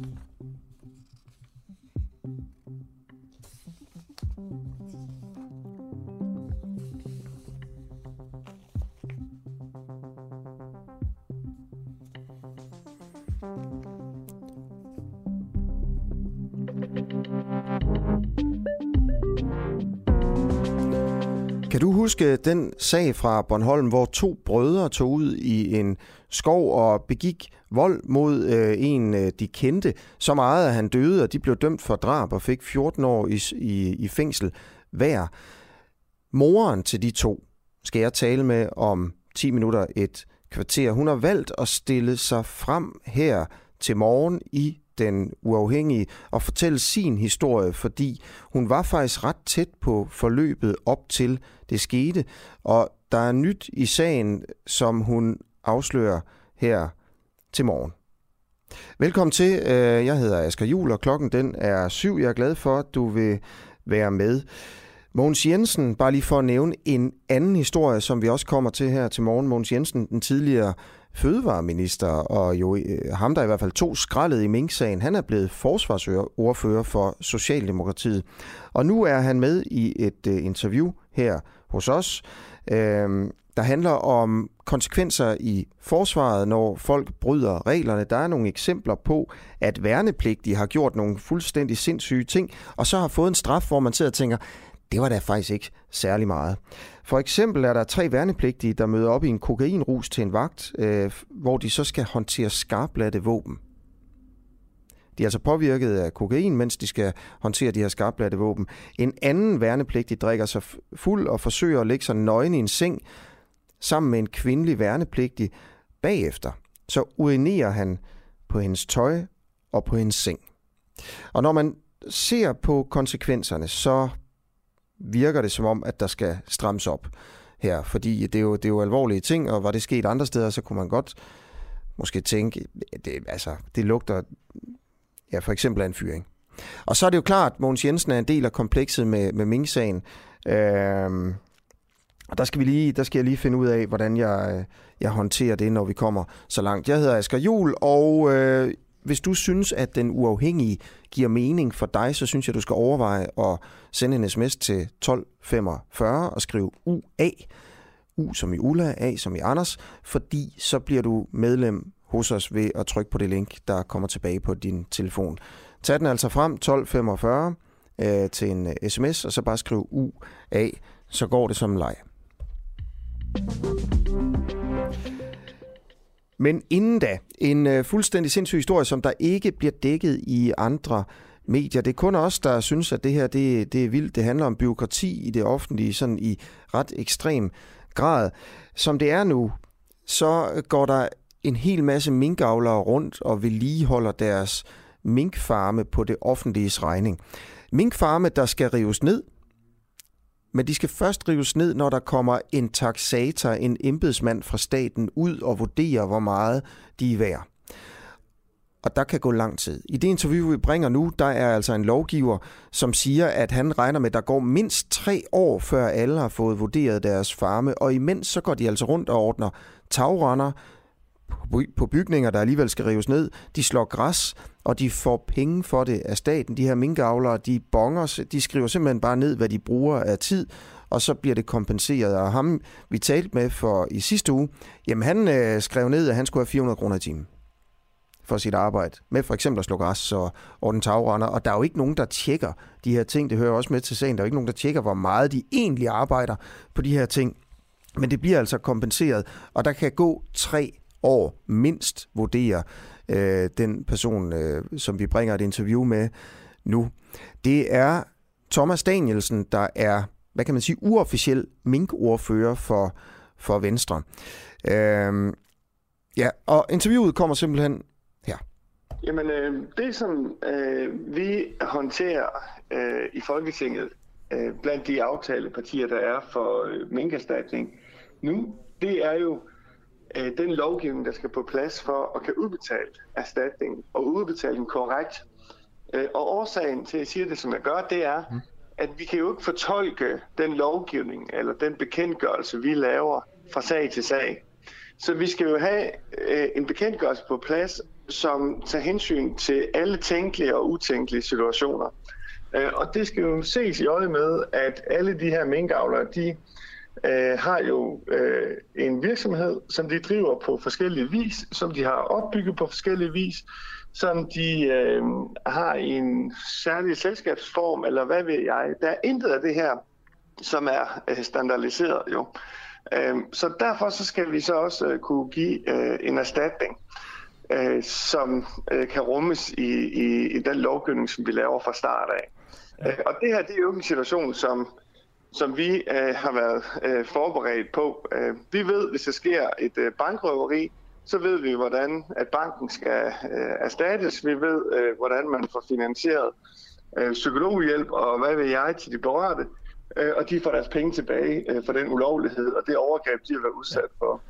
Ooh. Kan du huske den sag fra Bornholm, hvor to brødre tog ud i en skov og begik vold mod øh, en, øh, de kendte, så meget, at han døde, og de blev dømt for drab og fik 14 år i, i, i fængsel hver. Moren til de to skal jeg tale med om 10 minutter et kvarter. Hun har valgt at stille sig frem her til morgen i den uafhængige og fortælle sin historie, fordi hun var faktisk ret tæt på forløbet op til det skete, og der er nyt i sagen, som hun afslører her til morgen. Velkommen til. Øh, jeg hedder Asger Jul, og klokken den er syv. Jeg er glad for, at du vil være med. Mogens Jensen, bare lige for at nævne en anden historie, som vi også kommer til her til morgen. Mogens Jensen, den tidligere fødevareminister, og jo øh, ham, der i hvert fald tog skraldet i Mink-sagen, han er blevet forsvarsordfører for Socialdemokratiet. Og nu er han med i et øh, interview her hos os, øh, der handler om konsekvenser i forsvaret, når folk bryder reglerne. Der er nogle eksempler på, at værnepligtige har gjort nogle fuldstændig sindssyge ting, og så har fået en straf, hvor man sidder og tænker, det var da faktisk ikke særlig meget. For eksempel er der tre værnepligtige, der møder op i en kokainrus til en vagt, øh, hvor de så skal håndtere skarpladte våben. De er altså påvirket af kokain, mens de skal håndtere de her skarpladte våben. En anden værnepligtig drikker sig fuld og forsøger at lægge sig nøgen i en seng sammen med en kvindelig værnepligtig. Bagefter så urinerer han på hendes tøj og på hendes seng. Og når man ser på konsekvenserne, så virker det som om, at der skal strammes op her, fordi det er jo, det er jo alvorlige ting, og var det sket andre steder, så kunne man godt måske tænke, det, altså, det lugter ja, for eksempel af en fyring. Og så er det jo klart, at Mogens Jensen er en del af komplekset med, med Mink-sagen. Øhm, og der skal, vi lige, der skal jeg lige finde ud af, hvordan jeg, jeg håndterer det, når vi kommer så langt. Jeg hedder Asger Jul, og øh, hvis du synes, at den uafhængige giver mening for dig, så synes jeg, du skal overveje at sende en sms til 1245 og skrive UA. U som i Ulla, A som i Anders, fordi så bliver du medlem hos os ved at trykke på det link, der kommer tilbage på din telefon. Tag den altså frem 1245 øh, til en øh, sms, og så bare skriv UA, så går det som leg. Men inden da, en øh, fuldstændig sindssyg historie, som der ikke bliver dækket i andre medier. Det er kun os, der synes, at det her det, det er vildt. Det handler om byråkrati i det offentlige, sådan i ret ekstrem grad. Som det er nu, så går der en hel masse minkavlere rundt og vedligeholder deres minkfarme på det offentliges regning. Minkfarme, der skal rives ned, men de skal først rives ned, når der kommer en taxator, en embedsmand fra staten, ud og vurderer, hvor meget de er værd. Og der kan gå lang tid. I det interview, vi bringer nu, der er altså en lovgiver, som siger, at han regner med, at der går mindst tre år, før alle har fået vurderet deres farme. Og imens så går de altså rundt og ordner tagrender på bygninger, der alligevel skal rives ned. De slår græs, og de får penge for det af staten. De her minkavlere, de bonger, de skriver simpelthen bare ned, hvad de bruger af tid, og så bliver det kompenseret. Og ham, vi talte med for i sidste uge, jamen han øh, skrev ned, at han skulle have 400 kroner i timen for sit arbejde, med for eksempel at slå græs og ordne tagrender, og der er jo ikke nogen, der tjekker de her ting, det hører også med til sagen, der er jo ikke nogen, der tjekker, hvor meget de egentlig arbejder på de her ting, men det bliver altså kompenseret, og der kan gå tre år mindst, vurderer øh, den person, øh, som vi bringer et interview med nu. Det er Thomas Danielsen, der er, hvad kan man sige, uofficiel minkordfører for, for Venstre. Øh, ja, og interviewet kommer simpelthen her. Jamen, øh, det som øh, vi håndterer øh, i Folketinget, øh, blandt de aftalepartier, der er for øh, minkerstatning nu, det er jo øh, den lovgivning, der skal på plads for at kan udbetale erstatning og udbetale den korrekt. Øh, og årsagen til, at jeg siger det, som jeg gør, det er, mm. at vi kan jo ikke fortolke den lovgivning eller den bekendtgørelse, vi laver fra sag til sag. Så vi skal jo have øh, en bekendtgørelse på plads, som tager hensyn til alle tænkelige og utænkelige situationer. Øh, og det skal jo ses i øje med, at alle de her minkavlere, de øh, har jo øh, en virksomhed, som de driver på forskellige vis, som de har opbygget på forskellige vis, som de øh, har i en særlig selskabsform, eller hvad ved jeg. Der er intet af det her, som er øh, standardiseret jo. Øh, så derfor så skal vi så også øh, kunne give øh, en erstatning, øh, som øh, kan rummes i, i, i den lovgivning, som vi laver fra start af. Ja. Øh, og det her det er jo en situation, som som vi øh, har været øh, forberedt på. Øh, vi ved, hvis der sker et øh, bankrøveri, så ved vi, hvordan at banken skal øh, erstattes. Vi ved, øh, hvordan man får finansieret øh, psykologhjælp og hvad ved jeg til de berørte. Øh, og de får deres penge tilbage øh, for den ulovlighed og det overgreb, de har været udsat for.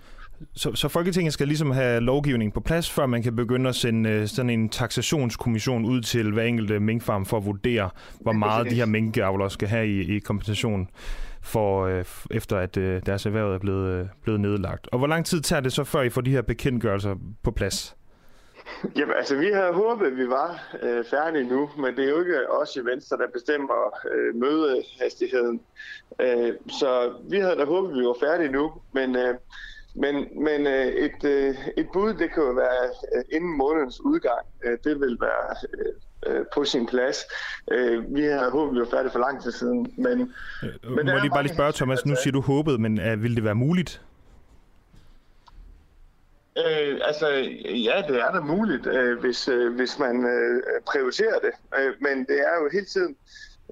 Så, så Folketinget skal ligesom have lovgivning på plads, før man kan begynde at sende øh, sådan en taxationskommission ud til hver enkelte minkfarm for at vurdere, hvor meget de her minkavlere skal have i, i kompensation for øh, efter at øh, deres erhverv er blevet, øh, blevet nedlagt. Og hvor lang tid tager det så, før I får de her bekendtgørelser på plads? Jamen, altså, vi havde håbet, at vi var øh, færdige nu, men det er jo ikke os i Venstre, der bestemmer øh, mødehastigheden. Øh, så vi havde da håbet, at vi var færdige nu, men øh, men, men øh, et, øh, et bud, det kan jo være øh, inden månedens udgang. Øh, det vil være øh, øh på sin plads. Øh, vi har håbet, vi var færdige for lang tid siden. Men, øh, men Må jeg lige bare lige spørge, Thomas, nu siger du håbet, men uh, vil det være muligt? Øh, altså, ja, det er da muligt, øh, hvis, øh, hvis man øh, prioriterer det. Øh, men det er jo hele tiden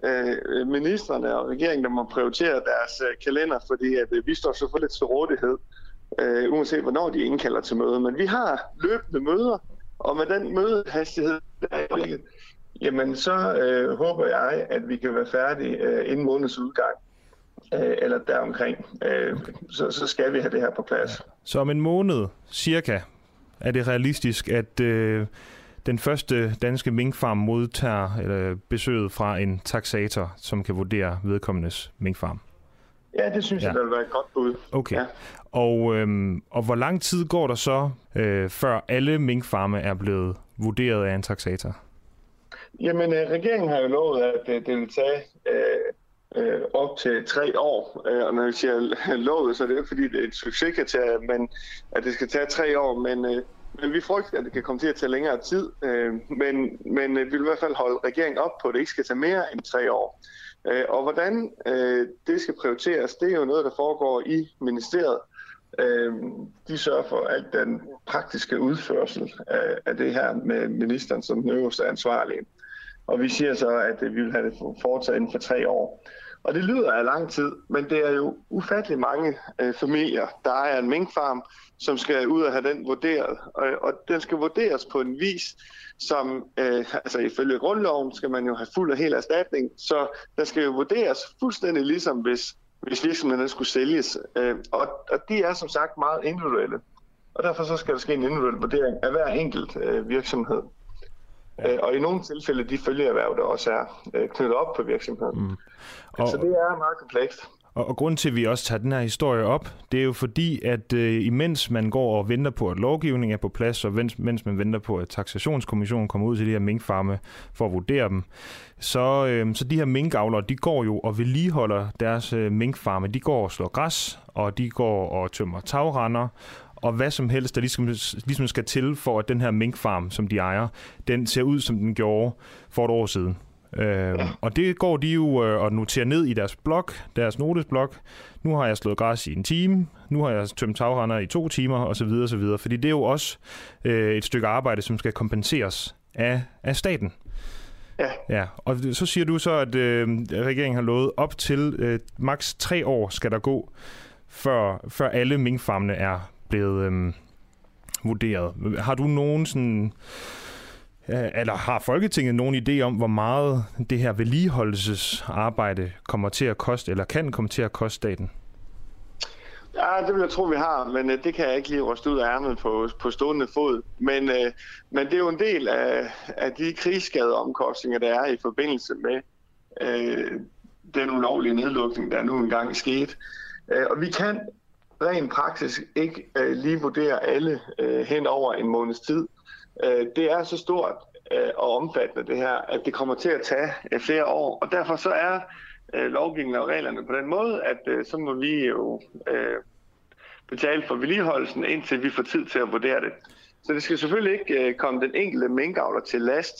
øh, ministerne og regeringen, der må prioritere deres øh, kalender, fordi at, øh, vi står selvfølgelig til rådighed øh, øh, uanset hvornår de indkalder til møde. Men vi har løbende møder, og med den mødehastighed, der er jamen så øh, håber jeg, at vi kan være færdige øh, inden månedens udgang. Øh, eller deromkring. Øh, så, så skal vi have det her på plads. Så om en måned, cirka, er det realistisk, at øh, den første danske minkfarm modtager øh, besøget fra en taxator, som kan vurdere vedkommendes minkfarm? Ja, det synes ja. jeg, der vil være et godt bud. Okay. Ja. Og, øhm, og hvor lang tid går der så, øh, før alle minkfarme er blevet vurderet af en taxator? Jamen, øh, regeringen har jo lovet, at øh, det vil tage øh, øh, op til tre år. Øh, og når jeg siger lovet, så er det jo ikke, fordi det er et succeskriterie, men at det skal tage tre år. Men, øh, men vi frygter, at det kan komme til at tage længere tid. Øh, men men øh, vi vil i hvert fald holde regeringen op på, at det ikke skal tage mere end tre år. Øh, Øh, og hvordan øh, det skal prioriteres, det er jo noget, der foregår i ministeriet. Øh, de sørger for alt den praktiske udførsel af, af det her med ministeren som den øverste ansvarlige. Og vi siger så, at øh, vi vil have det foretaget inden for tre år. Og det lyder af lang tid, men det er jo ufattelig mange øh, familier, der er en minkfarm, som skal ud og have den vurderet. Og, og den skal vurderes på en vis, som øh, altså ifølge grundloven skal man jo have fuld og hel erstatning. Så der skal jo vurderes fuldstændig ligesom hvis, hvis virksomheden skulle sælges. Øh, og, og de er som sagt meget individuelle. Og derfor så skal der ske en individuel vurdering af hver enkelt øh, virksomhed. Ja. Øh, og i nogle tilfælde de følgeerhverv, der også er øh, knyttet op på virksomheden. Mm. Og, så det er meget komplekst. Og, og grund til, at vi også tager den her historie op, det er jo fordi, at øh, imens man går og venter på, at lovgivningen er på plads, og mens, mens man venter på, at taxationskommissionen kommer ud til de her minkfarme for at vurdere dem, så, øh, så de her minkavlere, de går jo og vedligeholder deres øh, minkfarme. De går og slår græs, og de går og tømmer tagrender, og hvad som helst, der ligesom, ligesom skal til for, at den her minkfarm, som de ejer, den ser ud, som den gjorde for et år siden. Øh, og det går de jo øh, og noterer ned i deres blog, deres notesblog. Nu har jeg slået græs i en time, nu har jeg tømt tagrender i to timer, osv. osv. Fordi det er jo også øh, et stykke arbejde, som skal kompenseres af, af staten. Ja. ja. Og så siger du så, at øh, regeringen har lovet op til øh, maks tre år skal der gå, før, før alle minkfarmene er blevet øh, vurderet. Har du nogen sådan Øh, eller har Folketinget nogen idé om, hvor meget det her vedligeholdelsesarbejde kommer til at koste, eller kan komme til at koste staten? Ja, det vil jeg tro, vi har, men øh, det kan jeg ikke lige ryste ud af ærmet på, på stående fod. Men, øh, men det er jo en del af, af de krigsskadeomkostninger, der er i forbindelse med øh, den ulovlige nedlukning, der nu engang er sket. Øh, og vi kan rent praktisk ikke øh, lige vurdere alle øh, hen over en måneds tid øh, det er så stort øh, og omfattende det her, at det kommer til at tage øh, flere år. Og derfor så er øh, lovgivningen og reglerne på den måde, at øh, så må vi jo øh, betale for vedligeholdelsen, indtil vi får tid til at vurdere det. Så det skal selvfølgelig ikke øh, komme den enkelte minkavler til last,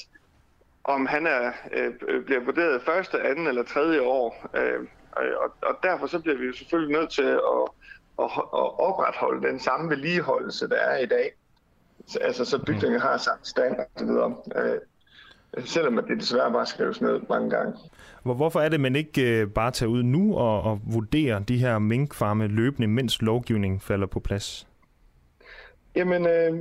om han er, øh, bliver vurderet første, anden eller tredje år. Øh, øh, og, og derfor så bliver vi jo selvfølgelig nødt til at, at, at opretholde den samme vedligeholdelse, der er i dag. Altså, så bygningen har samme standard videre. Øh, selvom det desværre bare skrives ned mange gange. Hvorfor er det, man ikke øh, bare tager ud nu og, og vurderer de her minkfarme løbende, mens lovgivningen falder på plads? Jamen, øh,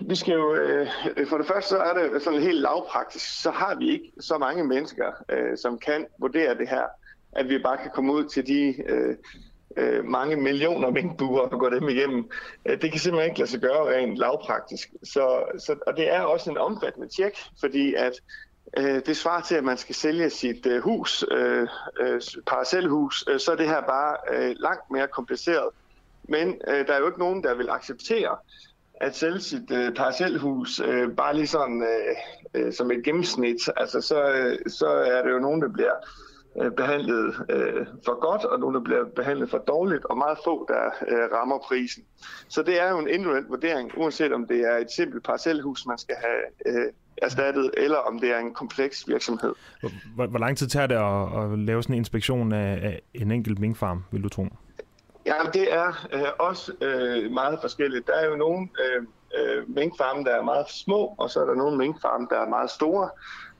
vi skal jo, øh, for det første så er det sådan helt lavpraktisk, så har vi ikke så mange mennesker, øh, som kan vurdere det her, at vi bare kan komme ud til de øh, øh, mange millioner minkbuer og gå dem igennem. Øh, det kan simpelthen ikke lade sig gøre rent lavpraktisk. Så, så, og det er også en omfattende tjek, fordi at øh, det svarer til, at man skal sælge sit øh, hus, øh, øh, parcelhus, øh, så er det her bare øh, langt mere kompliceret. Men øh, der er jo ikke nogen, der vil acceptere at sælge sit øh, parcelhus øh, bare lige sådan øh, øh, som et gennemsnit. Altså så, øh, så er det jo nogen, der bliver øh, behandlet øh, for godt, og nogle, der bliver behandlet for dårligt, og meget få, der øh, rammer prisen. Så det er jo en individuel vurdering, uanset om det er et simpelt parcelhus, man skal have øh, erstattet, eller om det er en kompleks virksomhed. Hvor, hvor lang tid tager det at, at lave sådan en inspektion af, af en enkelt minkfarm, vil du tro? Ja, det er øh, også øh, meget forskelligt. Der er jo nogle øh, øh, minkfarme, der er meget små, og så er der nogle minkfarme, der er meget store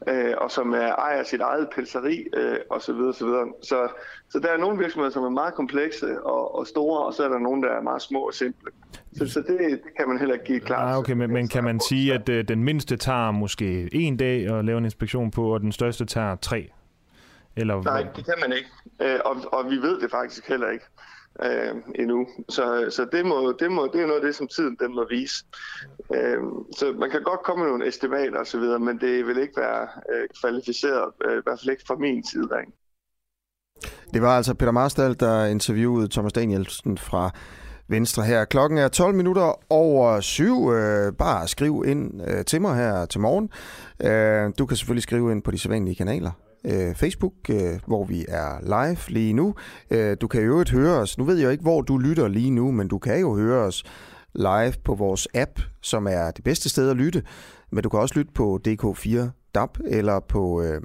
øh, og som er ejer sit eget pelseri øh, osv. Så, videre, så, så, så der er nogle virksomheder, som er meget komplekse og, og store, og så er der nogle, der er meget små og simple. Så, så det, det kan man heller ikke give klart. Ah, okay, men, men kan man sige, at øh, den mindste tager måske en dag at lave en inspektion på, og den største tager tre? Eller, Nej, det kan man ikke. Øh, og, og vi ved det faktisk heller ikke øh, endnu. Så, så det, må, det, må, det er noget af det, som tiden den må vise. Øh, så man kan godt komme med nogle estimater osv., men det vil ikke være øh, kvalificeret, øh, i hvert fald ikke fra min side Ikke? Det var altså Peter Marstal, der interviewede Thomas Danielsen fra Venstre her. Klokken er 12 minutter over syv. Øh, bare skriv ind øh, til mig her til morgen. Øh, du kan selvfølgelig skrive ind på de sædvanlige kanaler øh, Facebook, øh, hvor vi er live lige nu. Øh, du kan jo øvrigt høre os. Nu ved jeg ikke, hvor du lytter lige nu, men du kan jo høre os live på vores app, som er det bedste sted at lytte. Men du kan også lytte på DK4 DAB eller på, øh,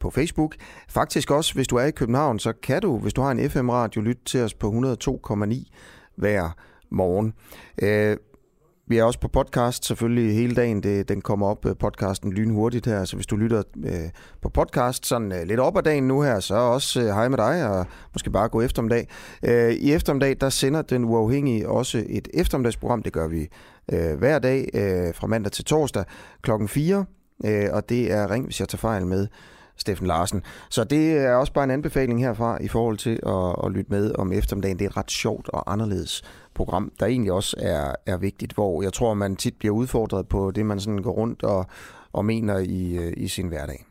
på Facebook. Faktisk også, hvis du er i København, så kan du, hvis du har en FM-radio, lytte til os på 102,9 hver morgen. Øh, vi er også på podcast selvfølgelig hele dagen. Det, den kommer op, øh, podcasten lynhurtigt her. Så hvis du lytter øh, på podcast sådan øh, lidt op ad dagen nu her, så også øh, hej med dig, og måske bare gå eftermiddag. Øh, I eftermiddag, der sender den uafhængige også et eftermiddagsprogram. Det gør vi øh, hver dag øh, fra mandag til torsdag klokken 4. Øh, og det er Ring, hvis jeg tager fejl med Steffen Larsen. Så det er også bare en anbefaling herfra i forhold til at, at lytte med om eftermiddagen. Det er et ret sjovt og anderledes program, der egentlig også er, er vigtigt, hvor jeg tror, man tit bliver udfordret på det, man sådan går rundt og, og mener i, øh, i sin hverdag.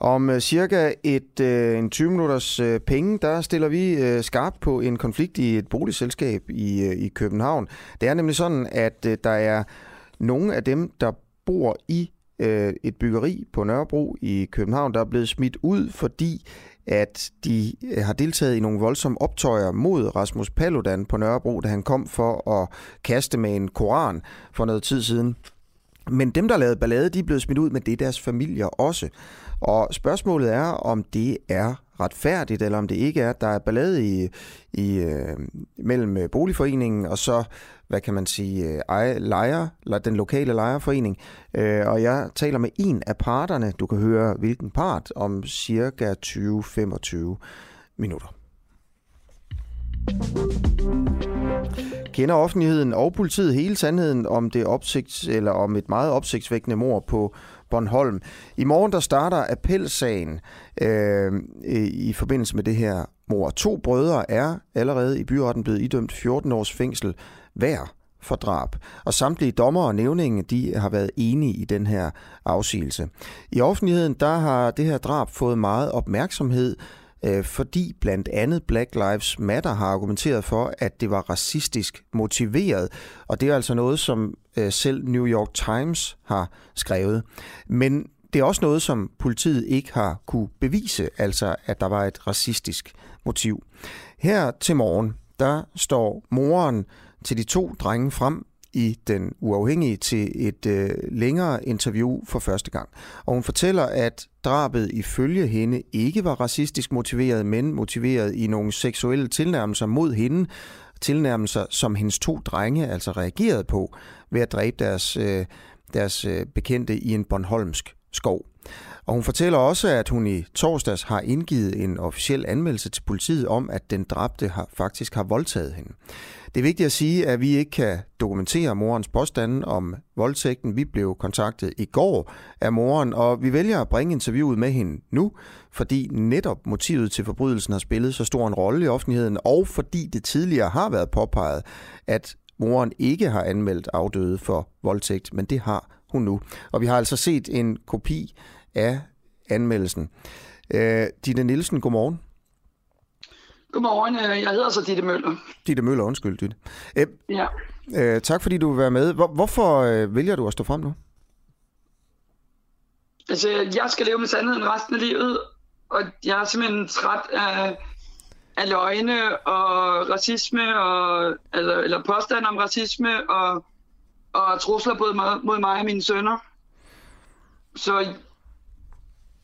Om øh, cirka et, øh, en 20 minutters øh, penge, der stiller vi skarpt på en konflikt i et boligselskab i, i København. Det er nemlig sådan, at der er nogle af dem, der bor i øh, et byggeri på Nørrebro i København, der er blevet smidt ud, fordi at de øh, har deltaget i nogle voldsomme optøjer mod Rasmus Paludan på Nørrebro, da han kom for at kaste med en koran for noget tid siden. Men dem, der lavede ballade, de er blevet smidt ud, men det er deres familier også. Og spørgsmålet er, om det er retfærdigt, eller om det ikke er. Der er ballade i, i, øh, mellem øh, boligforeningen og så, hvad kan man sige, øh, lejer, eller den lokale lejerforening. Øh, og jeg taler med en af parterne. Du kan høre, hvilken part, om cirka 20-25 minutter. Kender offentligheden og politiet hele sandheden om det opsigt, eller om et meget opsigtsvækkende mord på Bornholm. I morgen der starter appelsagen øh, i forbindelse med det her mor. To brødre er allerede i byretten blevet idømt 14 års fængsel hver for drab. Og samtlige dommer og nævninge, de har været enige i den her afsigelse. I offentligheden, der har det her drab fået meget opmærksomhed, øh, fordi blandt andet Black Lives Matter har argumenteret for, at det var racistisk motiveret. Og det er altså noget, som øh, selv New York Times har skrevet. Men det er også noget, som politiet ikke har kunne bevise, altså at der var et racistisk motiv. Her til morgen, der står moren til de to drenge frem i Den Uafhængige til et øh, længere interview for første gang. Og hun fortæller, at drabet ifølge hende ikke var racistisk motiveret, men motiveret i nogle seksuelle tilnærmelser mod hende, tilnærmelser, som hendes to drenge altså reagerede på ved at dræbe deres, øh, deres øh, bekendte i en Bornholmsk skov. Og hun fortæller også, at hun i torsdags har indgivet en officiel anmeldelse til politiet om, at den dræbte har, faktisk har voldtaget hende. Det er vigtigt at sige, at vi ikke kan dokumentere morens påstande om voldtægten. Vi blev kontaktet i går af moren, og vi vælger at bringe interviewet med hende nu, fordi netop motivet til forbrydelsen har spillet så stor en rolle i offentligheden, og fordi det tidligere har været påpeget, at moren ikke har anmeldt afdøde for voldtægt, men det har hun nu. Og vi har altså set en kopi af anmeldelsen. Øh, Dine Nielsen, godmorgen. Godmorgen, øh, jeg hedder så Ditte Møller. Ditte Møller, undskyld, Ditte. Øh, ja. Øh, tak fordi du vil være med. Hvor, hvorfor øh, vælger du at stå frem nu? Altså, jeg skal leve med sandheden resten af livet, og jeg er simpelthen træt af, af løgne og racisme, og, eller, eller påstand om racisme, og, og trusler både mod, mod mig og mine sønner. Så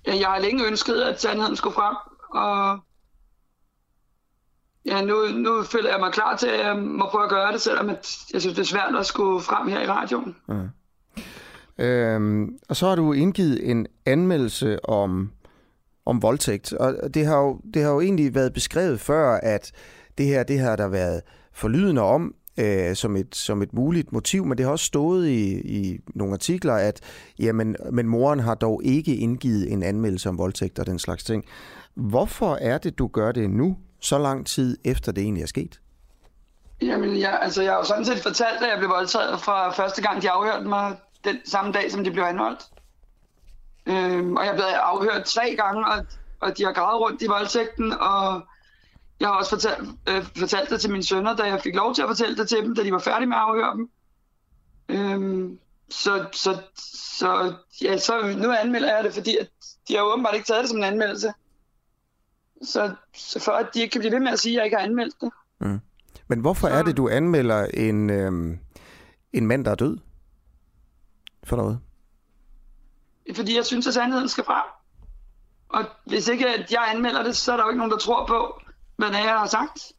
jeg har længe ønsket, at sandheden skulle frem, og ja, nu, nu føler jeg mig klar til, at jeg må prøve at gøre det, selvom jeg synes, det er svært at skulle frem her i radioen. Ja. Øhm, og så har du indgivet en anmeldelse om, om voldtægt, og det har, jo, det har jo egentlig været beskrevet før, at det her, det har der været forlydende om, øh, som, et, som et muligt motiv, men det har også stået i, i nogle artikler, at jamen, men moren har dog ikke indgivet en anmeldelse om voldtægt og den slags ting. Hvorfor er det, du gør det nu, så lang tid efter det egentlig er sket? Jamen, jeg, altså, jeg har jo sådan set fortalt, at jeg blev voldtaget fra første gang, de afhørte mig den samme dag, som de blev anholdt. Øhm, og jeg blev afhørt tre gange, og, og de har gravet rundt i voldtægten, og jeg har også fortalt, øh, fortalt det til mine sønner, da jeg fik lov til at fortælle det til dem, da de var færdige med at afhøre dem. Øhm, så, så, så, ja, så nu anmelder jeg det, fordi at de har åbenbart ikke taget det som en anmeldelse. Så, så for at de ikke kan blive ved med at sige, at jeg ikke har anmeldt det. Mm. Men hvorfor så... er det, du anmelder en, øhm, en mand, der er død? For noget? Fordi jeg synes, at sandheden skal frem. Og hvis ikke at jeg anmelder det, så er der jo ikke nogen, der tror på, hvad det er, jeg har sagt.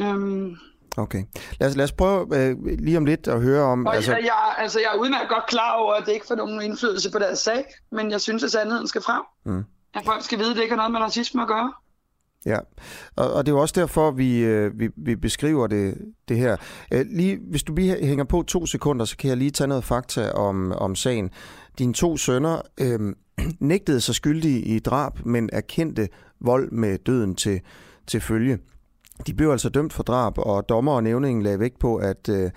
Øhm, Okay. Lad os, lad os prøve øh, lige om lidt at høre om... Og altså... Jeg, jeg, altså, jeg er udmærket godt klar over, at det ikke får nogen indflydelse på deres sag, men jeg synes, at sandheden skal frem. Mm. At folk skal vide, at det ikke har noget med racisme at gøre. Ja, og, og det er jo også derfor, vi, øh, vi, vi beskriver det, det her. Øh, lige, hvis du lige hænger på to sekunder, så kan jeg lige tage noget fakta om, om sagen. Dine to sønner øh, nægtede sig skyldige i drab, men erkendte vold med døden til, til følge. De blev altså dømt for drab, og dommer og nævningen lagde vægt på, at, øh,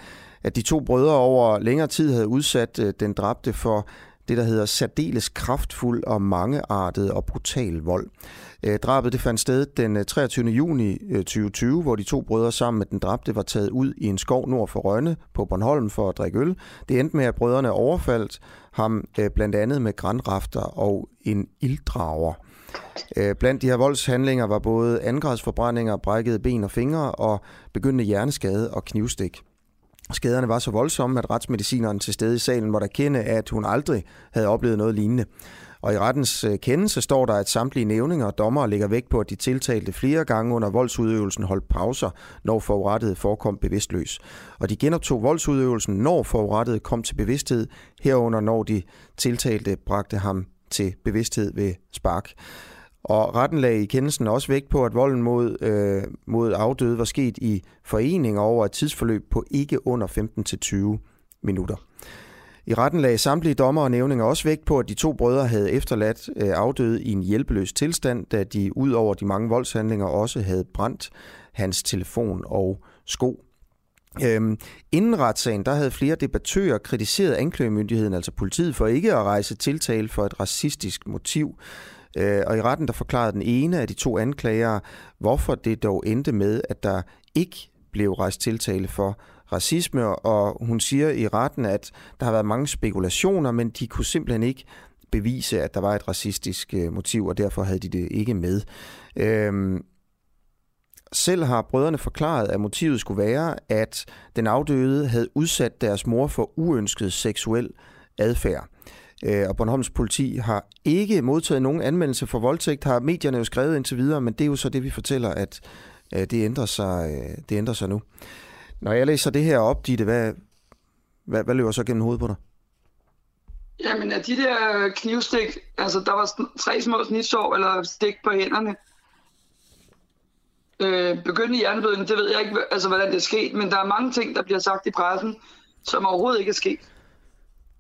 at de to brødre over længere tid havde udsat øh, den dræbte for det, der hedder særdeles kraftfuld og mangeartet og brutal vold. Øh, drabet det fandt sted den øh, 23. juni øh, 2020, hvor de to brødre sammen med den dræbte var taget ud i en skov nord for Rønne på Bornholm for at drikke øl. Det endte med, at brødrene overfaldt ham øh, blandt andet med grænrafter og en ilddrager. Blandt de her voldshandlinger var både angrebsforbrændinger, brækkede ben og fingre og begyndende hjerneskade og knivstik. Skaderne var så voldsomme, at retsmedicineren til stede i salen måtte erkende, at hun aldrig havde oplevet noget lignende. Og i rettens øh, kendelse står der, at samtlige nævninger og dommere lægger vægt på, at de tiltalte flere gange under voldsudøvelsen holdt pauser, når forurettede forekom bevidstløs. Og de genoptog voldsudøvelsen, når forurettede kom til bevidsthed, herunder når de tiltalte bragte ham til bevidsthed ved spark. Og retten lagde i kendelsen også vægt på, at volden mod, øh, mod afdøde var sket i forening over et tidsforløb på ikke under 15-20 minutter. I retten lagde samtlige dommer og nævninger også vægt på, at de to brødre havde efterladt øh, afdøde i en hjælpeløs tilstand, da de ud over de mange voldshandlinger også havde brændt hans telefon og sko. Øhm, inden retssagen, der havde flere debattører kritiseret anklagemyndigheden, altså politiet, for ikke at rejse tiltale for et racistisk motiv. Øh, og i retten der forklarede den ene af de to anklagere, hvorfor det dog endte med, at der ikke blev rejst tiltale for racisme, og hun siger i retten, at der har været mange spekulationer, men de kunne simpelthen ikke bevise, at der var et racistisk øh, motiv, og derfor havde de det ikke med. Øhm, selv har brødrene forklaret, at motivet skulle være, at den afdøde havde udsat deres mor for uønsket seksuel adfærd. Øh, og Bornholms politi har ikke modtaget nogen anmeldelse for voldtægt, har medierne jo skrevet indtil videre, men det er jo så det, vi fortæller, at øh, det ændrer sig, øh, det ændrer sig nu. Når jeg læser det her op, Ditte, hvad, hvad, hvad løber så gennem hovedet på dig? Jamen, af de der knivstik, altså der var tre små snitsår eller stik på hænderne. Øh, begyndende hjerneblødning, det ved jeg ikke, altså, hvordan det er sket, men der er mange ting, der bliver sagt i pressen, som overhovedet ikke er sket.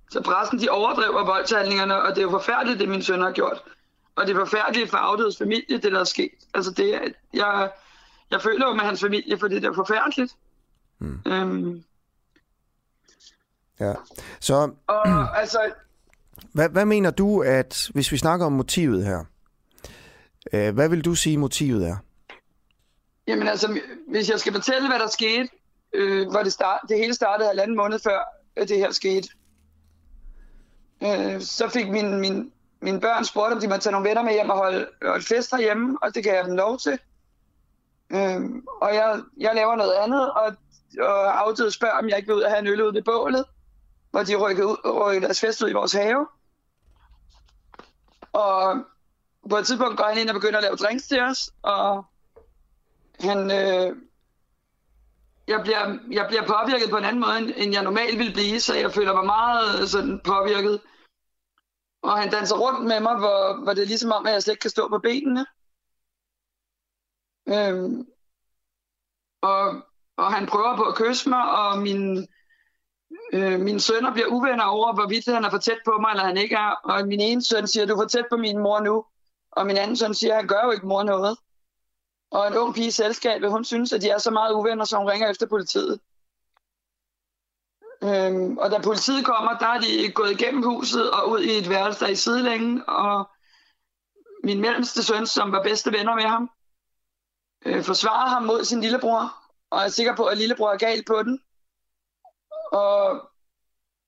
Så pressen, de overdriver voldshandlingerne, og det er jo forfærdeligt, det min søn har gjort. Og det er forfærdeligt for afdødes familie, det der er sket. Altså det, jeg, jeg føler jo med hans familie, for det er forfærdeligt. Mm. Øhm. Ja, så... Og altså... Hvad, hvad mener du, at hvis vi snakker om motivet her, øh, hvad vil du sige, motivet er? Jamen altså, hvis jeg skal fortælle, hvad der skete, øh, hvor det, start, det hele startede halvanden måned før at det her skete, øh, så fik min, min, mine børn spurgt, om de måtte tage nogle venner med hjem og holde, holde fest herhjemme, og det gav jeg dem lov til. Øh, og jeg, jeg laver noget andet, og, og afdøde spørger, om jeg ikke vil ud og have en øl ud ved bålet, hvor de rykkede, ud, rykkede deres fest ud i vores have. Og på et tidspunkt går han ind og begynder at lave drinks til os, og han, øh, jeg, bliver, jeg bliver påvirket på en anden måde, end jeg normalt ville blive, så jeg føler mig meget øh, sådan påvirket. Og han danser rundt med mig, hvor, hvor det er ligesom om, at jeg slet ikke kan stå på benene. Øhm, og, og han prøver på at kysse mig, og min, øh, mine sønner bliver uvenner over, hvorvidt han er for tæt på mig, eller han ikke er. Og min ene søn siger, du er for tæt på min mor nu. Og min anden søn siger, han gør jo ikke mor noget. Og en ung pige i selskabet, hun synes, at de er så meget uvenner, så hun ringer efter politiet. Øhm, og da politiet kommer, der er de gået igennem huset og ud i et værelse, der i sidelængen, og min mellemste søn, som var bedste venner med ham, øh, forsvarer ham mod sin lillebror, og er sikker på, at lillebror er galt på den. Og,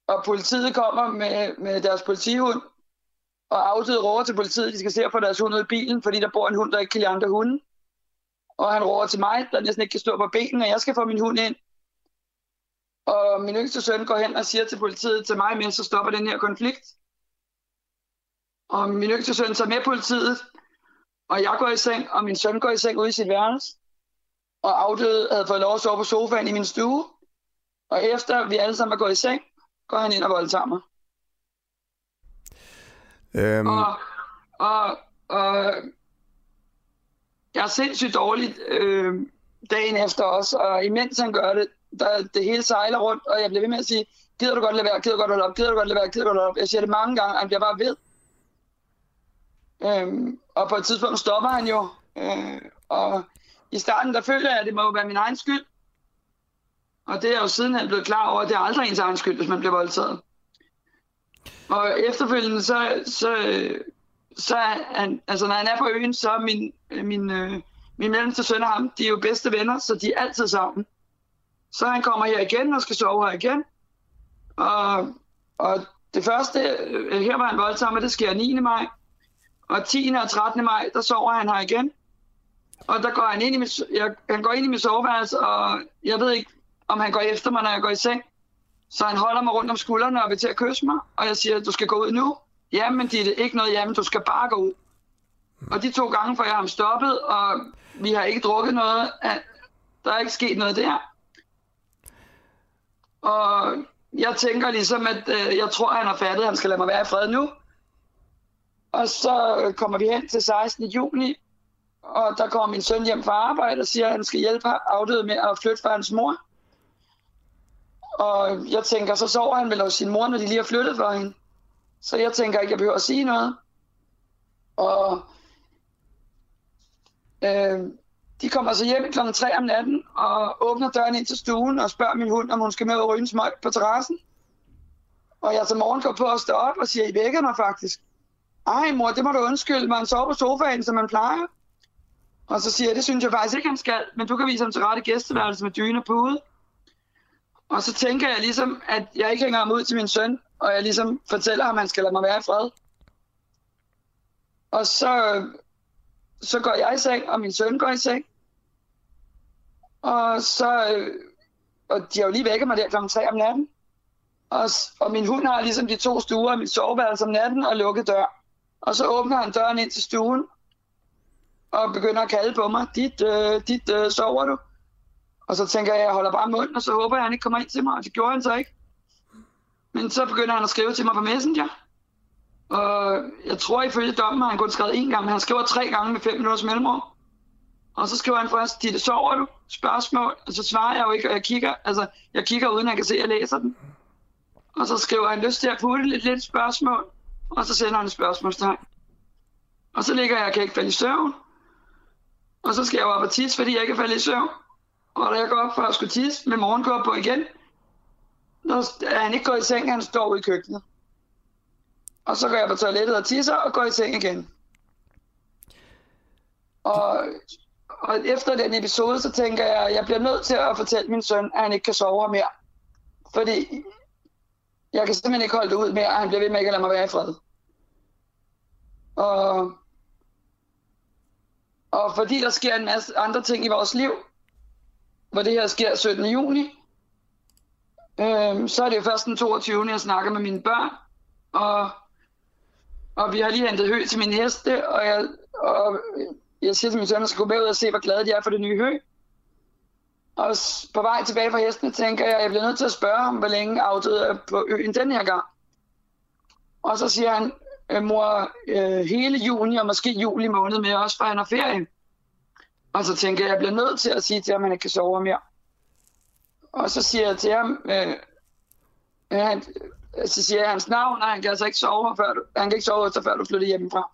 og politiet kommer med, med deres politihund, og afdøde råber til politiet, de skal se på deres hund ud i bilen, fordi der bor en hund, der ikke kan lide andre hunde. Og han råber til mig, der næsten ikke kan stå på benene, og jeg skal få min hund ind. Og min yngste søn går hen og siger til politiet til mig, mens så stopper den her konflikt. Og min yngste søn tager med politiet, og jeg går i seng, og min søn går i seng ude i sit værelse. Og afdøde havde fået lov at sove på sofaen i min stue. Og efter vi alle sammen er gået i seng, går han ind og voldtager mig. Øhm... Og, og, og jeg er sindssygt dårligt øh, dagen efter også, og imens han gør det, der, det hele sejler rundt, og jeg bliver ved med at sige, gider du godt lade være, gider du godt holde op, gider du godt lade være, gider du godt holde op. Jeg siger det mange gange, og han bliver bare ved. Øhm, og på et tidspunkt stopper han jo, øh, og i starten der føler jeg, at det må være min egen skyld. Og det er jo sidenhen blevet klar over, at det er aldrig ens egen skyld, hvis man bliver voldtaget. Og efterfølgende, så, så, så er han, altså når han er på øen, så er min, øh, min, øh, min mellemste søn og ham, de er jo bedste venner, så de er altid sammen. Så han kommer her igen og skal sove her igen. Og, og det første, øh, her var han voldtaget, det sker 9. maj. Og 10. og 13. maj, der sover han her igen. Og der går han ind i mit, jeg, han går ind i mit soveværelse, og jeg ved ikke, om han går efter mig, når jeg går i seng. Så han holder mig rundt om skuldrene og vil til at kysse mig. Og jeg siger, du skal gå ud nu. Jamen, det er ikke noget, jamen, du skal bare gå ud. Og de to gange får jeg ham stoppet, og vi har ikke drukket noget. Der er ikke sket noget der. Og jeg tænker ligesom, at øh, jeg tror, at han har fattet, at han skal lade mig være i fred nu. Og så kommer vi hen til 16. juni, og der kommer min søn hjem fra arbejde og siger, at han skal hjælpe afdøde med at flytte fra hans mor. Og jeg tænker, så sover han vel hos sin mor, når de lige har flyttet for hende. Så jeg tænker ikke, jeg behøver at sige noget. Og øh, de kommer så hjem kl. 3 om natten og åbner døren ind til stuen og spørger min hund, om hun skal med og ryge en smøg på terrassen. Og jeg til morgen går på at stå op og siger, I vækker mig faktisk. ej mor, det må du undskylde, man sover på sofaen, som man plejer. Og så siger jeg, det synes jeg faktisk ikke, han skal, men du kan vise ham til rette gæsteværelse med dyne og pude. Og så tænker jeg ligesom, at jeg ikke hænger ham ud til min søn, og jeg ligesom fortæller ham, at han skal lade mig være i fred. Og så, så går jeg i seng, og min søn går i seng. Og så, og de har jo lige vækket mig der kl. 3 om natten. Og, og min hund har ligesom de to stuer, mit soveværelse om natten og lukket dør. Og så åbner han døren ind til stuen, og begynder at kalde på mig. Dit, øh, dit øh, sover du? Og så tænker jeg, jeg holder bare munden, og så håber jeg, at han ikke kommer ind til mig, og det gjorde han så ikke. Men så begynder han at skrive til mig på Messenger. Og jeg tror ifølge dommen har han kun skrevet én gang, men han skriver tre gange med fem minutters mellemrum. Og så skriver han først, Ditte, sover du? Spørgsmål. Og så svarer jeg jo ikke, og jeg kigger, altså, jeg kigger uden at jeg kan se, at jeg læser den. Og så skriver han lyst til at putte lidt, lidt spørgsmål. Og så sender han et spørgsmålstegn. Og så ligger jeg og kan ikke falde i søvn. Og så skal jeg jo op og tisse, fordi jeg ikke kan falde i søvn. Og da jeg går op for at skulle tisse, med morgenkåb på igen, når han ikke går i seng, han står ude i køkkenet. Og så går jeg på toilettet og tisser og går i seng igen. Og, og efter den episode, så tænker jeg, at jeg bliver nødt til at fortælle min søn, at han ikke kan sove mere. Fordi jeg kan simpelthen ikke holde det ud mere, at han bliver ved med ikke at lade mig være i fred. Og, og fordi der sker en masse andre ting i vores liv, hvor det her sker 17. juni, øhm, så er det jo først den 22. jeg snakker med mine børn, og, og vi har lige hentet hø til min heste, og jeg, og jeg siger til min søn, at jeg skal gå med ud og se, hvor glade de er for det nye hø. Og på vej tilbage fra hesten, tænker jeg, at jeg bliver nødt til at spørge ham, hvor længe afdøde er på øen den her gang. Og så siger han, øh, mor, øh, hele juni og måske juli måned med også, for han har ferie. Og så tænker jeg, jeg bliver nødt til at sige til ham, at han ikke kan sove mere. Og så siger jeg til ham, øh, øh, han, øh, så siger jeg hans navn, og han kan altså ikke sove, før du, han kan ikke sove efter, før du flytter hjemmefra.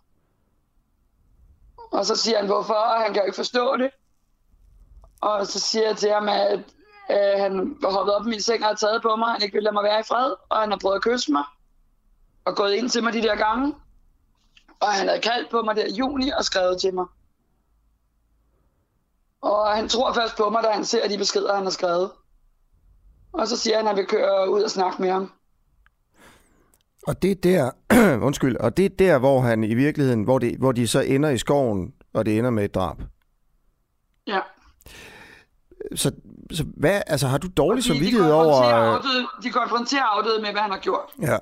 Og så siger han, hvorfor, og han kan jo ikke forstå det. Og så siger jeg til ham, at øh, han var hoppet op i min seng og har taget på mig, han ikke ville lade mig være i fred, og han har prøvet at kysse mig, og gået ind til mig de der gange. Og han havde kaldt på mig der i juni og skrevet til mig. Og han tror først på mig, da han ser de beskeder, han har skrevet. Og så siger han, at han vil køre ud og snakke med ham. Og det er der, undskyld, og det er der, hvor han i virkeligheden, hvor, det, hvor de så ender i skoven, og det ender med et drab. Ja. Så, så hvad, altså har du dårlig Fordi samvittighed de over... Afdøde, de konfronterer afdøde med, hvad han har gjort. Ja.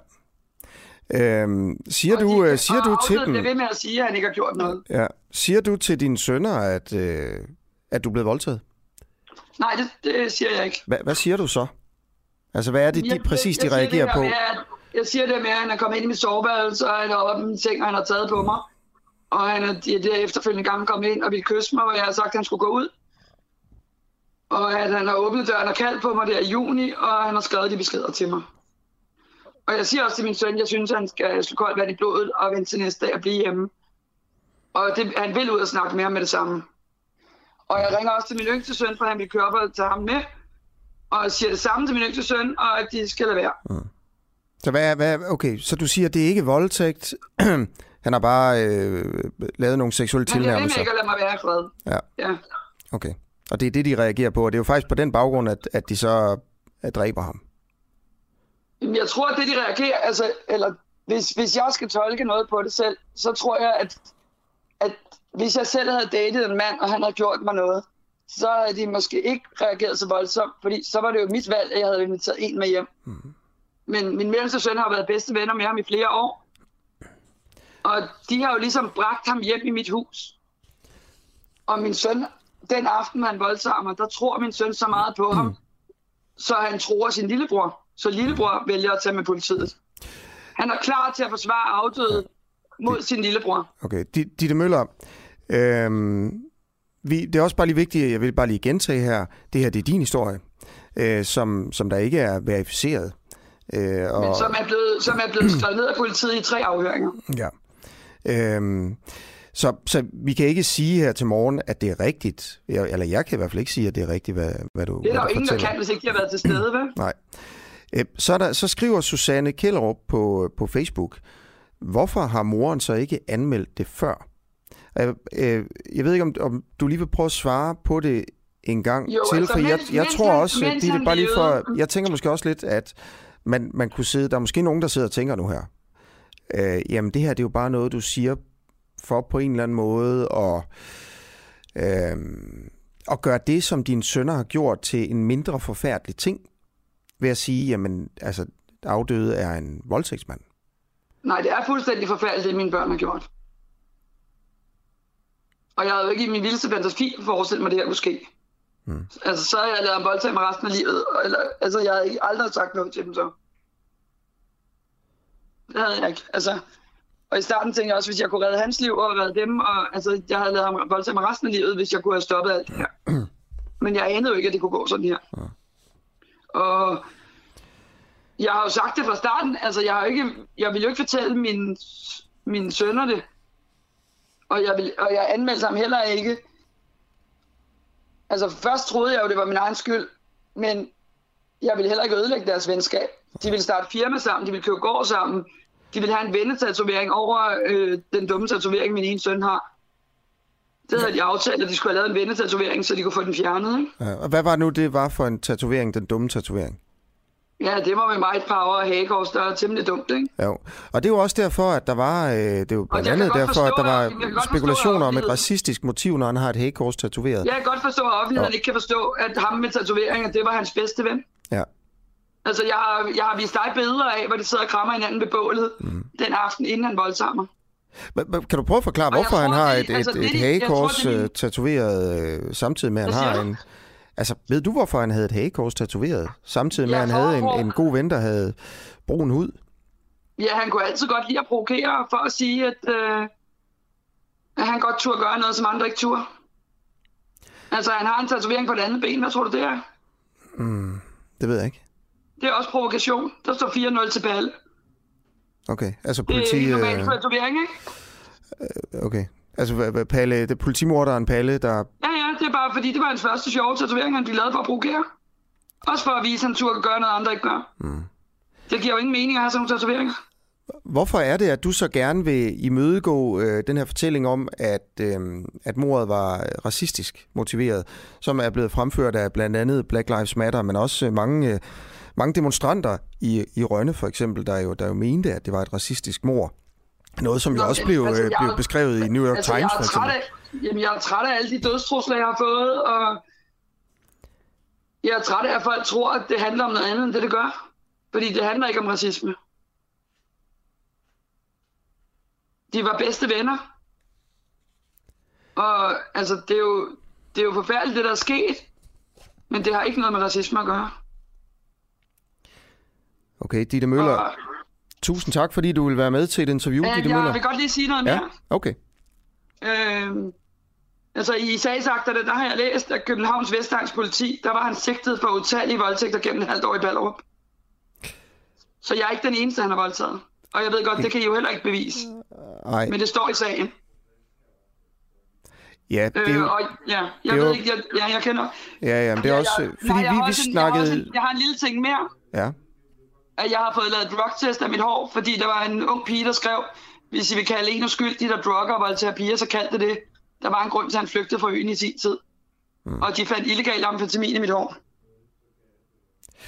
Øhm, siger Og du, de, øh, siger du til dem, bliver ved med at sige, at han ikke har gjort noget. ja, siger du til dine sønner, at, øh, at du blevet voldtaget? Nej, det, det siger jeg ikke. Hvad, hvad siger du så? Altså, hvad er det, de, Jeg- præcis de jeg reagerer på? Med, at, jeg siger det med, at han er kommet ind i mit soveværelse, og han er oppe i min seng, og han har taget på mig. Og han er de der efterfølgende gange kommet ind og ville kysse mig, og jeg har sagt, at han skulle gå ud. Og at han har åbnet døren og kaldt på mig der i juni, og han har skrevet de beskeder til mig. Og jeg siger også til min søn, jeg synes, han skal slå koldt vand i blodet og vente til næste dag og blive hjemme. Og det, han vil ud og snakke med ham med det samme. Og jeg ringer også til min yngste søn, for han vil køre og tage ham med. Og siger det samme til min yngste søn, og at de skal lade være. Så hvad, er- hvad, er- okay, så du siger, at det er ikke voldtægt. Han har bare øh, lavet nogle seksuelle Han bliver ved med tilnærmelser. ikke at lade mig være i fred. Ja. Ja. Okay. Og det er det, de reagerer på, og det er jo faktisk på den baggrund, at, at de så at dræber ham. Jeg tror, at det de reagerer, altså, eller hvis, hvis jeg skal tolke noget på det selv, så tror jeg, at hvis jeg selv havde datet en mand, og han havde gjort mig noget, så havde de måske ikke reageret så voldsomt, fordi så var det jo mit valg, at jeg havde inviteret en med hjem. Mm. Men min mellemste søn har været bedste venner med ham i flere år. Og de har jo ligesom bragt ham hjem i mit hus. Og min søn, den aften han voldtager mig, der tror min søn så meget på ham, så han tror sin lillebror. Så lillebror vælger at tage med politiet. Han er klar til at forsvare afdøde mod sin lillebror. Okay, Di- Ditte Møller, øhm, vi, det er også bare lige vigtigt, jeg vil bare lige gentage her, det her det er din historie, øh, som, som der ikke er verificeret. Øh, og, Men som er blevet, som er blevet skrevet ned af politiet i tre afhøringer. Ja. Øhm, så, så vi kan ikke sige her til morgen, at det er rigtigt. Jeg, eller jeg kan i hvert fald ikke sige, at det er rigtigt, hvad, hvad du Det er der jo ingen, der kan, hvis ikke de har været til stede, vel? Nej. Øh, Så, er der, så skriver Susanne Kellerup på, på Facebook, Hvorfor har moren så ikke anmeldt det før? Øh, øh, jeg ved ikke, om, om du lige vil prøve at svare på det en gang Jo, til, altså, for jeg, mens- jeg mens tror også, mens det er bare lige for, jeg tænker måske også lidt, at man, man kunne sidde, der er måske nogen, der sidder og tænker nu her, øh, jamen det her, det er jo bare noget, du siger for på en eller anden måde at, øh, at gøre det, som dine sønner har gjort, til en mindre forfærdelig ting, ved at sige, jamen altså, afdøde er en voldtægtsmand. Nej, det er fuldstændig forfærdeligt, det mine børn har gjort. Og jeg havde jo ikke i min vildeste fantasi forestillet mig, det her kunne ske. Mm. Altså, så havde jeg lavet en voldtag med resten af livet. Eller, altså, jeg havde ikke aldrig sagt noget til dem så. Det havde jeg ikke. Altså, og i starten tænkte jeg også, hvis jeg kunne redde hans liv og redde dem, og altså, jeg havde lavet ham voldtag med resten af livet, hvis jeg kunne have stoppet alt det her. Men jeg anede jo ikke, at det kunne gå sådan her. Og jeg har jo sagt det fra starten, altså jeg, har ikke, jeg vil jo ikke fortælle mine, mine sønner det. Og jeg, vil, og jeg anmeldte ham heller ikke. Altså først troede jeg jo, det var min egen skyld, men jeg ville heller ikke ødelægge deres venskab. De ville starte firma sammen, de ville købe gård sammen, de ville have en vennetatovering over øh, den dumme tatovering, min ene søn har. Det havde de aftalt, at de skulle have lavet en vennetatovering, så de kunne få den fjernet. Ikke? Ja, og hvad var nu det var for en tatovering, den dumme tatovering? Ja, det var med meget power og hagekors, der er temmelig dumt, ikke? Jo. Og det er jo også derfor, at der var, øh, det er jo blandt andet derfor, at forstå, der at- var spekulationer at om et racistisk motiv, når han har et hagekors tatoveret. Jeg kan godt forstå, at offentligheden Ja. ikke kan forstå, at ham med tatoveringer, det var hans bedste ven. Ja. Altså, jeg har, jeg har vist dig billeder af, hvor de sidder og krammer hinanden ved bålet mm. den aften, inden han voldtager mig. Men- men Kan du prøve at forklare, hvorfor han tror, har det- et, et, altså, et tror, hagekors øh, tatoveret øh, samtidig med, at han har en... Altså, ved du, hvorfor han havde et hagekors tatoveret? Samtidig med, Ja, at han havde en, en god ven, der havde brun hud? Ja, han kunne altid godt lide at provokere for at sige, at, øh, at han godt turde gøre noget, som andre ikke turde. Altså, han har en tatovering på det andet ben. Hvad tror du, det er? Det ved jeg ikke. Det er også provokation. Der står 4-0 til Palle. Okay, altså Det er politi... ikke normalt Øh, tatovering, ikke? okay. Altså, hvad- hvad- Palle, det er politimorderen Palle, der... Ja, ja, det er bare fordi, det var hans første sjove tatovering, han blev lavet for at provokere. Også for at vise, at han turde gøre noget, andre ikke gør. Mm. Det giver jo ingen mening at have sådan nogle tatoveringer. Hvorfor er det, at du så gerne vil imødegå øh, den her fortælling om, at, øh, at mordet var racistisk motiveret, som er blevet fremført af blandt andet Black Lives Matter, men også mange, øh, mange demonstranter i, i Rønne for eksempel, der jo, der jo mente, at det var et racistisk mord. Noget, som jo Nå, også men, blev, altså, øh, jeg- blev beskrevet i New York Altså, Times jeg er, træt af, jamen, jeg er træt af alle de dødstrusler, jeg har fået, og jeg er træt af, at folk tror, at det handler om noget andet, end det, det gør. Fordi det handler ikke om racisme. De var bedste venner. Og altså, det er jo, det er jo forfærdeligt, det der er sket. Men det har ikke noget med racisme at gøre. Okay, Ditte Møller, Og, tusind tak, fordi du vil være med til et interview, ja, Ditte jeg Møller. vil godt lige sige noget Ja, mere. okay. Øhm, altså i sagsakterne, der har jeg læst, at Københavns Vestegns politi, der var han sigtet for utallige voldtægter gennem et halvt år i Ballerup. Så jeg er ikke den eneste, han har voldtaget. Og jeg ved godt, det kan I jo heller ikke bevise. Ej, Men det står i sagen. ja, det er Øh, jo, og ja, jeg det ved jo- ikke, jeg, ja, jeg kender... ja, ja, men det er jeg, også, jeg, øh, fordi nej, jeg vi, vi også Jeg også snakkede, en, jeg har en lille ting mere. ja, at jeg har fået lavet drugtest af mit hår, fordi der var en ung pige, der skrev, hvis I vil kalde en uskyldig, der drugger og voldtager piger, så kald det. Der var en grund til, at han flygtede fra øen i sin tid. Mm. Og de fandt illegal amfetamin i mit hår.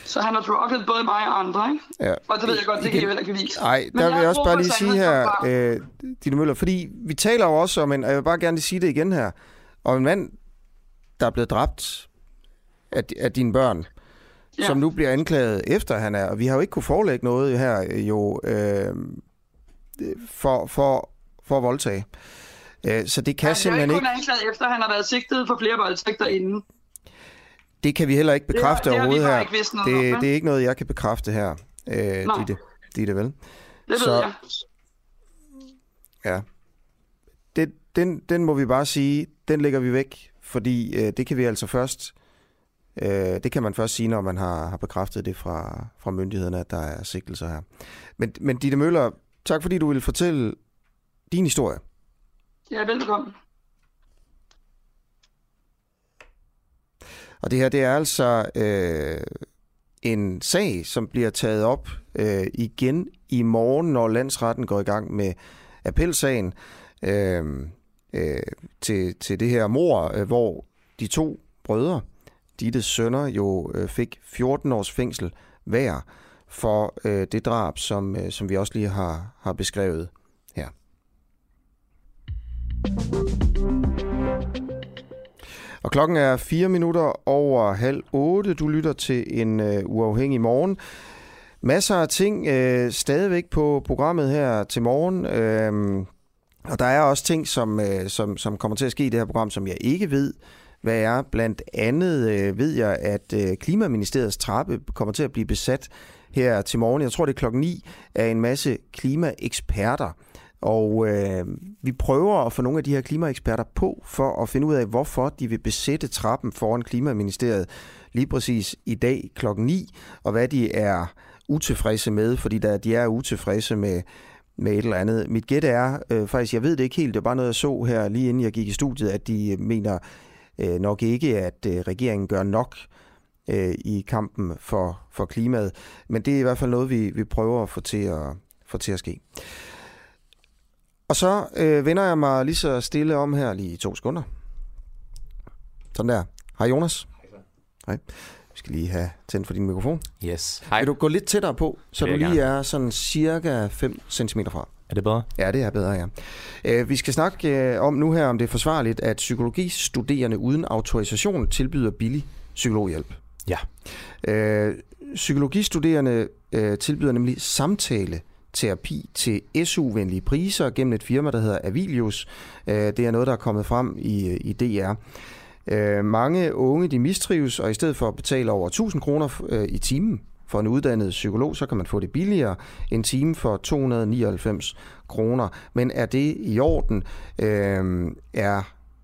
Så han har drugget både mig og andre, ikke? ja. Og det ved jeg godt, det kan jo heller ikke bevise. Nej, der jeg vil jeg også bare lige sige her, øh, Ditte Møller, fordi vi taler jo også om en, og jeg vil bare gerne lige sige det igen her, om en mand, der er blevet dræbt af, af dine børn, ja. Ja. som nu bliver anklaget efter han er, og vi har jo ikke kunne forelægge noget her øh, jo øh, for, for, for at voldtage. Øh, så det kan Han er jo simpelthen ikke ikke, kun anklaget efter, han har været sigtet for flere voldtægter inden. det kan vi heller ikke bekræfte det vi overhovedet her. ikke noget om, Det, det er ikke noget, jeg kan bekræfte her, øh, Nå. Ditte, Ditte, vel? Det ved Så- jeg. Ja. Det, den, den må vi bare sige, den lægger vi væk, fordi øh, det kan vi altså først, øh, det kan man først sige, når man har, har bekræftet det fra, fra myndighederne, at der er sigtelser her. Men, men Ditte Møller, tak fordi du ville fortælle din historie. Ja, velkommen. Og det her, det er altså øh, en sag, som bliver taget op øh, igen i morgen, når landsretten går i gang med appelsagen øh, øh, til, til det her mor, øh, hvor de to brødre, Ditte sønner, jo øh, fik 14 års fængsel hver for øh, det drab, som, øh, som vi også lige har, har beskrevet her. Og klokken er 4 minutter over halv 8. Du lytter til en øh, uafhængig morgen. Masser af ting øh, stadigvæk på programmet her til morgen. Øh, og der er også ting, som, øh, som, som kommer til at ske i det her program, som jeg ikke ved, hvad er. Blandt andet øh, ved jeg, at øh, Klimaministeriets trappe kommer til at blive besat her til morgen. Jeg tror, det er klokken 9 af en masse klimaeksperter. Og øh, vi prøver at få nogle af de her klimaeksperter på for at finde ud af, hvorfor de vil besætte trappen foran Klimaministeriet lige præcis i dag klokken 9, og hvad de er utilfredse med, fordi der, de er utilfredse med, med et eller andet. Mit gæt er øh, faktisk, jeg ved det ikke helt, det er bare noget, jeg så her lige inden jeg gik i studiet, at de mener øh, nok ikke, at øh, regeringen gør nok øh, i kampen for, for klimaet. Men det er i hvert fald noget, vi, vi prøver at få til at, få til at ske. Og så øh, vender jeg mig lige så stille om her lige i to sekunder. Sådan der. Hej Jonas. Hej. Vi skal lige have tændt for din mikrofon. Yes. Hej. Vil du gå lidt tættere på, så du lige er sådan cirka 5 cm fra? Er det bedre? Ja, det er bedre, ja. Øh, vi skal snakke øh, om nu her, om det er forsvarligt, at psykologistuderende uden autorisation tilbyder billig psykologhjælp. Ja. Øh, psykologistuderende øh, tilbyder nemlig samtale terapi til SU-venlige priser gennem et firma, der hedder Avilius. Øh, det er noget, der er kommet frem i, i DR. Øh, mange unge de mistrives, og i stedet for at betale over 1000 kroner øh, i timen for en uddannet psykolog, så kan man få det billigere. En time for 299 kroner. Men er det i orden? Øh, er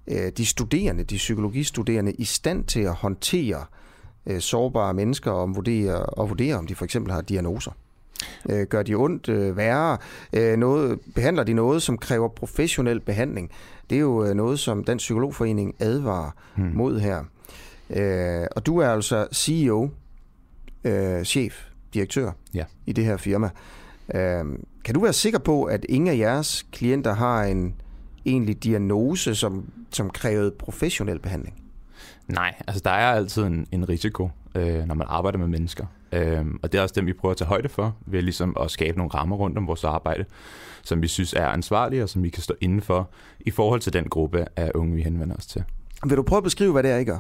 øh, de studerende, de psykologistuderende, i stand til at håndtere øh, sårbare mennesker og vurdere, og vurdere, om de for eksempel har diagnoser? Øh, gør de ondt øh, værre? Øh, noget, behandler de noget, som kræver professionel behandling? Det er jo øh, noget, som Dansk Psykologforening advarer hmm. mod her. Øh, og du er altså CEO, øh, chef, direktør Ja. i det her firma. Øh, kan du være sikker på, at ingen af jeres klienter har en egentlig diagnose, som, som krævede professionel behandling? Nej, altså der er altid en, en risiko, øh, når man arbejder med mennesker. Øh, og det er også dem, vi prøver at tage højde for, ved ligesom at skabe nogle rammer rundt om vores arbejde, som vi synes er ansvarlige, og som vi kan stå inden for, i forhold til den gruppe af unge, vi henvender os til. Vil du prøve at beskrive, hvad det er, I gør?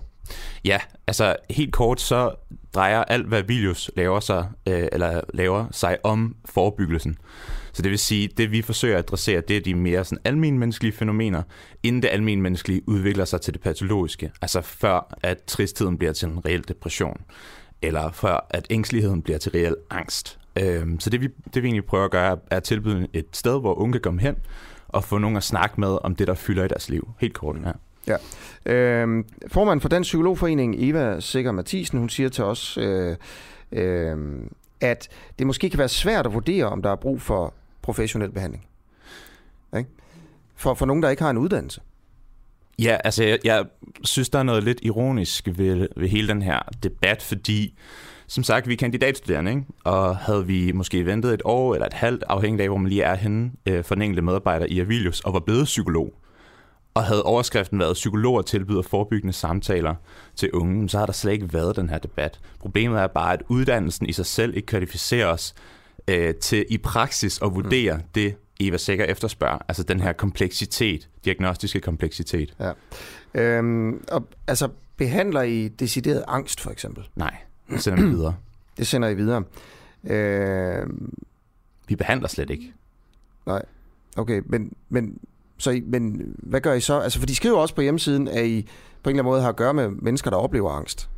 Ja, altså helt kort, så drejer alt, hvad Vilius laver sig, øh, eller laver sig om forebyggelsen. Så det vil sige, det vi forsøger at adressere, det er de mere sådan almenmenneskelige fænomener, inden det almenmenneskelige udvikler sig til det patologiske. Altså før, at tristheden bliver til en reel depression, eller før, at ængsteligheden bliver til reel angst. Øh, så det vi, det vi egentlig prøver at gøre, er at tilbyde et sted, hvor unge kan komme hen, og få nogen at snakke med om det, der fylder i deres liv. Helt kort, ja. Ja. Øhm, formanden for Dansk Psykologforening, Eva Sikker Mathisen, hun siger til os, øh, øh, at det måske kan være svært at vurdere, om der er brug for professionel behandling. Ikke? For, for nogen, der ikke har en uddannelse. Ja, altså jeg, jeg synes, der er noget lidt ironisk ved, ved hele den her debat, fordi som sagt, vi er kandidatstuderende, ikke? og havde vi måske ventet et år eller et halvt, afhængig af, hvor man lige er henne øh, for den enkelte medarbejder i Avilius, og var blevet psykolog, og havde overskriften været, psykologer tilbyder forebyggende samtaler til unge, så har der slet ikke været den her debat. Problemet er bare, at uddannelsen i sig selv ikke kvalificerer os øh, til i praksis at vurdere mm. det, Eva Sikker efterspørger. Altså den her kompleksitet, diagnostiske kompleksitet. Ja. Øhm, og, altså, behandler I decideret angst, for eksempel? Nej, det sender vi videre. Det sender I videre. Øhm, Vi behandler slet ikke. nej, okay, men, men, så I, men hvad gør I så? Altså, for de skriver også på hjemmesiden, at I på en eller anden måde har at gøre med mennesker, der oplever angst.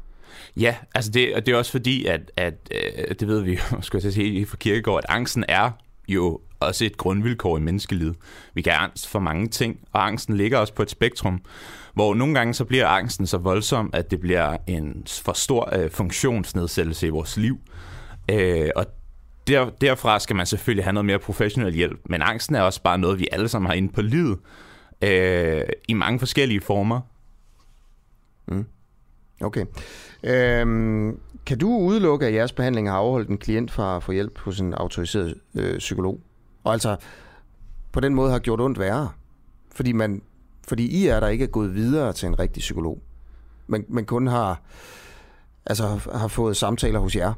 Ja, altså det, og det er også fordi, at, at øh, det ved vi jo, skal jeg til sige, fra Kirkegaard, at angsten er jo også et grundvilkår i menneskelivet. Vi kan have angst for mange ting, og angsten ligger også på et spektrum, hvor nogle gange så bliver angsten så voldsom, at det bliver en for stor øh, funktionsnedsættelse i vores liv. Øh, og der, derfra skal man selvfølgelig have noget mere professionel hjælp, men angsten er også bare noget, vi alle sammen har inde på livet, øh, i mange forskellige former. Mm. Okay. Øhm, kan du udelukke, at jeres behandling har afholdt en klient fra at få hjælp hos en autoriseret øh, psykolog? Og altså på den måde har gjort ondt værre? Fordi, man, fordi I er der ikke er gået videre til en rigtig psykolog, men, men kun har, altså, har fået samtaler hos jer?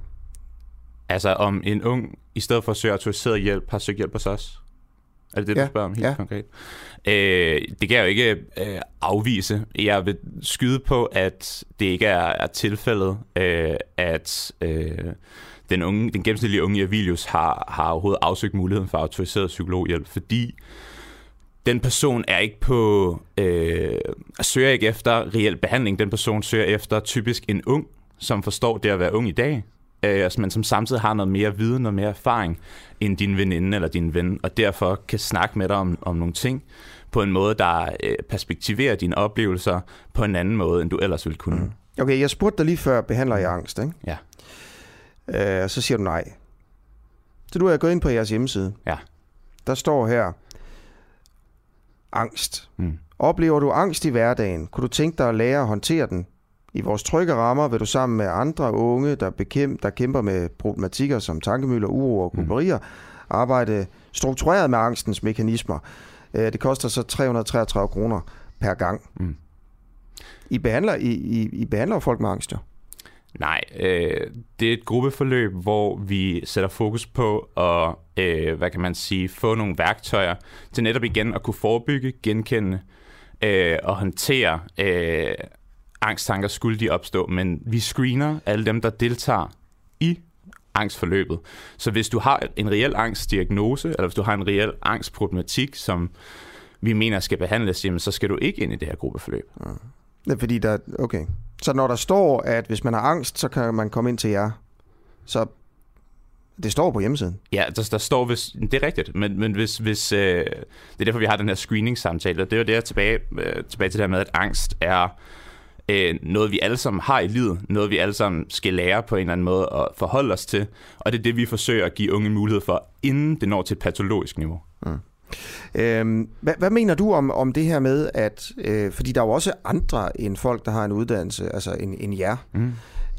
Altså om en ung, i stedet for at søge autoriseret hjælp, har søgt hjælp hos os? Er det det, du Ja, spørger om helt ja. konkret? Øh, det kan jeg jo ikke øh, afvise. Jeg vil skyde på, at det ikke er, er tilfældet, øh, at øh, den, unge, den gennemsnitlige unge i Avilius har, har overhovedet afsøgt muligheden for autoriseret psykologhjælp, fordi den person er ikke på øh, søger ikke efter reel behandling. Den person søger efter typisk en ung, som forstår det at være ung i dag, øh, men som samtidig har noget mere viden, noget mere erfaring end din veninde eller din ven, og derfor kan snakke med dig om, om nogle ting på en måde, der øh, perspektiverer dine oplevelser på en anden måde, end du ellers ville kunne. Mm. Okay, jeg spurgte dig lige før, behandler jeg angst, ikke? Ja. Øh, og så siger du nej. Så du er gået ind på jeres hjemmeside. Ja. Der står her, angst. Mm. Oplever du angst i hverdagen? Kunne du tænke dig at lære at håndtere den? I vores trygge rammer vil du sammen med andre unge, der, bekæm- der kæmper med problematikker som tankemøller, uro og kuberier, arbejde struktureret med angstens mekanismer. Øh, Det koster så 333 kroner per gang. Mm. I behandler, I, I, I behandler folk med angst, jo. Nej, øh, det er et gruppeforløb, hvor vi sætter fokus på at, øh, hvad kan man sige, få nogle værktøjer til netop igen at kunne forebygge, genkende øh, og håndtere øh, angsttanker, skulle de opstå. Men vi screener alle dem, der deltager i angstforløbet. Så hvis du har en reel angstdiagnose, eller hvis du har en reel angstproblematik, som vi mener skal behandles, jamen, så skal du ikke ind i det her gruppeforløb. Det er fordi, der... Okay. Så når der står, at hvis man har angst, så kan man komme ind til jer, så det står på hjemmesiden. Ja, der, der står, hvis, det er rigtigt, men, men hvis, hvis øh, det er derfor, vi har den her screening-samtale, og det er jo det her tilbage, øh, tilbage til det her med, at angst er øh, noget, vi alle sammen har i livet, noget, vi alle sammen skal lære på en eller anden måde at forholde os til, og det er det, vi forsøger at give unge mulighed for, inden det når til et patologisk niveau. Øhm, hvad, hvad mener du om, om det her med, at... Øh, fordi der er jo også andre end folk, der har en uddannelse, altså end, end jer, Mm.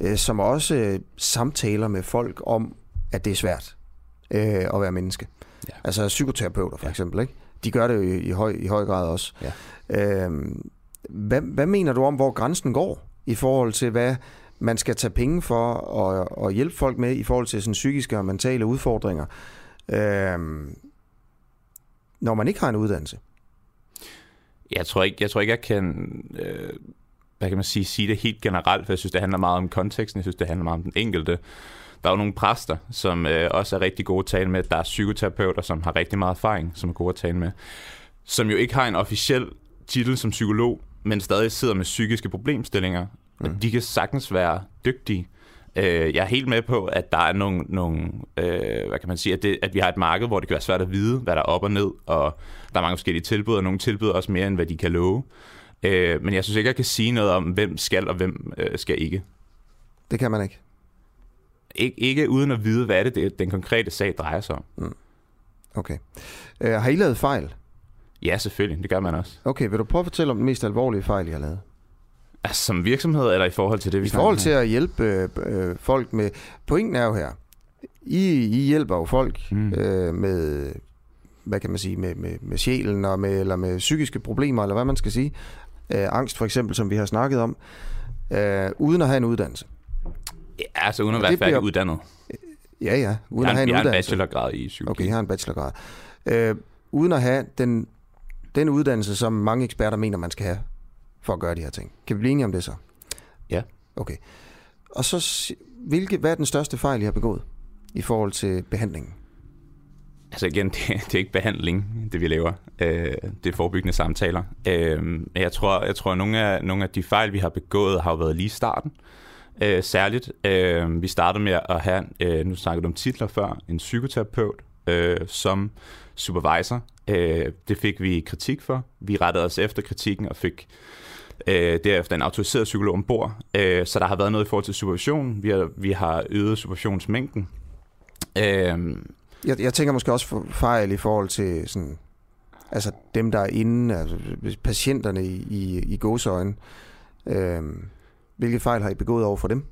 øh, som også øh, samtaler med folk om, at det er svært øh, at være menneske. Ja. Altså psykoterapeuter for Ja. eksempel, ikke? De gør det jo i, i, høj, i høj grad også. Ja. Øhm, hvad, hvad mener du om, hvor grænsen går i forhold til, hvad man skal tage penge for og, og hjælpe folk med i forhold til sådan psykiske og mentale udfordringer, øh, når man ikke har en uddannelse? Jeg tror ikke, jeg, tror ikke, jeg kan, øh, hvad kan man sige, sige det helt generelt, for jeg synes, det handler meget om konteksten, jeg synes, det handler meget om den enkelte. Der er jo nogle præster, som øh, også er rigtig gode at tale med. Der er psykoterapeuter, som har rigtig meget erfaring, som er gode at tale med. Som jo ikke har en officiel titel som psykolog, men stadig sidder med psykiske problemstillinger. Mm. De kan sagtens være dygtige. Øh, jeg er helt med på, at der er nogle, nogle øh, hvad kan man sige, at, det, at vi har et marked, hvor det kan være svært at vide, hvad der er op og ned, og der er mange forskellige tilbud, og nogle tilbyder også mere, end hvad de kan love. Øh, men jeg synes ikke, jeg kan sige noget om, hvem skal og hvem øh, skal ikke. Det kan man ikke. Ik- ikke uden at vide, hvad det, det, den konkrete sag drejer sig om. Okay. Øh, har I lavet fejl? Ja, selvfølgelig, det gør man også. Okay, vil du prøve at fortælle om den mest alvorlige fejl, I har lavet? Altså, som virksomhed, eller i forhold til det, vi I forhold til at hjælpe øh, øh, folk med... Pointen er jo her. I, I hjælper jo folk Mm. øh, med, hvad kan man sige, med, med, med sjælen og med, eller med psykiske problemer, eller hvad man skal sige. Øh, angst for eksempel, som vi har snakket om, øh, uden at have en uddannelse. Ja, altså uden at være færdig bliver- uddannet. Ja, ja, uden Jeg at have en, en jeg har en uddannelse. bachelorgrad i psykologi. Okay, jeg har en bachelorgrad. Øh, uden at have den, den uddannelse, som mange eksperter mener, man skal have for at gøre de her ting. Kan vi blive enige om det så? Ja. Okay. Og så, hvilke, hvad er den største fejl, I har begået i forhold til behandlingen? Altså igen, det, det er ikke behandling, det vi laver. Øh, det er forebyggende samtaler. Øh, jeg tror, jeg tror at nogle af, nogle af de fejl, vi har begået, har jo været lige i starten. Øh, særligt. Øh, vi startede med at have, øh, nu snakkede du om titler før, en psykoterapeut øh, som supervisor. Øh, det fik vi kritik for. Vi rettede os efter kritikken og fik øh, derefter en autoriseret psykolog ombord. Øh, så der har været noget i forhold til supervision. Vi har, vi har øget supervisionsmængden. Øh, Jeg, jeg tænker måske også for fejl i forhold til sådan, altså dem, der er inde, altså patienterne i, i, i gåseøjne. Øhm, hvilke fejl har I begået over for dem?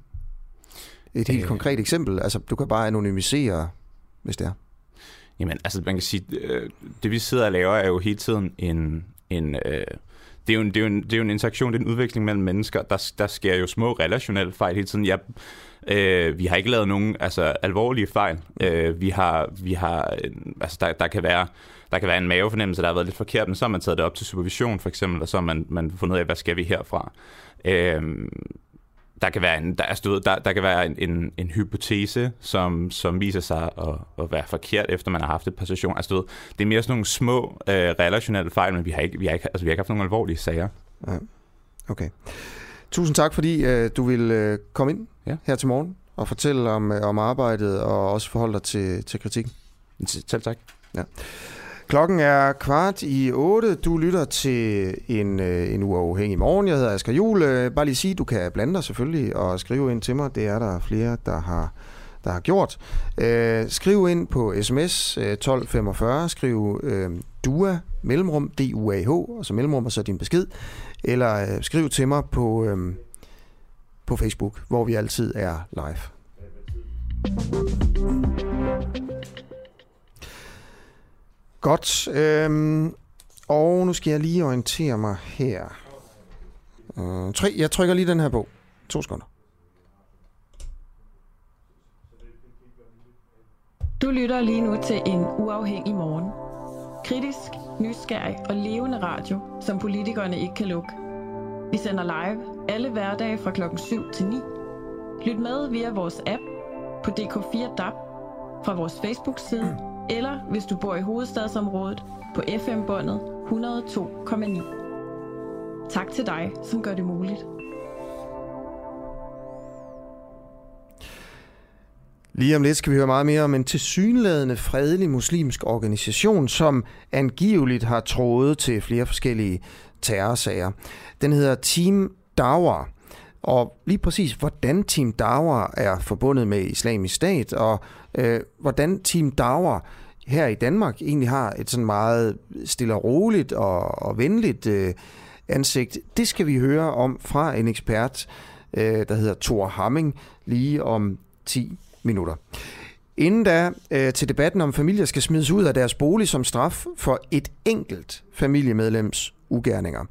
Et helt Øh. konkret eksempel. Altså, du kan bare anonymisere, hvis det er. Jamen, altså man kan sige, øh, det vi sidder og laver er jo hele tiden en... en øh, det er, jo en, det, er jo en, det er jo en interaktion, det er en udveksling mellem mennesker. Der, der sker jo små relationelle fejl hele tiden. Jeg, øh, vi har ikke lavet nogen altså, alvorlige fejl. Øh, vi har, vi har, øh, altså, der, der, kan være, der kan være en mavefornemmelse, der har været lidt forkert, men så har man taget det op til supervision for eksempel, og så har man, man fundet ud af, hvad skal vi herfra. Øh, der kan være en, der, er stået, der, der kan være en, en, en hypotese, som, som viser sig at, at være forkert, efter man har haft et par sessioner. Altså, du ved, det er mere sådan nogle små øh, relationelle fejl, men vi har, ikke, vi, har ikke, altså, vi har ikke haft nogen alvorlige sager. Okay. Tusind tak, fordi øh, du vil øh, komme ind Ja. her til morgen og fortælle om, øh, om arbejdet og også forholde dig til, til kritikken. Selv tak. Klokken er kvart i otte. Du lytter til en, øh, en uafhængig morgen. Jeg hedder Asger Juhl. Øh, bare lige sige, du kan blande dig selvfølgelig og skrive ind til mig. Det er der flere, der har, der har gjort. Øh, skriv ind på sms øh, 1245. Skriv øh, DUA, mellemrum, D-U-A-H, og så mellemrum og så din besked. Eller øh, skriv til mig på, øh, på Facebook, hvor vi altid er live. Godt. Øhm, og nu skal jeg lige orientere mig her. Øh, tre, jeg trykker lige den her på. To sekunder. Du lytter lige nu til en uafhængig morgen. Kritisk, nysgerrig og levende radio, som politikerne ikke kan lukke. Vi sender live alle hverdage fra klokken 7 til 9. Lyt med via vores app på DK4 DAB, fra vores Facebook-side, eller hvis du bor i hovedstadsområdet på FM-båndet 102,9. Tak til dig, som gør det muligt. Lige om lidt skal vi høre meget mere om en tilsyneladende fredelig muslimsk organisation, som angiveligt har trådet til flere forskellige terrorsager. Den hedder Team Dawar. Og lige præcis, hvordan Team Dawar er forbundet med islamisk stat, og øh, hvordan Team Dawa her i Danmark egentlig har et sådan meget stille og roligt og, og venligt øh, ansigt, det skal vi høre om fra en ekspert, øh, der hedder Thor Hamming, lige om 10 minutter. Inden da øh, til debatten om familier skal smides ud af deres bolig som straf for et enkelt familiemedlems ugerninger.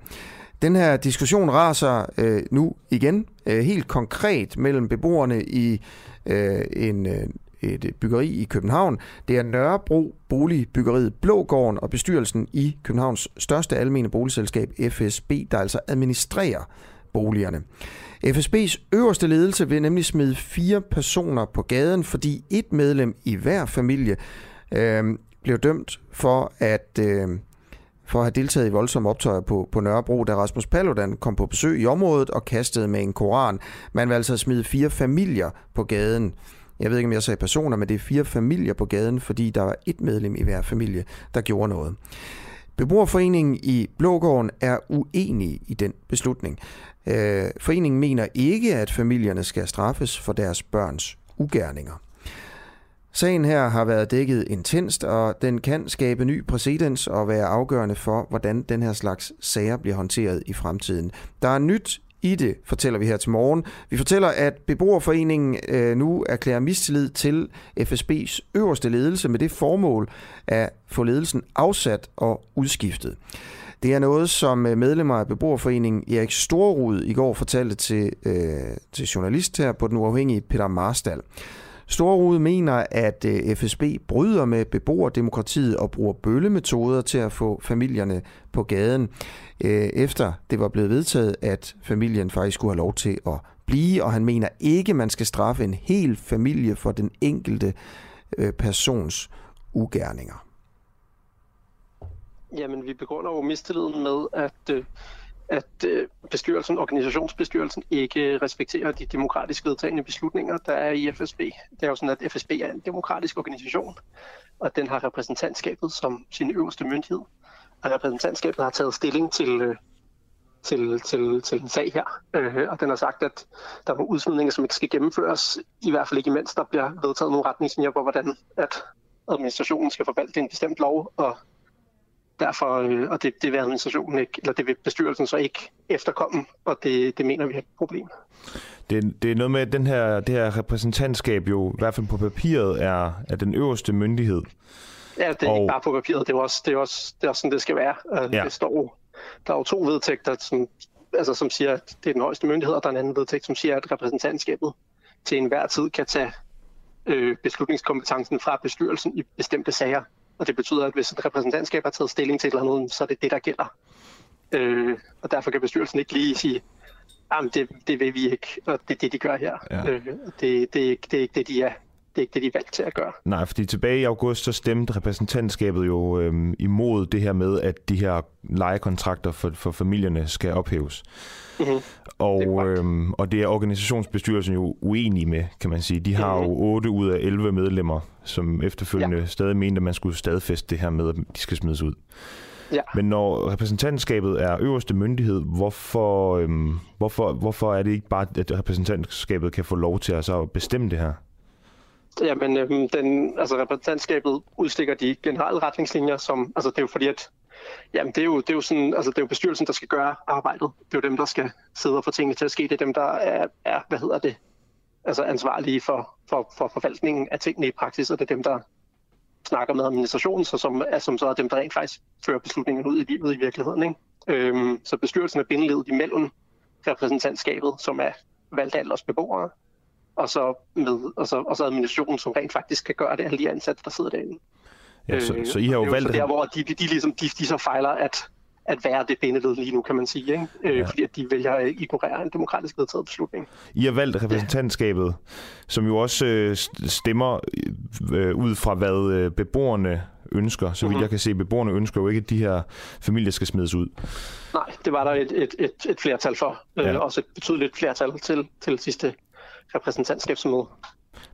Den her diskussion raser øh, nu igen øh, helt konkret mellem beboerne i øh, en, øh, et byggeri i København. Det er Nørrebro Boligbyggeriet Blågården og bestyrelsen i Københavns største almene boligselskab FSB, der altså administrerer boligerne. FSB's øverste ledelse vil nemlig smide fire personer på gaden, fordi et medlem i hver familie øh, blev dømt for at øh, for at have deltaget i voldsomme optøjer på, på Nørrebro, da Rasmus Paludan kom på besøg i området og kastede med en koran. Man vil altså smide fire familier på gaden. Jeg ved ikke, om jeg sagde personer, men det er fire familier på gaden, fordi der var et medlem i hver familie, der gjorde noget. Beboerforeningen i Blågården er uenig i den beslutning. Øh, foreningen mener ikke, at familierne skal straffes for deres børns ugerninger. Sagen her har været dækket intenst, og den kan skabe ny præcedens og være afgørende for, hvordan den her slags sager bliver håndteret i fremtiden. Der er nyt i det, fortæller vi her til morgen. Vi fortæller, at beboerforeningen øh, nu erklærer mistillid til FSB's øverste ledelse med det formål at få ledelsen afsat og udskiftet. Det er noget, som øh, medlemmer af beboerforeningen Erik Storrud i går fortalte til, øh, til journalist her på Den Uafhængige Peter Marstal. Storrud mener, at øh, FSB bryder med beboerdemokratiet og bruger bøllemetoder til at få familierne på gaden, øh, efter det var blevet vedtaget, at familien faktisk skulle have lov til at blive, og han mener ikke, man skal straffe en hel familie for den enkelte øh, persons ugerninger. Jamen, vi begrunder jo mistilliden med, at, øh, at øh, bestyrelsen, organisationsbestyrelsen ikke respekterer de demokratisk vedtagende beslutninger, der er i FSB. Det er jo sådan, at FSB er en demokratisk organisation, og den har repræsentantskabet som sin øverste myndighed. Og repræsentantskabet har taget stilling til, øh, til, til, til en sag her, øh, og den har sagt, at der er nogle udsmidninger, som ikke skal gennemføres, i hvert fald ikke imens der bliver vedtaget nogle retningslinjer på, hvordan at administrationen skal forvalte en bestemt lov, og derfor, øh, og det, det vil administrationen ikke, eller det vil bestyrelsen så ikke efterkomme, og det, det mener vi er et problem. Det, det er noget med, at den her, det her repræsentantskab jo, i hvert fald på papiret, er, er den øverste myndighed. Ja, det er og... ikke bare på papiret, det er også, det er også, det er også sådan, det skal være. Ja. Det står, der er jo to vedtægter, som, altså, som siger, at det er den højeste myndighed, og der er en anden vedtægt, som siger, at repræsentantskabet til enhver tid kan tage øh, beslutningskompetencen fra bestyrelsen i bestemte sager. Og det betyder, at hvis et repræsentantskab har taget stilling til et eller andet, så er det det, der gælder. Øh, og derfor kan bestyrelsen ikke lige sige, at det, det vil vi ikke, og det er det, de gør her. Ja. Øh, det, det, det, det er ikke det, de er det er ikke det, de er valgt til at gøre. Nej, fordi tilbage i august, så stemte repræsentantskabet jo øhm, imod det her med, at de her lejekontrakter for, for familierne skal ophæves. Mm-hmm. Og, det øhm, og det er organisationsbestyrelsen jo uenig med, kan man sige. De har mm-hmm. jo 8 ud af 11 medlemmer, som efterfølgende ja. stadig mente, at man skulle stadfæste det her med, at de skal smides ud. Ja. Men når repræsentantskabet er øverste myndighed, hvorfor, øhm, hvorfor, hvorfor er det ikke bare, at repræsentantskabet kan få lov til at så bestemme det her? Jamen, øhm, den, altså repræsentantskabet udstikker de generelle retningslinjer, som, altså det er jo fordi, at jamen, det er jo, det er jo sådan, altså det er jo bestyrelsen, der skal gøre arbejdet. Det er jo dem, der skal sidde og få tingene til at ske. Det er dem, der er, er hvad hedder det, altså ansvarlige for, for, for forvaltningen af tingene i praksis, og det er dem, der snakker med administrationen, så som, er, som så er dem, der rent faktisk fører beslutningen ud i livet i virkeligheden. Ikke? Øhm, så bestyrelsen er bindeledet imellem repræsentantskabet, som er valgt af alle os beboere, og så, med, og så, og så administrationen, som rent faktisk kan gøre det, alle de ansatte, der sidder derinde. Ja, så, øh, så I har jo valgt... Så der, hvor de, de, de, ligesom, de, de så fejler at, at være det bindeled lige nu, kan man sige, ikke? Øh, ja. fordi at de vælger at ignorere en demokratisk vedtaget beslutning. I har valgt repræsentantskabet, ja. som jo også øh, stemmer øh, ud fra, hvad øh, beboerne ønsker. Så vidt mm-hmm. jeg kan se, beboerne ønsker jo ikke, at de her familier skal smides ud. Nej, det var der et, et, et, et flertal for. Øh, ja. Øh, også et betydeligt flertal til, til sidste repræsentantskabsmøde.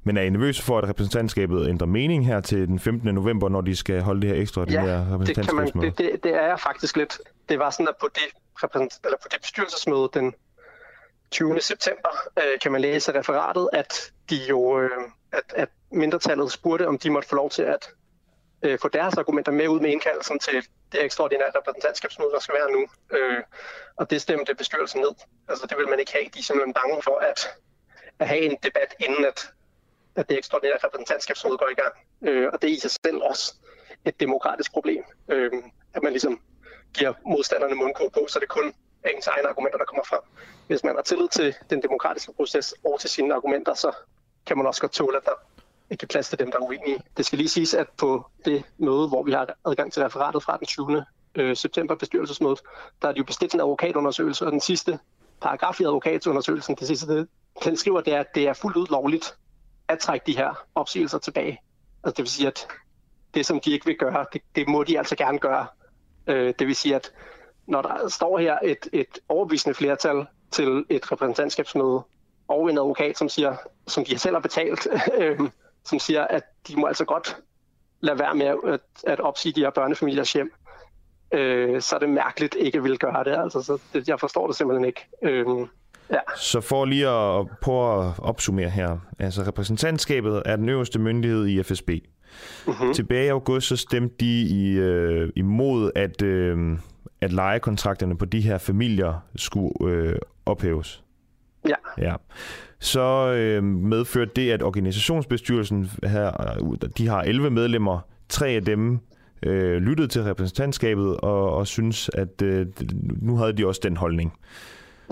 Men er I nervøse for, at repræsentantskabet ændrer mening her til den 15. november, når de skal holde det her ekstra ja, her repræsentantskabsmøde? Det, det, det er jeg faktisk lidt. Det var sådan, at på det, eller på det bestyrelsesmøde den 20. september, øh, kan man læse referatet, at de jo, øh, at, at mindretallet spurgte, om de måtte få lov til at øh, få deres argumenter med ud med indkaldelsen til det ekstraordinære repræsentantskabsmøde, der skal være nu. Øh, og det stemte bestyrelsen ned. Altså det vil man ikke have. De er simpelthen bange for, at at have en debat, inden at, at det ekstraordinære repræsentantskabsmøde går i gang. Øh, og det er i sig selv også et demokratisk problem, øh, at man ligesom giver modstanderne mundkåb på, så det kun er ens egne argumenter, der kommer frem. Hvis man har tillid til den demokratiske proces og til sine argumenter, så kan man også godt tåle, at der ikke er plads til dem, der er uenige. Det skal lige siges, at på det møde, hvor vi har adgang til referatet fra den 20. Øh, september bestyrelsesmødet, der er det jo bestilt en advokatundersøgelse, og den sidste paragraf i advokatundersøgelsen, det sidste den skriver, det er, at det er fuldt ud lovligt at trække de her opsigelser tilbage. Altså det vil sige, at det, som de ikke vil gøre, det, det må de altså gerne gøre. Øh, det vil sige, at når der står her et, et overbevisende flertal til et repræsentantskabsmøde, og en advokat, som siger, som de selv har betalt, øh, som siger, at de må altså godt lade være med at, at opsige de her børnefamiliers hjem, øh, så er det mærkeligt ikke at ville gøre det. Altså, så det, jeg forstår det simpelthen ikke. Øh, Ja. Så for lige at prøve at opsummere her. Altså repræsentantskabet er den øverste myndighed i FSB. Uh-huh. Tilbage i august så stemte de i, øh, imod, at, øh, at lejekontrakterne på de her familier skulle øh, ophæves. Ja. ja. Så øh, medførte det, at organisationsbestyrelsen her, de har 11 medlemmer. Tre af dem øh, lyttede til repræsentantskabet og, og synes, at øh, nu havde de også den holdning.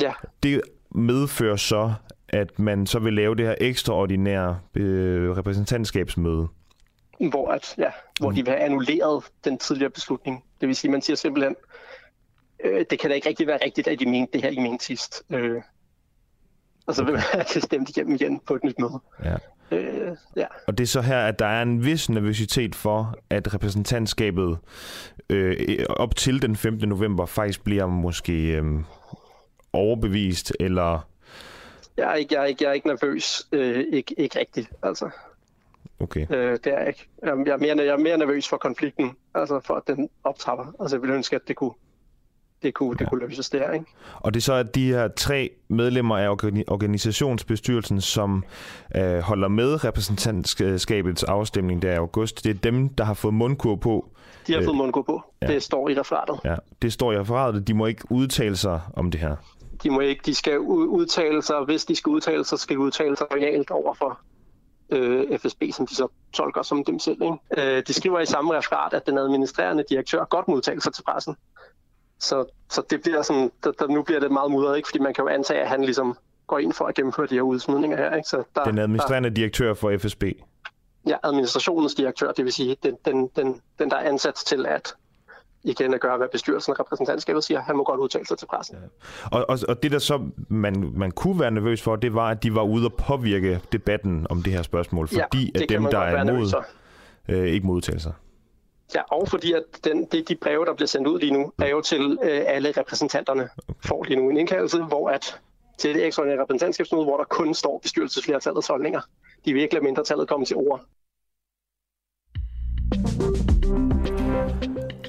Ja. Det medfører så, at man så vil lave det her ekstraordinære øh, repræsentantskabsmøde. Hvor, at, ja, hvor de vil have annulleret den tidligere beslutning. Det vil sige, at man siger simpelthen, øh, det kan da ikke rigtig være rigtigt, at de mente det her, I mente sidst. Øh, og så vil man have det stemt igennem igen på et nyt møde. Ja. Øh, ja. Og det er så her, at der er en vis nervøsitet for, at repræsentantskabet øh, op til den 15. november faktisk bliver måske øh, overbevist, eller... Jeg er ikke, jeg er ikke, jeg er ikke nervøs. Øh, ikke, ikke rigtigt, altså. Okay. Øh, det er jeg ikke. Jeg er, mere, jeg er mere nervøs for konflikten, altså for at den optrapper. Altså jeg ville ønske, at det kunne det kunne, det kunne løses der. Ikke? Og det er så at de her tre medlemmer af organisationsbestyrelsen, som øh, holder med repræsentantskabets afstemning der i august. Det er dem, der har fået mundkur på. De har øh, fået mundkur på. Ja. Det står i referatet. Ja, det står i referatet. De må ikke udtale sig om det her. De må ikke. De skal udtale sig. Hvis de skal udtale sig, skal de udtale sig realt over for øh, FSB, som de så tolker som dem selv. Ikke? Øh, de skriver i samme referat, at den administrerende direktør godt modtager sig til pressen. Så, så det bliver sådan, der, der, nu bliver det meget mudret, ikke? fordi man kan jo antage, at han ligesom går ind for at gennemføre de her udsmidninger her. Ikke? Så der, den administrerende der, direktør for FSB? Ja, administrationens direktør, det vil sige den, den, den, den der er ansat til at igen at gøre, hvad bestyrelsen og repræsentantskabet siger. Han må godt udtale sig til pressen. Ja. Og, og, og det, der så man, man kunne være nervøs for, det var, at de var ude at påvirke debatten om det her spørgsmål, fordi ja, at dem, der er imod, øh, ikke må udtale sig. Ja, og fordi at den, det, de breve, der bliver sendt ud lige nu, er jo til øh, alle repræsentanterne. Får lige nu en indkaldelse, hvor at til det ekstraordinære repræsentantskabsmøde, hvor der kun står bestyrelsesflertallets holdninger. De vil ikke lade mindretallet komme til ord.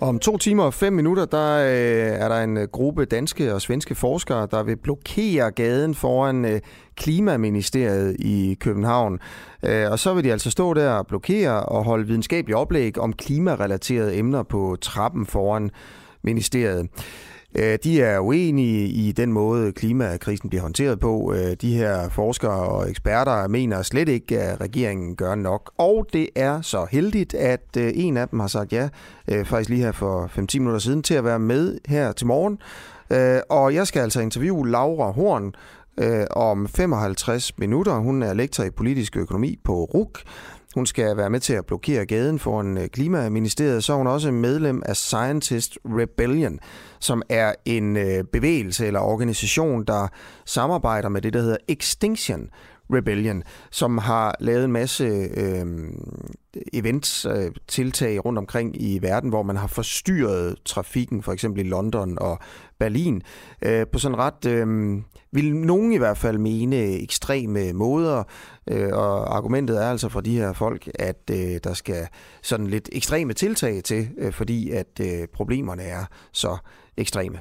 Om to timer og fem minutter, der øh, er der en øh, gruppe danske og svenske forskere, der vil blokere gaden foran øh, Klimaministeriet i København. Øh, og så vil de altså stå der og blokere og holde videnskabelige oplæg om klimarelaterede emner på trappen foran ministeriet. Øh, de er uenige i den måde, klimakrisen bliver håndteret på. Øh, de her forskere og eksperter mener slet ikke, at regeringen gør nok. Og det er så heldigt, at øh, en af dem har sagt ja, faktisk lige her for 5-10 minutter siden, til at være med her til morgen. Og jeg skal altså interviewe Laura Horn om 55 minutter. Hun er lektor i politisk økonomi på RUK. Hun skal være med til at blokere gaden foran en Klimaministeriet. Så er hun også medlem af Scientist Rebellion, som er en øh, bevægelse eller organisation, der samarbejder med det, der hedder Extinction Rebellion, som har lavet en masse øh, events, øh, tiltag rundt omkring i verden, hvor man har forstyrret trafikken, for eksempel i London og Berlin, øh, på sådan ret, øh, vil nogen i hvert fald mene, ekstreme måder. Øh, og argumentet er altså fra de her folk, at øh, der skal sådan lidt ekstreme tiltag til, øh, fordi at øh, problemerne er så ekstreme.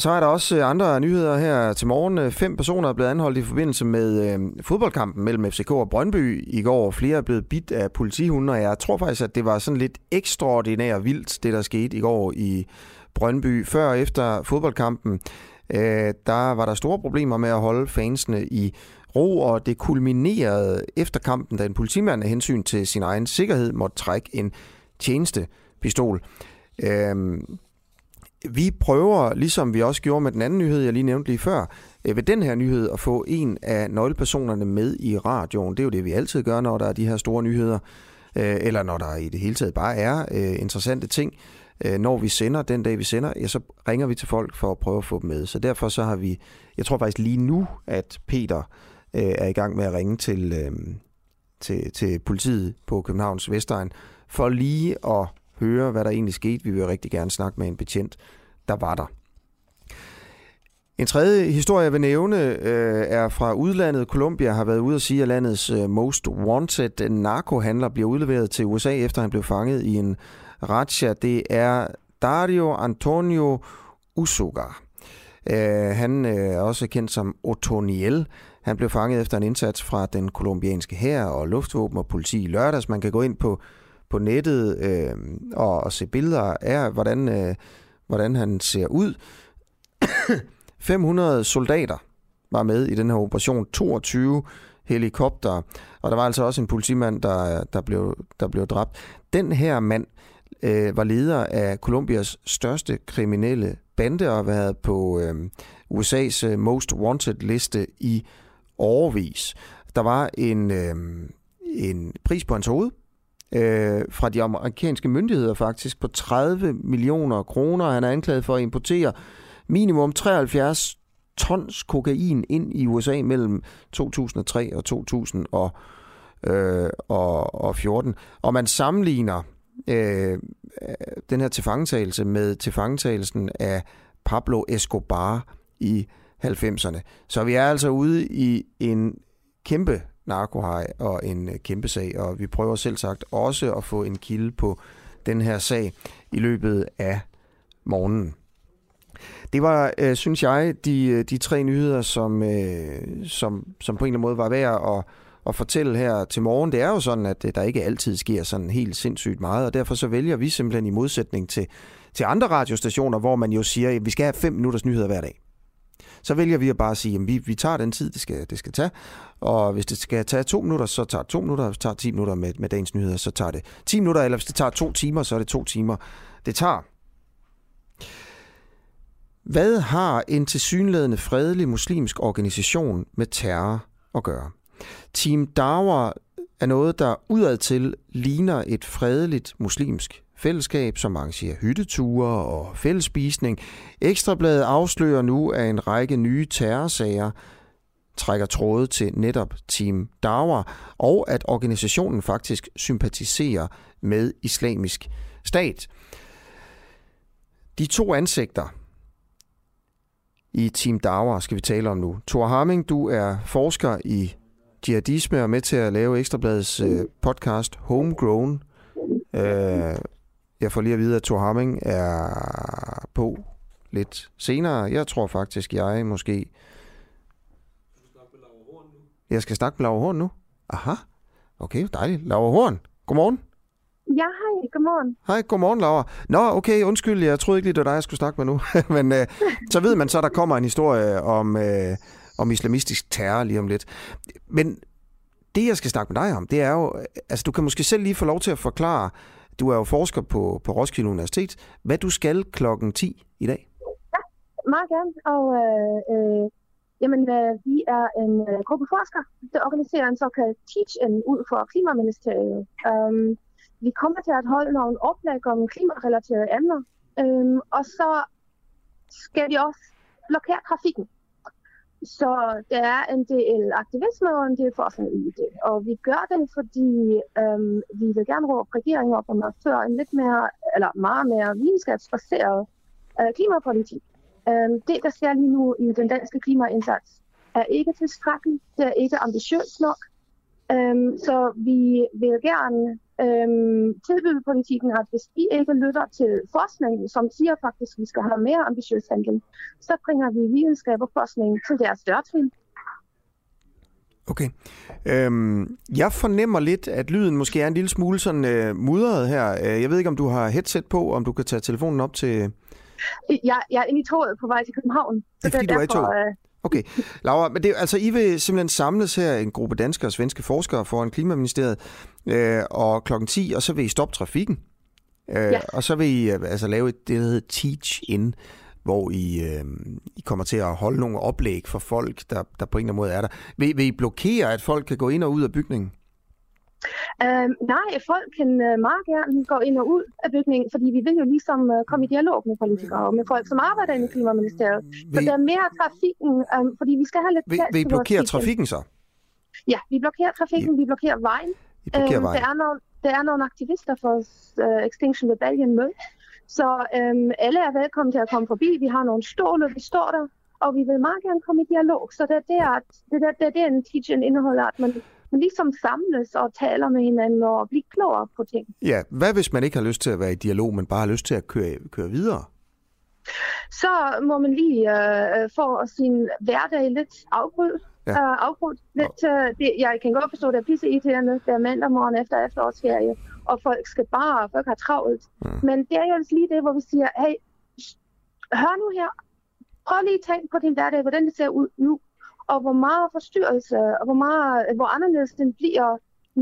Så er der også øh, andre nyheder her til morgen. Øh, fem personer er blevet anholdt i forbindelse med øh, fodboldkampen mellem FCK og Brøndby i går. Flere er blevet bidt af politihunder, og jeg tror faktisk, at det var sådan lidt ekstraordinært vildt, det der skete i går i Brøndby. Før og efter fodboldkampen, øh, der var der store problemer med at holde fansene i ro, og det kulminerede efter kampen, da en politimand af hensyn til sin egen sikkerhed måtte trække en tjenestepistol. Øh, vi prøver, ligesom vi også gjorde med den anden nyhed, jeg lige nævnte lige før, øh, ved den her nyhed at få en af nøglepersonerne med i radioen. Det er jo det, vi altid gør, når der er de her store nyheder, øh, eller når der i det hele taget bare er øh, interessante ting. Når vi sender, den dag vi sender, ja, så ringer vi til folk for at prøve at få dem med. Så derfor så har vi, jeg tror faktisk lige nu, at Peter er i gang med at ringe til, til, til politiet på Københavns Vestegn, for lige at høre, hvad der egentlig skete. Vi vil rigtig gerne snakke med en betjent, der var der. En tredje historie, jeg vil nævne, øh, er fra udlandet. Colombia har været ude at sige, at landets øh, most wanted narkohandler bliver udleveret til USA, efter han blev fanget i en razzia. Det er Dario Antonio Usuga. Øh, han øh, er også kendt som Otoniel. Han blev fanget efter en indsats fra den kolumbianske hær og luftvåben og politi i lørdags. Man kan gå ind på på nettet øh, og, og se billeder af, hvordan, øh, hvordan han ser ud. 500 soldater var med i den her operation, 22 helikopter, og der var altså også en politimand, der, der, blev, der blev dræbt. Den her mand øh, var leder af Colombias største kriminelle bande og har været på øh, USA's øh, Most Wanted liste i årvis. Der var en, øh, en pris på hans hoved, øh, fra de amerikanske myndigheder faktisk på 30 millioner kroner. Han er anklaget for at importere minimum 73 tons kokain ind i USA mellem 2003 og 2014. Øh, og man sammenligner øh, den her tilfangetagelse med tilfangetagelsen af Pablo Escobar i 90'erne. Så vi er altså ude i en kæmpe narkohaj og en øh, kæmpe sag, og vi prøver selv sagt også at få en kilde på den her sag i løbet af morgenen. Det var, øh, synes jeg, de, øh, de tre nyheder, som, øh, som, som på en eller anden måde var værd at, at fortælle her til morgen. Det er jo sådan, at øh, der ikke altid sker sådan helt sindssygt meget, og derfor så vælger vi simpelthen i modsætning til, til andre radiostationer, hvor man jo siger, at vi skal have fem minutters nyheder hver dag. Så vælger vi at bare sige, at vi, vi tager den tid, det skal, det skal tage. Og hvis det skal tage to minutter, så tager det to minutter. Hvis det tager 10 minutter med, med dagens nyheder, så tager det 10 minutter. Eller hvis det tager to timer, så er det to timer. Det tager. Hvad har en tilsyneladende fredelig muslimsk organisation med terror at gøre? Team Dawa er noget, der udadtil ligner et fredeligt muslimsk fællesskab, som arrangerer hytteture og fællesspisning. Ekstrabladet afslører nu, at en række nye terrorsager trækker tråde til netop Team Dawa, og at organisationen faktisk sympatiserer med islamisk stat. De to ansigter i Team Dawa skal vi tale om nu. Thor Hamming, du er forsker i jihadisme og med til at lave Ekstrabladets øh, podcast Homegrown. Øh, jeg får lige at vide, at Thor Hamming er på lidt senere. Jeg tror faktisk, jeg måske... Jeg skal snakke med Laura Horn nu? Aha. Okay, dejligt. Laura Horn, godmorgen. Ja, hej. Godmorgen. Hej, godmorgen, Laura. Nå, okay, undskyld, jeg troede ikke lige, det var dig, jeg skulle snakke med nu. Men øh, så ved man så, der kommer en historie om, øh, om islamistisk terror lige om lidt. Men det, jeg skal snakke med dig om, det er jo... Altså, du kan måske selv lige få lov til at forklare, du er jo forsker på, på Roskilde Universitet, hvad du skal klokken 10 i dag. Ja, meget gerne. Og øh, øh, jamen, øh, vi er en øh, gruppe forskere, der organiserer en såkaldt teach-in ud for Klimaministeriet. Um, vi kommer til at holde nogle oplæg om klimarelaterede emner, um, og så skal vi også blokere trafikken. Så der er en del aktivisme og en del forskning i det. Og vi gør det, fordi øhm, vi vil gerne råbe regeringen op om at føre en lidt mere, eller meget mere videnskabsbaseret øh, klimapolitik. Øhm, det, der sker lige nu i den danske klimaindsats, er ikke tilstrækkeligt. Det er ikke ambitiøst nok. Øhm, så vi vil gerne øhm, tilbyde politikken, at hvis vi ikke lytter til forskningen, som siger faktisk, at vi skal have mere ambitiøs handling, så bringer vi videnskab og forskning til deres dørtrin. Okay. Øhm, jeg fornemmer lidt, at lyden måske er en lille smule sådan øh, mudret her. Øh, jeg ved ikke, om du har headset på, om du kan tage telefonen op til... Jeg, jeg er inde i toget på vej til København. Det er fordi, du er i toget? Øh, Okay. Laura, men det, altså, I vil simpelthen samles her, en gruppe danske og svenske forskere foran Klimaministeriet, øh, og klokken 10, og så vil I stoppe trafikken. Øh, ja. Og så vil I øh, altså, lave et, det, der hedder Teach-In, hvor I, øh, I kommer til at holde nogle oplæg for folk, der, der på en eller anden måde er der. Vil, vil I blokere, at folk kan gå ind og ud af bygningen? Uh, nej, folk kan uh, meget gerne gå ind og ud af bygningen, fordi vi vil jo ligesom uh, komme i dialog med politikere og med folk, som arbejder i Klimaministeriet. Vil... Så der er mere trafikken, um, fordi vi skal have lidt... Vil, vil I blokere trafikken så? Ja, vi blokerer trafikken, I... vi blokerer vejen. I blokerer vejen. der, er nogle, der er nogle aktivister for uh, Extinction Rebellion med, så um, alle er velkommen til at komme forbi. Vi har nogle ståle, vi står der, og vi vil meget gerne komme i dialog. Så det er det, at, det, er, det, er det en teaching indeholder, at man men ligesom samles og taler med hinanden og blive klogere på ting. Ja, hvad hvis man ikke har lyst til at være i dialog, men bare har lyst til at køre, køre videre? Så må man lige øh, få sin hverdag lidt afbrudt. Ja. Øh, afbrudt. Lidt, øh, det, jeg kan godt forstå, at det er pisse irriterende. Det er mandag morgen efter efterårsferie, og folk skal bare, folk har travlt. Mm. Men det er jo altså lige det, hvor vi siger, hey, hør nu her, prøv lige at tænke på din hverdag, hvordan det ser ud nu og hvor meget forstyrrelse, og hvor, meget, hvor anderledes den bliver,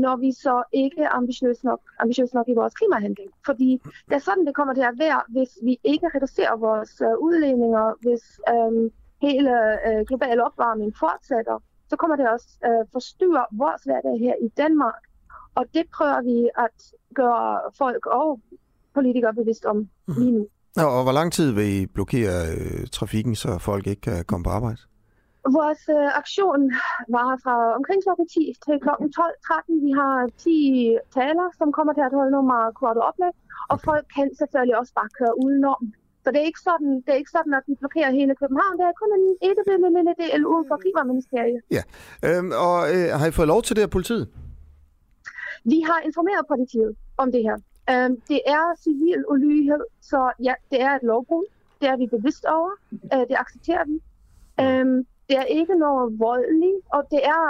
når vi så ikke er ambitiøse nok, ambitiøse nok i vores klimahandling. Fordi det er sådan, det kommer til at være, hvis vi ikke reducerer vores uh, udledninger, hvis um, hele uh, global opvarmning fortsætter, så kommer det også uh, forstyrre vores hverdag her i Danmark. Og det prøver vi at gøre folk og politikere bevidst om lige nu. Og hvor lang tid vil I blokere øh, trafikken, så folk ikke kan komme på arbejde? Vores øh, aktion var fra omkring kl. 10 til kl. 12.13. Vi har 10 taler, som kommer til at holde nogle meget korte oplæg, og okay. folk kan selvfølgelig også bare køre udenom. Så det er ikke sådan, det er ikke sådan at vi blokerer hele København. Det er kun en lille, lille, lille del uden for Klimaministeriet. Ja, øhm, og øh, har I fået lov til det af politiet? Vi har informeret politiet om det her. Øhm, det er civil ulydighed, så ja, det er et lovbrud. Det er vi bevidst over. Øh, det accepterer vi. Øh, det er ikke noget voldeligt, og det er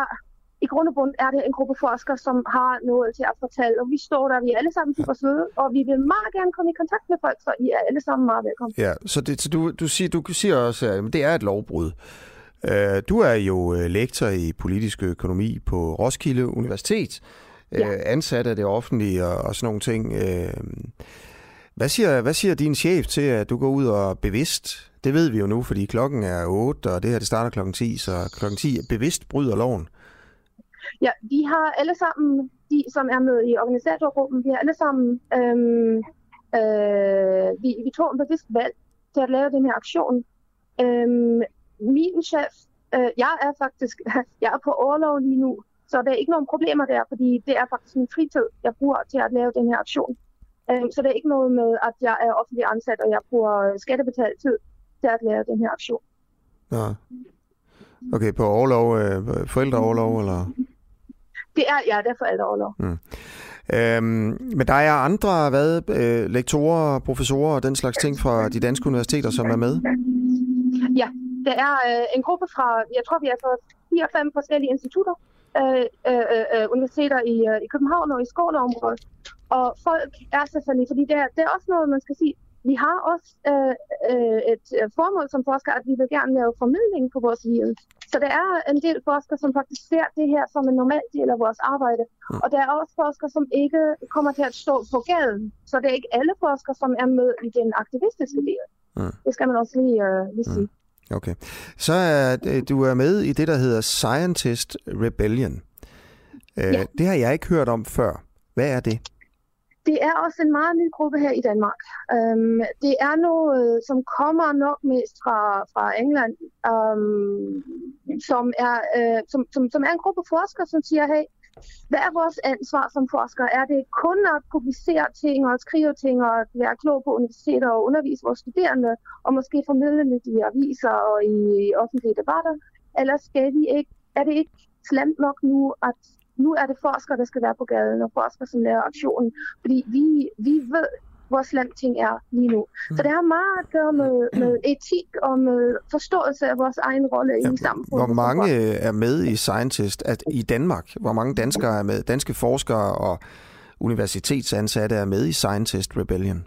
i grund og bund er det en gruppe forskere, som har noget til at fortælle, og vi står der, vi er alle sammen super søde, og vi vil meget gerne komme i kontakt med folk, så I er alle sammen meget velkommen. Ja, så, det, så du, du, siger, du siger også, at det er et lovbrud. Uh, du er jo øh, lektor i politisk økonomi på Roskilde Universitet, ja. uh, ansat af det offentlige og, og sådan nogle ting. Hvad siger, hvad siger din chef til, at du går ud og bevidst, det ved vi jo nu, fordi klokken er 8, og det her det starter klokken 10, så klokken 10 bevidst bryder loven? Ja, vi har alle sammen, de som er med i organisatorgruppen, vi har alle sammen, øhm, øh, vi, vi tog en bevidst valg til at lave den her aktion. Øhm, min chef, øh, jeg er faktisk, jeg er på overlov lige nu, så der er ikke nogen problemer der, fordi det er faktisk min fritid, jeg bruger til at lave den her aktion. Øhm, så det er ikke noget med, at jeg er offentlig ansat, og jeg bruger øh, skattebetalt tid til at lave den her aktion. Ja. Okay, på overlov, øh, forældreoverlov, eller? Det er, ja, det er forældreoverlov. Mm. Øhm, men der er andre hvad, øh, lektorer, professorer og den slags ting fra de danske universiteter, som er med? Ja, det er øh, en gruppe fra, jeg tror vi er fra fire fem forskellige institutter, øh, øh, øh, universiteter i, øh, i København og i Skåneområdet. Og folk er selvfølgelig, fordi det er, det er også noget, man skal sige, vi har også øh, øh, et øh, formål som forskere, at vi vil gerne lave formidling på vores viden. Så der er en del forskere, som faktisk ser det her som en normal del af vores arbejde. Mm. Og der er også forskere, som ikke kommer til at stå på gaden. Så det er ikke alle forskere, som er med i den aktivistiske del. Mm. Det skal man også lige, øh, lige sige. Mm. Okay. Så er du er med i det, der hedder Scientist Rebellion. Øh, ja. Det har jeg ikke hørt om før. Hvad er det? Det er også en meget ny gruppe her i Danmark. Um, det er noget, som kommer nok mest fra, fra England, um, som, er, uh, som, som, som er en gruppe forskere, som siger, hey, hvad er vores ansvar som forskere? Er det kun at publicere ting og skrive ting og at være klog på universiteter og undervise vores studerende og måske formidle lidt i aviser og i offentlige debatter? Eller skal de ikke, er det ikke slemt nok nu, at nu er det forskere, der skal være på gaden, og forskere, som laver aktionen. Fordi vi, vi ved, hvor slemt ting er lige nu. Mm. Så det har meget at gøre med, med etik og med forståelse af vores egen rolle ja, i samfundet. Hvor mange er med i Scientist at i Danmark? Hvor mange danskere er med? Danske forskere og universitetsansatte er med i Scientist Rebellion?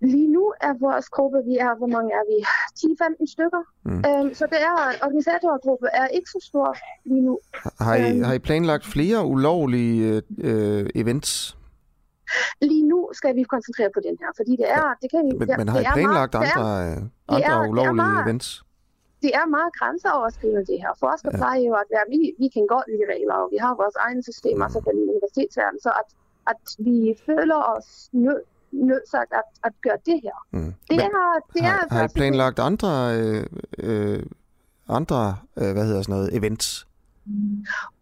Lige er vores gruppe, vi er, hvor mange er vi? 10-15 stykker. Mm. Øhm, så det er, organisatorgruppe er ikke så stor lige nu. Har I, øhm, har I planlagt flere ulovlige øh, events? Lige nu skal vi koncentrere på den her, fordi det er... Det kan men, men har I planlagt meget, andre, er, andre er, ulovlige er meget, events? Det er meget grænseoverskridende det her. Forskere ja. plejer jo at være, vi, vi kan godt lide regler, og vi har vores egne systemer, mm. selvfølgelig i universitetsverdenen, så at, at vi føler os nødt nødt at, at gøre det her. Mm. Det Men, er, det har, er, har I planlagt andre, øh, øh, andre øh, hvad hedder sådan noget, events?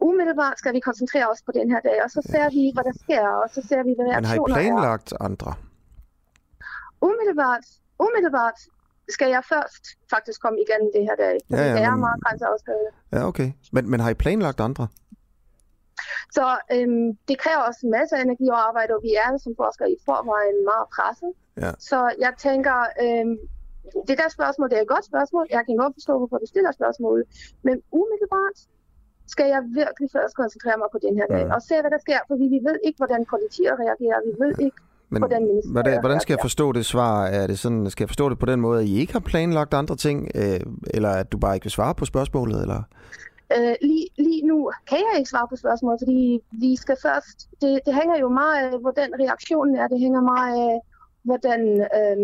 Umiddelbart skal vi koncentrere os på den her dag, og så ser vi, hvad der sker, og så ser vi, hvad reaktioner Men har I planlagt er. andre? Umiddelbart, umiddelbart skal jeg først faktisk komme igen det her dag, ja, ja, det er men... meget grænseoverskridende. Ja, okay. Men, men har I planlagt andre? Så øhm, det kræver også en masse energi og arbejde, og vi er som forskere i forvejen meget presset. Ja. Så jeg tænker, øhm, det der spørgsmål, det er et godt spørgsmål. Jeg kan godt forstå, hvorfor du stiller spørgsmålet. Men umiddelbart skal jeg virkelig først koncentrere mig på den her dag, ja. og se, hvad der sker, fordi vi ved ikke, hvordan politiet reagerer. Vi ved ikke, men hvordan, hvordan, hvordan skal jeg forstå det svar? Er det sådan, skal jeg forstå det på den måde, at I ikke har planlagt andre ting, øh, eller at du bare ikke vil svare på spørgsmålet? Eller? Øh, lige, lige nu kan jeg ikke svare på spørgsmålet, fordi vi skal først... Det, det hænger jo meget af, hvordan reaktionen er. Det hænger meget af, hvordan øh,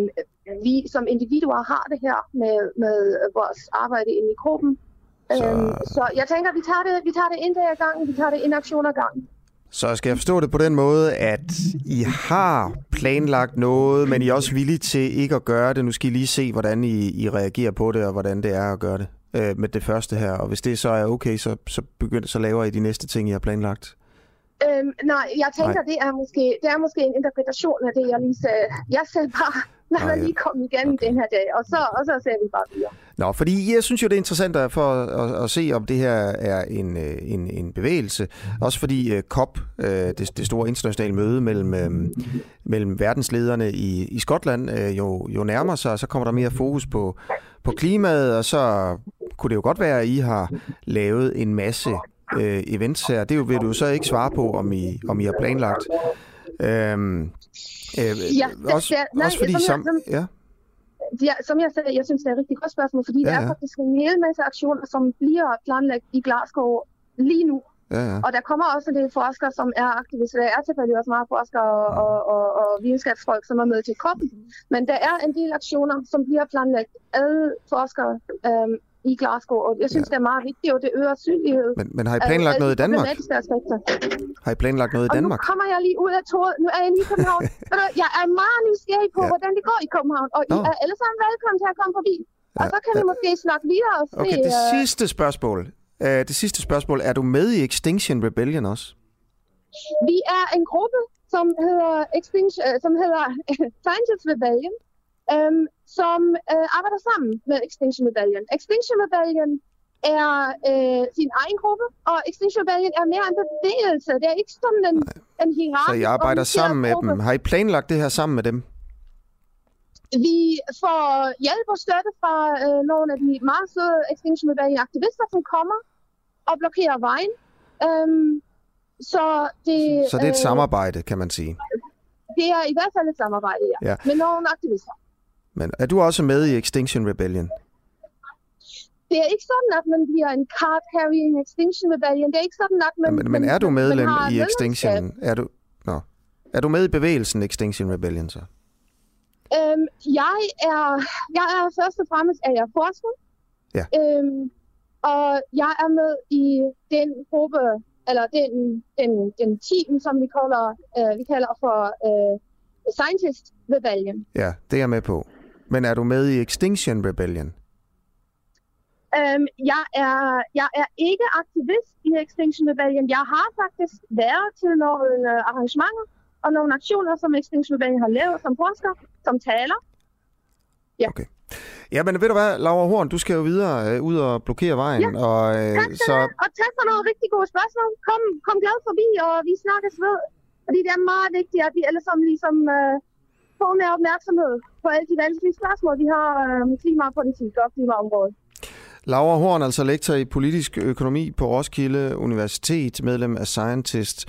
vi som individuer har det her med, med vores arbejde inde i gruppen. Så... Øhm, så jeg tænker, vi tager det, vi tager det en dag ad gangen, vi tager det en aktion ad gangen. Så skal jeg forstå det på den måde, at I har planlagt noget, men I er også villige til ikke at gøre det. Nu skal I lige se, hvordan I, I reagerer på det, og hvordan det er at gøre det øh, med det første her. Og hvis det så er okay, så, så, begynder, så laver I de næste ting, I har planlagt. Øhm, nej, jeg tænker, nej. det er, måske, det er måske en interpretation af det, jeg lige sagde. Jeg sagde bare, lad mig lige komme igennem okay. den her dag, og så, og så ser vi bare videre. Nå, fordi jeg synes jo, det er interessant at, for at, at se, om det her er en, øh, en, en bevægelse. Også fordi uh, COP, uh, det, det store internationale møde mellem, uh, mellem verdenslederne i, i Skotland, uh, jo, jo nærmer sig, så kommer der mere fokus på, på klimaet, og så kunne det jo godt være, at I har lavet en masse uh, events her. Det vil du så ikke svare på, om I, om I har planlagt. Uh, uh, ja, også, det, nej, også fordi... Som, som, ja ja, som jeg sagde, jeg synes, det er et rigtig godt spørgsmål, fordi ja, ja. der er faktisk en hel masse aktioner, som bliver planlagt i Glasgow lige nu. Ja, ja. Og der kommer også en del forskere, som er aktivister. Der er selvfølgelig også meget forskere og, og, og, og videnskabsfolk, som er med til COP. Men der er en del aktioner, som bliver planlagt af forskere øhm, i Glasgow, og jeg synes, ja. det er meget vigtigt, og det øger synlighed. Men, men har I planlagt noget i Danmark? Har I planlagt noget i Danmark? Og nu kommer jeg lige ud af toget. Nu er jeg lige i København. jeg er meget nysgerrig på, ja. hvordan det går i København, og Nå. I er alle sammen velkommen til at komme forbi. Ja. Og så kan ja. vi måske snakke videre og se... Okay, det øh, sidste spørgsmål. Uh, det sidste spørgsmål. Er du med i Extinction Rebellion også? Vi er en gruppe, som hedder, Extinction, uh, som hedder Scientist Rebellion, um, som uh, arbejder sammen med Extinction Rebellion. Extinction Rebellion er uh, sin egen gruppe, og Extinction Rebellion er mere en bevægelse. Det er ikke sådan en, en hierarki. Så I arbejder sammen med gruppe. dem. Har I planlagt det her sammen med dem? Vi får hjælp og støtte fra uh, nogle af de meget søde Extinction Rebellion aktivister, som kommer og blokerer vejen. Um, så det, så det er et uh, samarbejde, kan man sige? Det er i hvert fald et samarbejde, ja. ja. Med nogle aktivister. Men er du også med i Extinction Rebellion? Det er ikke sådan, at man bliver en card-carrying Extinction Rebellion. Det er ikke sådan, at man... Men, men er du medlem i Extinction? Er du, no. er du med i bevægelsen Extinction Rebellion så? Øhm, jeg, er, jeg er først og fremmest er jeg forsker. Ja. Øhm, og jeg er med i den gruppe, eller den, den, den team, som vi kalder, øh, vi kalder for øh, Scientist Rebellion. Ja, det er jeg med på. Men er du med i Extinction Rebellion? Um, jeg, er, jeg er ikke aktivist i Extinction Rebellion. Jeg har faktisk været til nogle uh, arrangementer og nogle aktioner, som Extinction Rebellion har lavet som forsker, som taler. Ja. Okay. Ja, men ved du hvad, Laura Horn, du skal jo videre øh, ud og blokere vejen. Ja. Og, øh, tak så... og tak for nogle rigtig gode spørgsmål. Kom, kom glad forbi, og vi snakkes ved. Fordi det er meget vigtigt, at vi alle sammen ligesom øh, får mere opmærksomhed på alle de vanskelige spørgsmål, vi har øh, klimapolitik og klimaområdet. Laura Horn, altså lektor i politisk økonomi på Roskilde Universitet, medlem af Scientist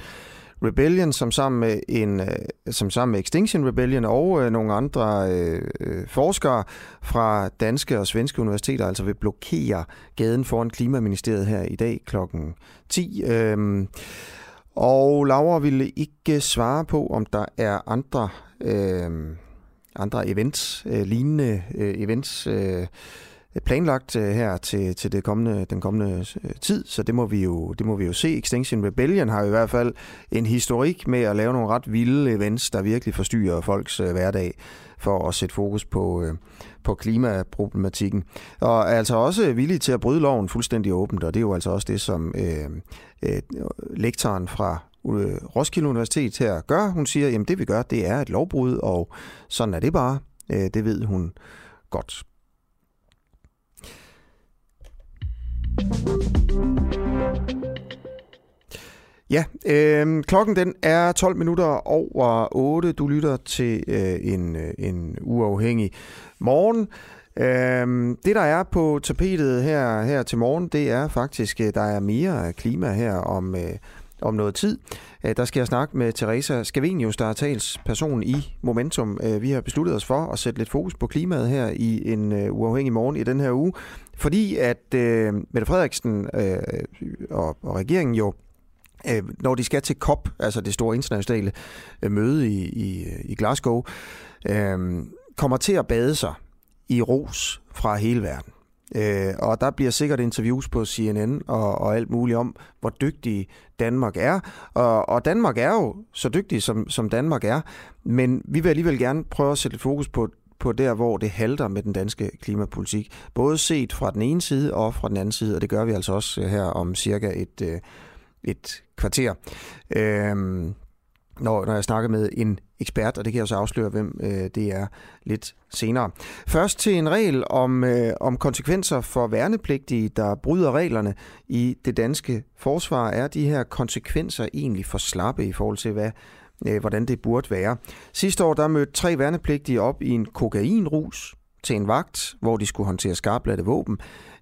Rebellion, som sammen med, en, øh, som sammen med Extinction Rebellion og øh, nogle andre øh, øh, forskere fra danske og svenske universiteter altså vil blokere gaden foran Klimaministeriet her i dag klokken 10. Øhm, og Laura ville ikke svare på, om der er andre, øh, andre events, øh, lignende øh, events, øh, planlagt øh, her til, til det kommende, den kommende øh, tid, så det må, vi jo, det må vi jo se. Extinction Rebellion har i hvert fald en historik med at lave nogle ret vilde events, der virkelig forstyrrer folks øh, hverdag for at sætte fokus på, øh, på klimaproblematikken. Og er altså også villige til at bryde loven fuldstændig åbent, og det er jo altså også det, som øh, øh, lektoren fra Øh, Roskilde Universitet her gør. Hun siger, at det vi gør, det er et lovbrud, og sådan er det bare. Øh, det ved hun godt. Ja, øh, klokken den er 12 minutter over 8. Du lytter til øh, en, øh, en uafhængig morgen. Øh, det, der er på tapetet her, her til morgen, det er faktisk, der er mere klima her om, øh, om noget tid. Øh, der skal jeg snakke med Teresa Scavenius, der er talsperson i Momentum. Øh, vi har besluttet os for at sætte lidt fokus på klimaet her i en øh, uafhængig morgen i den her uge, fordi at øh, Mette Frederiksen øh, og, og regeringen jo når de skal til COP, altså det store internationale møde i, i, i Glasgow, øh, kommer til at bade sig i ros fra hele verden. Øh, og der bliver sikkert interviews på CNN og, og alt muligt om, hvor dygtig Danmark er. Og, og Danmark er jo så dygtig, som, som Danmark er. Men vi vil alligevel gerne prøve at sætte fokus på, på der, hvor det halter med den danske klimapolitik. Både set fra den ene side og fra den anden side, og det gør vi altså også øh, her om cirka et, øh, et kvarter. Øh, når, når jeg snakker med en ekspert, og det kan jeg så afsløre, hvem øh, det er lidt senere. Først til en regel om, øh, om konsekvenser for værnepligtige, der bryder reglerne i det danske forsvar. Er de her konsekvenser egentlig for slappe i forhold til, hvad, øh, hvordan det burde være? Sidste år der mødte tre værnepligtige op i en kokainrus til en vagt, hvor de skulle håndtere skarpladte våben.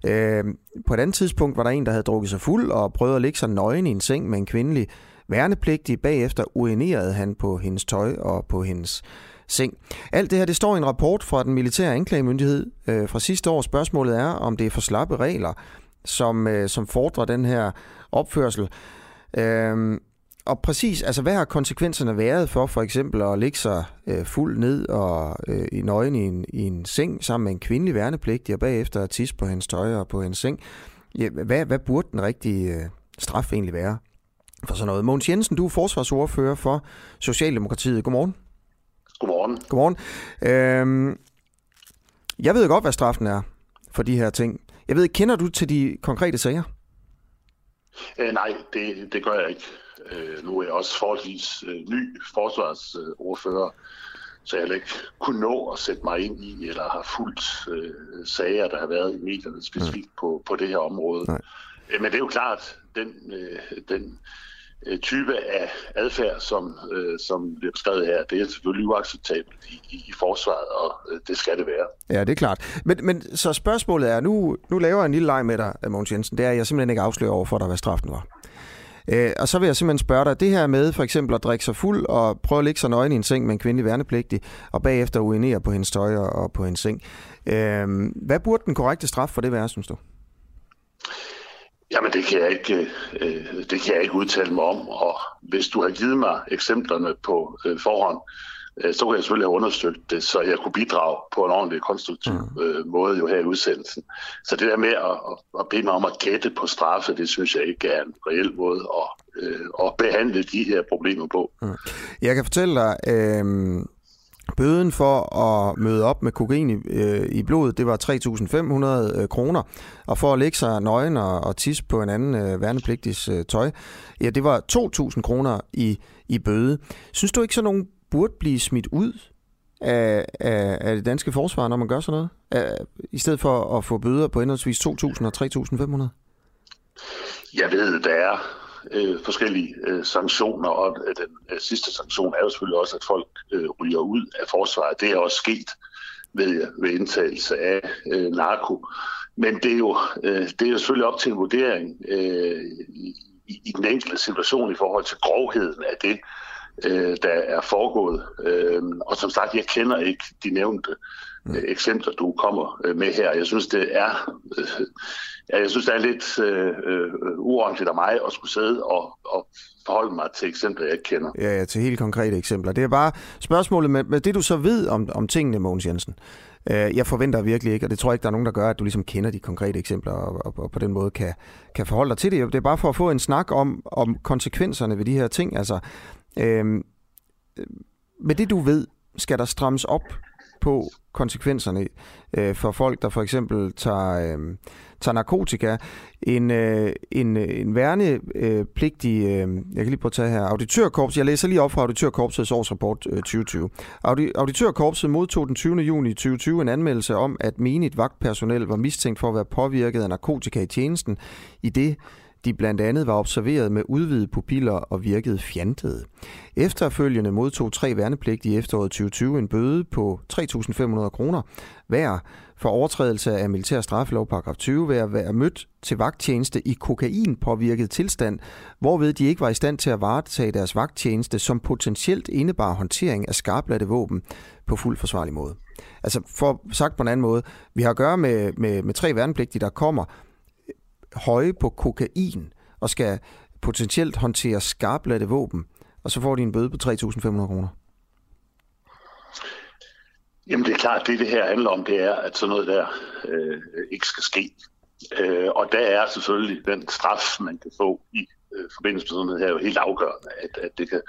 Øh, på et andet tidspunkt var der en, der havde drukket sig fuld og prøvet at ligge sig nøgen i en seng med en kvindelig værnepligtig. Bagefter urinerede han på hendes tøj og på hendes seng. Alt det her, det står i en rapport fra den militære anklagemyndighed øh, fra sidste år. Spørgsmålet er, om det er for slappe regler, som, øh, som fordrer den her opførsel. Øh, og præcis, altså hvad har konsekvenserne været for for eksempel at ligge sig øh, fuld ned og øh, i nøgen i en, i en seng sammen med en kvindelig værnepligtig, og bagefter at tisse på hendes tøj og på hendes seng? Ja, hvad, hvad burde den rigtige øh, straf egentlig være? For sådan noget. Mogens Jensen, du er forsvarsordfører for Socialdemokratiet. Godmorgen. Godmorgen. Godmorgen. Øhm, jeg ved godt, hvad straffen er for de her ting. Jeg ved, kender du til de konkrete sager? Øh, nej, det, det gør jeg ikke. Øh, nu er jeg også forholdsvis øh, ny forsvarsordfører, så jeg ikke kunne nå at sætte mig ind i, eller har fulgt øh, sager, der har været i medierne specifikt mm. på, på det her område. Nej. Jamen men det er jo klart, den, øh, den Øh, type af adfærd, som, øh, som bliver beskrevet her, det er selvfølgelig uacceptabelt i, i, i forsvaret, og øh, det skal det være. Ja, det er klart. Men, men så spørgsmålet er, nu, nu laver jeg en lille leg med dig, øh, Mogens Jensen, det er, at jeg simpelthen ikke afslører over for dig, hvad straffen var. Øh, og så vil jeg simpelthen spørge dig, det her med for eksempel at drikke sig fuld og prøve at ligge sig nøgen i en seng med en kvindelig værnepligtig, og bagefter urinere på hendes tøj og på hendes seng. Øh, hvad burde den korrekte straf for det være, synes du? Jamen det kan jeg ikke, øh, det kan jeg ikke udtale mig om, og hvis du har givet mig eksemplerne på øh, forhånd, øh, så kan jeg selvfølgelig have undersøgt det, så jeg kunne bidrage på en ordentlig konstruktiv mm. øh, måde jo her i udsendelsen. Så det der med at, at bede mig om at gætte på straffe, det synes jeg ikke er en reel måde at, øh, at behandle de her problemer på. Mm. Jeg kan fortælle dig, øh, Bøden for at møde op med kokain i, øh, i blodet, det var 3.500 øh, kroner. Og for at lægge sig nøgen og, og tisse på en anden øh, værnepligtigs øh, tøj, ja, det var 2.000 kroner i, i bøde. Synes du ikke, så nogen burde blive smidt ud af, af, af det danske forsvar, når man gør sådan noget? Af, I stedet for at få bøder på henholdsvis 2.000 og 3.500? Jeg ved, der er øh, forskellige øh, sanktioner, og øh, den øh, sidste sanktion er jo selvfølgelig også, at folk øh, ryger ud af forsvaret. Det er også sket ved, ved indtagelse af øh, narko. Men det er, jo, øh, det er jo selvfølgelig op til en vurdering øh, i, i den enkelte situation i forhold til grovheden af det, øh, der er foregået. Øh, og som sagt, jeg kender ikke de nævnte øh, eksempler, du kommer øh, med her. Jeg synes, det er... Øh, jeg synes, det er lidt øh, øh, uordentligt af mig at skulle sidde og, og forholde mig til eksempler, jeg ikke kender. Ja, ja, til helt konkrete eksempler. Det er bare spørgsmålet med, med det, du så ved om, om tingene, Mogens Jensen. Øh, jeg forventer virkelig ikke, og det tror jeg ikke, der er nogen, der gør, at du ligesom kender de konkrete eksempler og, og, og på den måde kan, kan forholde dig til det. Det er bare for at få en snak om, om konsekvenserne ved de her ting. Altså, øh, med det, du ved, skal der strammes op på konsekvenserne øh, for folk, der for eksempel tager, øh, tager narkotika. En, øh, en, en værnepligtig, øh, jeg kan lige prøve at tage her, auditørkorps, jeg læser lige op fra auditørkorpsets årsrapport øh, 2020. Audi, auditørkorpset modtog den 20. juni 2020 en anmeldelse om, at menigt vagtpersonel var mistænkt for at være påvirket af narkotika i tjenesten, i det de blandt andet var observeret med udvidede pupiller og virkede fjantede. Efterfølgende modtog tre værnepligtige i efteråret 2020 en bøde på 3.500 kroner hver for overtrædelse af militær straffelov paragraf 20 ved at være mødt til vagttjeneste i kokainpåvirket tilstand, hvorved de ikke var i stand til at varetage deres vagttjeneste, som potentielt indebar håndtering af skarpladte våben på fuld forsvarlig måde. Altså for sagt på en anden måde, vi har at gøre med, med, med tre værnepligtige, der kommer høje på kokain og skal potentielt håndtere skarpladte våben, og så får de en bøde på 3.500 kroner. Jamen det er klart, det det her handler om, det er, at sådan noget der øh, ikke skal ske. Øh, og der er selvfølgelig den straf, man kan få i øh, forbindelse med sådan noget her, jo helt afgørende, at, at det kan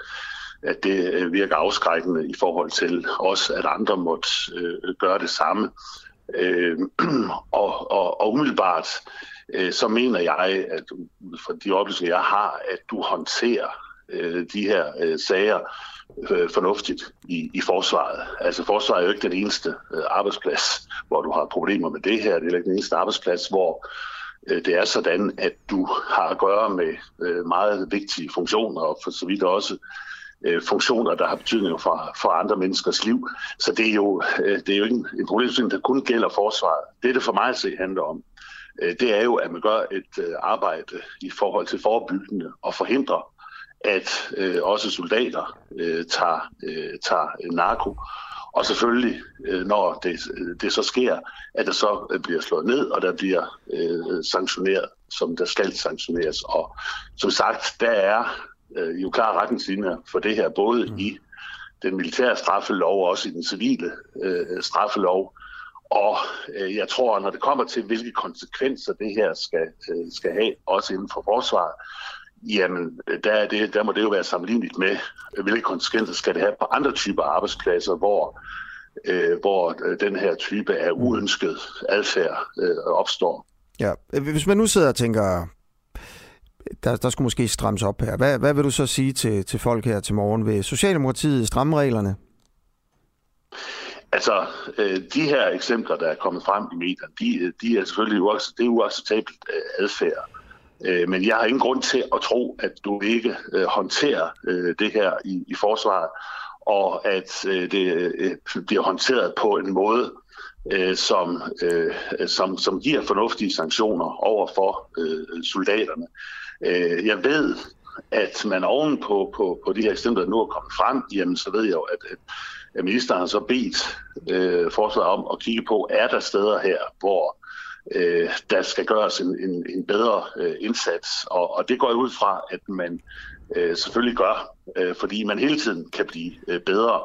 at det øh, virker afskrækkende i forhold til også, at andre måtte øh, gøre det samme. Øh, og, og, og umiddelbart øh, Øh, så mener jeg, at fra de oplysninger, jeg har, at du håndterer øh, de her øh, sager fornuftigt i, i forsvaret. Altså forsvaret er jo ikke den eneste arbejdsplads, hvor du har problemer med det her. Det er ikke den eneste arbejdsplads, hvor det er sådan, at du har at gøre med meget vigtige funktioner, og for så vidt også funktioner, der har betydning for, for andre menneskers liv. Så det er jo, det er jo ikke en, en problemstilling, der kun gælder forsvaret. Det, det for mig at se handler om, det er jo, at man gør et øh, arbejde i forhold til forebyggende og forhindre at øh, også soldater øh, tager, øh, tager narko. Og selvfølgelig, øh, når det, det så sker, at det så bliver slået ned, og der bliver øh, sanktioneret, som der skal sanktioneres. Og som sagt, der er øh, jo klare retningslinjer for det her, både mm. i den militære straffelov og også i den civile øh, straffelov. Og øh, jeg tror, når det kommer til, hvilke konsekvenser det her skal, øh, skal have, også inden for forsvaret, Jamen, der, er det, der må det jo være sammenlignet med, hvilke konsekvenser skal det have på andre typer arbejdspladser, hvor, øh, hvor øh, den her type af uønsket adfærd øh, opstår. Ja, hvis man nu sidder og tænker, der, der skulle måske strammes op her. Hvad, hvad vil du så sige til, til folk her til morgen? Vil Socialdemokratiet stramme reglerne? Altså, øh, de her eksempler, der er kommet frem i medierne, de, de er selvfølgelig uacceptabelt, det er uacceptabelt øh, adfærd. Øh, men jeg har ingen grund til at tro, at du ikke håndterer det her i, i forsvaret, og at det bliver håndteret på en måde, som, som, som giver fornuftige sanktioner over for soldaterne. Jeg ved, at man oven på, på, på de her eksempler, der nu er kommet frem, jamen så ved jeg jo, at, at ministeren har så bedt øh, forsvaret om at kigge på, er der steder her, hvor øh, der skal gøres en, en, en bedre øh, indsats. Og, og det går ud fra, at man øh, selvfølgelig gør, øh, fordi man hele tiden kan blive øh, bedre.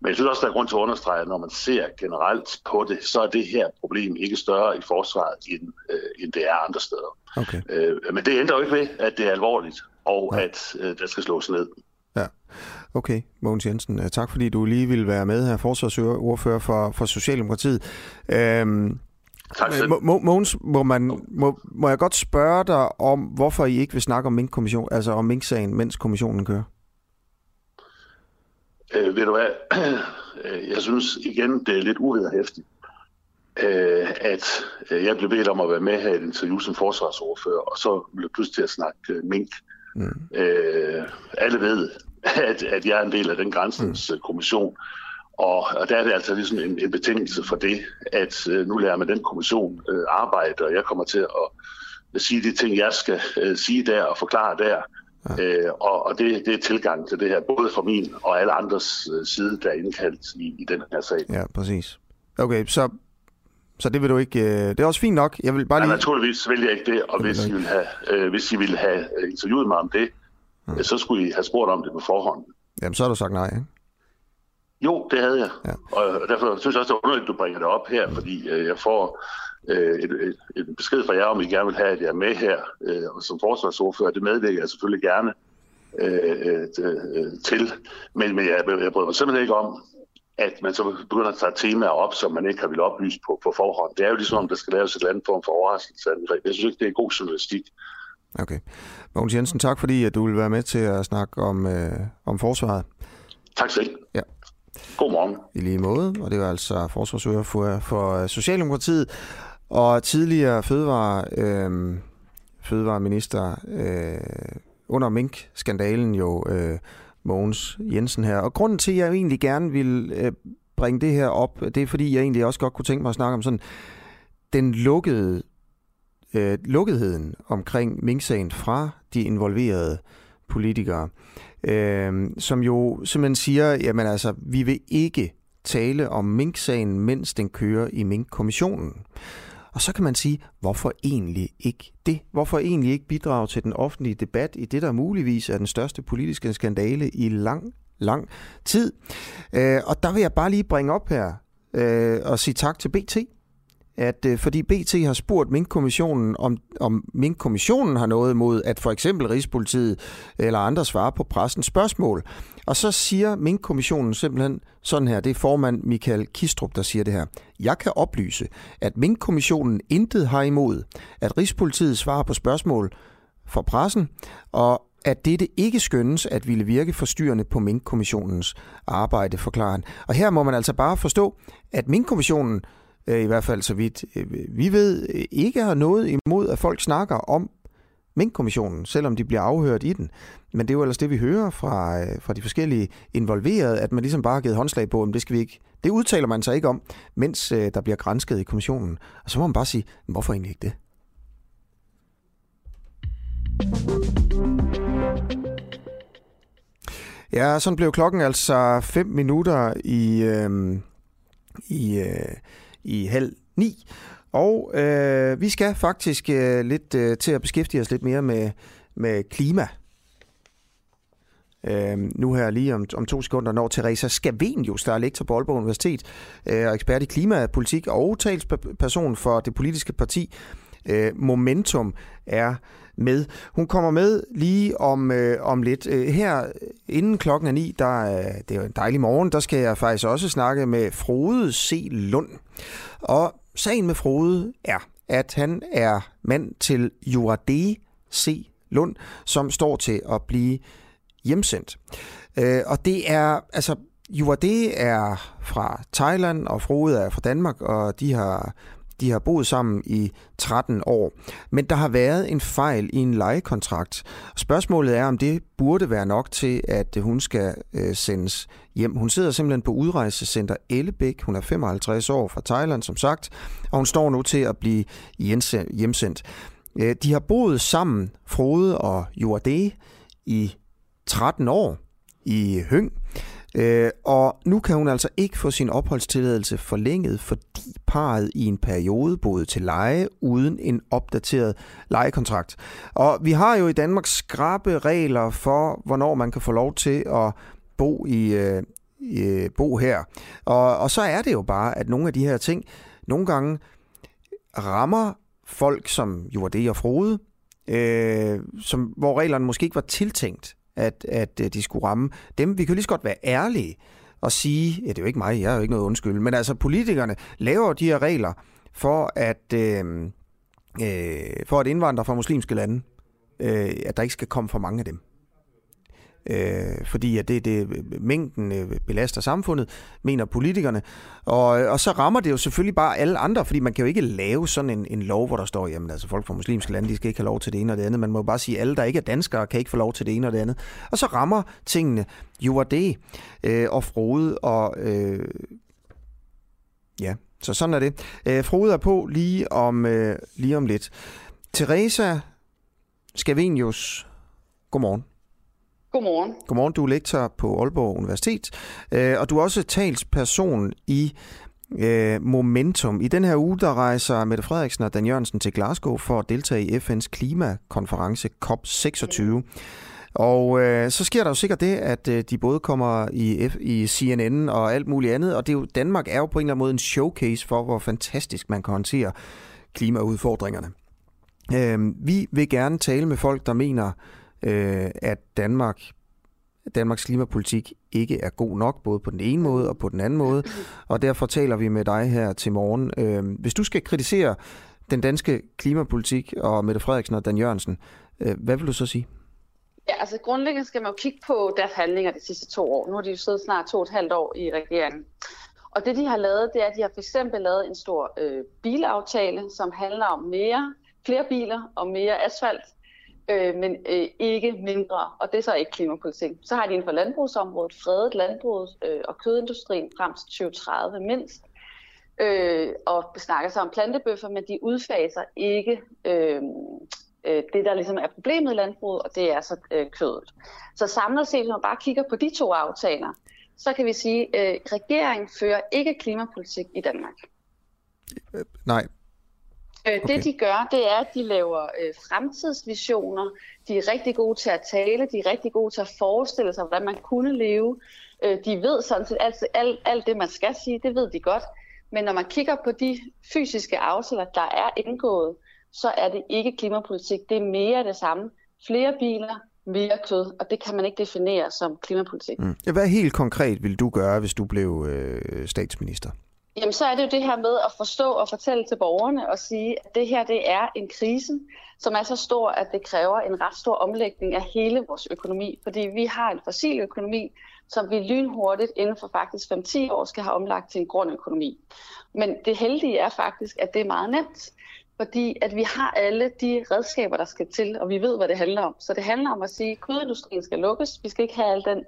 Men jeg synes også, der er grund til at understrege, at når man ser generelt på det, så er det her problem ikke større i forsvaret, end, øh, end det er andre steder. Okay. Øh, men det ændrer jo ikke ved, at det er alvorligt, og ja. at øh, der skal slås ned. Ja, okay. Mogens Jensen, øh, tak fordi du lige ville være med her, forsvarsordfører for, for Socialdemokratiet. Øhm, Tak selv. Mogens, må, man, må, må jeg godt spørge dig om, hvorfor I ikke vil snakke om Mink-kommission, altså om Mink-sagen, mens kommissionen kører? Øh, ved du hvad? Jeg synes igen, det er lidt uvederhæftigt, øh, at øh, jeg blev bedt om at være med her i et interview som forsvarsordfører, og så blev jeg pludselig til at snakke øh, mink. Mm. Øh, alle ved, at, at jeg er en del af den grænsenskommission, mm. Og, og der er det altså ligesom en, en betingelse for det, at øh, nu lærer man den kommission øh, arbejde, og jeg kommer til at, at sige de ting, jeg skal øh, sige der og forklare der. Ja. Øh, og og det, det er tilgang til det her, både fra min og alle andres øh, side, der er indkaldt i, i den her sag. Ja, præcis. Okay, så, så det vil du ikke... Øh, det er også fint nok. Jeg vil bare lige... Ja, naturligvis vil jeg ikke det, og det hvis I, vil have, øh, hvis I ville have øh, interviewet mig om det, øh, så skulle I have spurgt om det på forhånd. Jamen, så har du sagt nej, ikke? Jo, det havde jeg. Ja. Og derfor synes jeg også, det er underligt, at du bringer det op her, fordi øh, jeg får øh, et, et, et besked fra jer, om I gerne vil have, at jeg er med her øh, og som forsvarsordfører. Det medvirker jeg selvfølgelig gerne øh, øh, til. Men, men jeg, jeg bryder mig simpelthen ikke om, at man så begynder at tage temaer op, som man ikke har vil oplyse på, på forhånd. Det er jo ligesom, om der skal laves et eller andet form for overraskelse. Jeg synes ikke, det er god journalistik. Okay. Mogens Jensen, tak fordi at du vil være med til at snakke om, øh, om forsvaret. Tak selv. Ja. Godmorgen. I lige måde, og det var altså forsvarsøger for, for Socialdemokratiet og tidligere fødevare, øh, fødevareminister øh, under Mink-skandalen jo øh, Mogens Jensen her. Og grunden til, at jeg egentlig gerne vil øh, bringe det her op, det er fordi, jeg egentlig også godt kunne tænke mig at snakke om sådan den lukkede øh, lukketheden omkring Mink-sagen fra de involverede politikere øh, som jo simpelthen siger, jamen altså, vi vil ikke tale om Mink-sagen, mens den kører i Mink-kommissionen. Og så kan man sige, hvorfor egentlig ikke det? Hvorfor egentlig ikke bidrage til den offentlige debat i det, der muligvis er den største politiske skandale i lang, lang tid? Øh, og der vil jeg bare lige bringe op her øh, og sige tak til BT, at øh, fordi BT har spurgt Mink-kommissionen, om, om Mink-kommissionen har noget imod, at for eksempel Rigspolitiet eller andre svarer på pressens spørgsmål. Og så siger Mink-kommissionen simpelthen sådan her, det er formand Michael Kistrup, der siger det her. Jeg kan oplyse, at Mink-kommissionen intet har imod, at Rigspolitiet svarer på spørgsmål for pressen, og at dette ikke skønnes at ville virke forstyrrende på Mink-kommissionens arbejde, forklarer han. Og her må man altså bare forstå, at Mink-kommissionen, Øh, i hvert fald så vidt øh, vi ved, øh, ikke har noget imod, at folk snakker om Mink-kommissionen, selvom de bliver afhørt i den. Men det er jo ellers det, vi hører fra, fra de forskellige involverede, at man ligesom bare har givet håndslag på, at det skal vi ikke. Det udtaler man sig ikke om, mens der bliver grænsket i kommissionen. Og så må man bare sige, hvorfor egentlig ikke det? Ja, sådan blev klokken altså 5 minutter i, øh, i, øh, i halv ni. Og øh, vi skal faktisk øh, lidt øh, til at beskæftige os lidt mere med, med klima. Øh, nu her lige om, om to sekunder, når Teresa Scavenius, der er lektor på Aalborg Universitet øh, og ekspert i klimapolitik og talsperson for det politiske parti øh, Momentum, er med. Hun kommer med lige om, øh, om lidt. Øh, her øh, inden klokken er ni, der, øh, det er jo en dejlig morgen, der skal jeg faktisk også snakke med Frode C. Lund. Og sagen med Frode er, at han er mand til Jurade C. Lund, som står til at blive hjemsendt. Øh, og det er, altså, Jurade er fra Thailand, og Frode er fra Danmark, og de har de har boet sammen i 13 år. Men der har været en fejl i en lejekontrakt. Spørgsmålet er, om det burde være nok til, at hun skal øh, sendes hjem. Hun sidder simpelthen på udrejsecenter Ellebæk. Hun er 55 år fra Thailand, som sagt, og hun står nu til at blive hjemsendt. Øh, de har boet sammen, Frode og Jorde, i 13 år i Høng. Øh, og nu kan hun altså ikke få sin opholdstilladelse forlænget, fordi parret i en periode boede til leje uden en opdateret lejekontrakt. Og vi har jo i Danmark skrabe regler for, hvornår man kan få lov til at bo i, øh, i øh, bo her. Og, og så er det jo bare, at nogle af de her ting nogle gange rammer folk, som jo var det og Frode, øh, som, hvor reglerne måske ikke var tiltænkt at, at øh, de skulle ramme dem. Vi kan lige så godt være ærlige og sige, ja, det er jo ikke mig, jeg har jo ikke noget undskyld, men altså politikerne laver de her regler for at, øh, øh, for at indvandre fra muslimske lande, øh, at der ikke skal komme for mange af dem øh, fordi at det, det mængden øh, belaster samfundet, mener politikerne. Og, øh, og så rammer det jo selvfølgelig bare alle andre, fordi man kan jo ikke lave sådan en, en lov, hvor der står, jamen altså folk fra muslimske lande, de skal ikke have lov til det ene og det andet. Man må jo bare sige, at alle, der ikke er danskere, kan ikke få lov til det ene og det andet. Og så rammer tingene jo det, øh, og Frode, og øh, ja, så sådan er det. Øh, Frode er på lige om, øh, lige om lidt. Teresa Scavenius, godmorgen. Godmorgen. Godmorgen, du er lektor på Aalborg Universitet, øh, og du er også talsperson i øh, Momentum. I den her uge, der rejser Mette Frederiksen og Dan Jørgensen til Glasgow for at deltage i FN's klimakonference COP26. Og øh, så sker der jo sikkert det, at øh, de både kommer i, F, i CNN og alt muligt andet, og det er jo, Danmark er jo på en eller anden måde en showcase for, hvor fantastisk man kan håndtere klimaudfordringerne. Øh, vi vil gerne tale med folk, der mener, øh, at Danmark Danmarks klimapolitik ikke er god nok, både på den ene måde og på den anden måde. Og derfor taler vi med dig her til morgen. Øh, hvis du skal kritisere den danske klimapolitik og Mette Frederiksen og Dan Jørgensen, øh, hvad vil du så sige? Ja, altså grundlæggende skal man jo kigge på deres handlinger de sidste to år. Nu har de jo siddet snart to og et halvt år i regeringen. Og det, de har lavet, det er, at de har for eksempel lavet en stor øh, bilaftale, som handler om mere, flere biler og mere asfalt øh, men øh, ikke mindre, og det er så ikke klimapolitik. Så har de inden for landbrugsområdet fredet landbruget øh, og kødindustrien frem til 2030 mindst, øh, og snakker så om plantebøffer, men de udfaser ikke øh, øh, det, der ligesom er problemet i landbruget, og det er så øh, kødet. Så samlet set, når man bare kigger på de to aftaler, så kan vi sige, at øh, regeringen fører ikke klimapolitik i Danmark. Nej, okay. Det de gør, det er, at de laver øh, fremtidsvisioner. De er rigtig gode til at tale, de er rigtig gode til at forestille sig, hvordan man kunne leve. Øh, de ved sådan set alt, alt, alt det, man skal sige, det ved de godt. Men når man kigger på de fysiske aftaler, der er indgået, så er det ikke klimapolitik. Det er mere det samme. Flere biler, mere kød, og det kan man ikke definere som klimapolitik. Mm. Hvad helt konkret vil du gøre, hvis du blev øh, statsminister? Jamen, så er det jo det her med at forstå og fortælle til borgerne og sige, at det her det er en krise, som er så stor, at det kræver en ret stor omlægning af hele vores økonomi. Fordi vi har en fossil økonomi, som vi lynhurtigt inden for faktisk 5-10 år skal have omlagt til en grøn økonomi. Men det heldige er faktisk, at det er meget nemt, fordi at vi har alle de redskaber, der skal til, og vi ved, hvad det handler om. Så det handler om at sige, at kødindustrien skal lukkes. Vi skal ikke have al den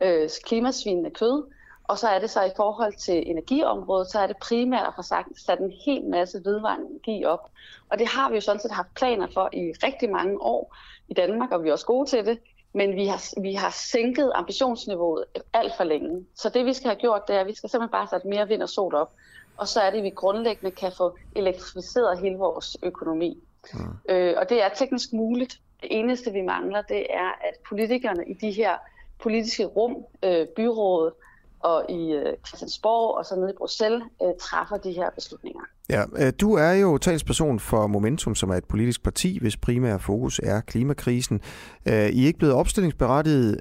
øh, klimasvinende kød. Og så er det så i forhold til energiområdet, så er det primært at få sat en hel masse vedvarende energi op. Og det har vi jo sådan set haft planer for i rigtig mange år i Danmark, og vi er også gode til det. Men vi har, vi har sænket ambitionsniveauet alt for længe. Så det vi skal have gjort, det er, at vi skal simpelthen bare sætte mere vind og sol op. Og så er det, at vi grundlæggende kan få elektrificeret hele vores økonomi. Mm. Øh, og det er teknisk muligt. Det eneste, vi mangler, det er, at politikerne i de her politiske rum, øh, byrådet, og i øh, Christiansborg og så nede i Bruxelles øh, træffer de her beslutninger. Ja, øh, du er jo talsperson for Momentum, som er et politisk parti, hvis primære fokus er klimakrisen. I er ikke blevet opstillingsberettiget.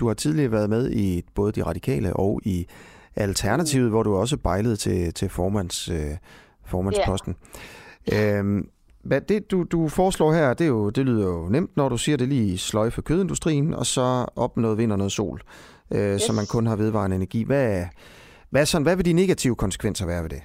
Du har tidligere været med i både de radikale og i Alternativet, mm. hvor du også bejlede til, til formands, formandsposten. Yeah. Øhm, hvad det, du, du foreslår her, det, er jo, det lyder jo nemt, når du siger det lige sløjfe kødindustrien, og så op noget vind og noget sol øh, yes. så man kun har vedvarende energi. Hvad, hvad, sådan, hvad vil de negative konsekvenser være ved det?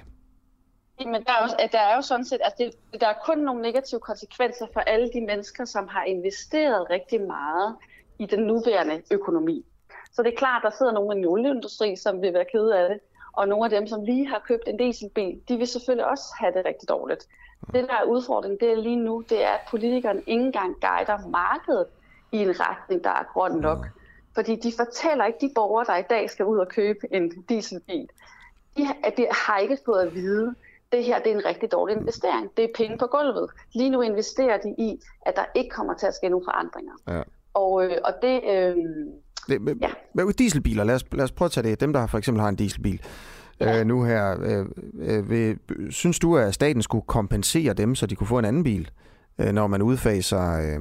Men der er, jo, der er jo sådan set, at det, der er kun nogle negative konsekvenser for alle de mennesker, som har investeret rigtig meget i den nuværende økonomi. Så det er klart, der sidder nogle i olieindustri, som vil være kede af det, og nogle af dem, som lige har købt en dieselbil, de vil selvfølgelig også have det rigtig dårligt. Det, der er udfordringen, det er lige nu, det er, at politikerne ikke engang guider markedet i en retning, der er grøn nok. Fordi de fortæller ikke de borgere, der i dag skal ud og købe en dieselbil, de, at de har ikke fået at vide, det her det er en rigtig dårlig investering. Det er penge på gulvet. Lige nu investerer de i, at der ikke kommer til at ske nogle forandringer. Ja. Og, øh, og det... Øh, det ja. Med dieselbiler, lad os, lad os prøve at tage det. Dem, der for eksempel har en dieselbil ja. øh, nu her. Øh, øh, vil, synes du, at staten skulle kompensere dem, så de kunne få en anden bil, øh, når man udfaser... Øh,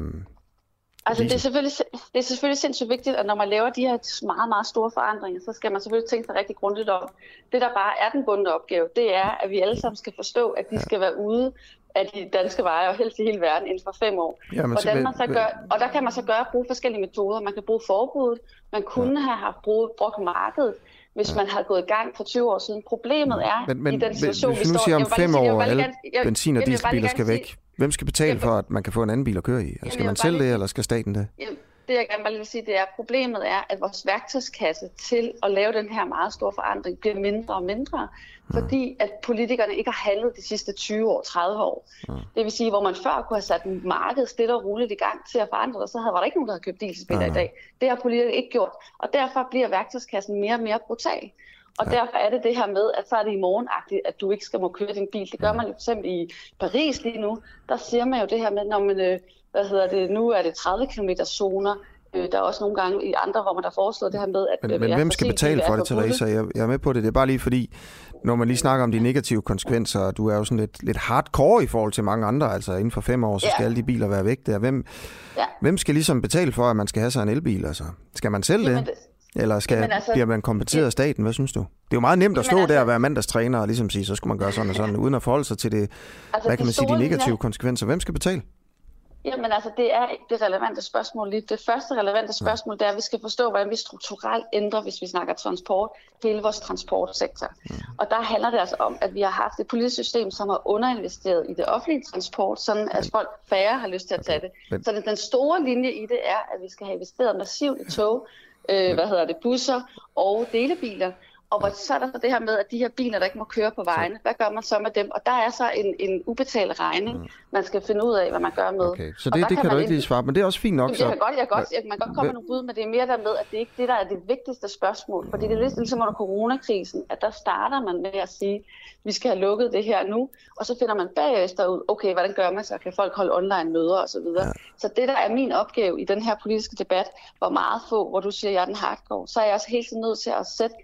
Altså, det er, selvfølgelig, det er selvfølgelig sindssygt vigtigt, at når man laver de her meget, meget store forandringer, så skal man selvfølgelig tænke sig rigtig grundigt om. Det, der bare er den bundne opgave, det er, at vi alle sammen skal forstå, at de skal være ude af de danske veje, og helst i hele verden inden for fem år. Ja, Hvordan man så gør, og der kan man så gøre bruge forskellige metoder. Man kan bruge forbuddet, man kunne ja. have haft brug, brugt markedet, hvis ja. man har gået i gang for 20 år siden. Problemet er men, men, i den situation, hvis vi nu siger om fem år, at alle benzin- og dieselbiler skal væk, Hvem skal betale jamen, for, at man kan få en anden bil at køre i? Jamen, skal man selv det, eller skal staten det? Jamen, det jeg gerne vil sige, det er, at problemet er, at vores værktøjskasse til at lave den her meget store forandring bliver mindre og mindre, ja. fordi at politikerne ikke har handlet de sidste 20 år, 30 år. Ja. Det vil sige, hvor man før kunne have sat markedet stille og roligt i gang til at forandre det, så havde, var der ikke nogen, der havde købt dieselbiler ja. i dag. Det har politikerne ikke gjort, og derfor bliver værktøjskassen mere og mere brutal. Og ja. derfor er det det her med, at så er det i morgenagtigt, at du ikke skal må køre din bil. Det gør man jo eksempel i Paris lige nu. Der siger man jo det her med, når man, øh, hvad hedder det, nu er det 30 km zoner. Øh, der er også nogle gange i andre, hvor man har foreslået det her med, at... Men, øh, men hvem skal betale for det, Teresa? Jeg, jeg er med på det. Det er bare lige fordi, når man lige snakker om de negative konsekvenser, du er jo sådan lidt, lidt hardcore i forhold til mange andre. Altså inden for fem år, så skal ja. alle de biler være væk der. Hvem, ja. hvem skal ligesom betale for, at man skal have sig en elbil? Altså? Skal man selv Jamen, det? Eller skal, Jamen altså, bliver man kompenseret af staten? Hvad synes du? Det er jo meget nemt at stå altså, der og være mandagstræner og ligesom sige, så skal man gøre sådan og sådan, uden at forholde sig til det, altså, hvad kan man sige, de negative konsekvenser. Hvem skal betale? Jamen altså, det er det relevante spørgsmål lige. Det første relevante spørgsmål, det er, at vi skal forstå, hvordan vi strukturelt ændrer, hvis vi snakker transport, hele vores transportsektor. Mm. Og der handler det altså om, at vi har haft et politisk system, som har underinvesteret i det offentlige transport, sådan at folk færre har lyst til at tage det. Så den store linje i det er, at vi skal have investeret massivt i tog, øh, hvad hedder det, busser og delebiler. Og hvor, så er der så det her med, at de her biler, der ikke må køre på vejene, hvad gør man så med dem? Og der er så en, en ubetalt regning, mm. man skal finde ud af, hvad man gør med. Okay. Så det, det kan, kan du ikke lige svare men det er også fint nok. Jamen, det kan godt, jeg, godt, jeg, man kan godt komme med nogle bud, men det er mere der med, at det ikke det, der er det vigtigste spørgsmål. Fordi det er ligesom under coronakrisen, at der starter man med at sige, vi skal have lukket det her nu, og så finder man bagefter ud, okay, hvordan gør man så? Kan folk holde online møder osv.? Ja. Så det, der er min opgave i den her politiske debat, hvor meget få, hvor du siger, jeg er den hardcore, så er jeg også helt nødt til at sætte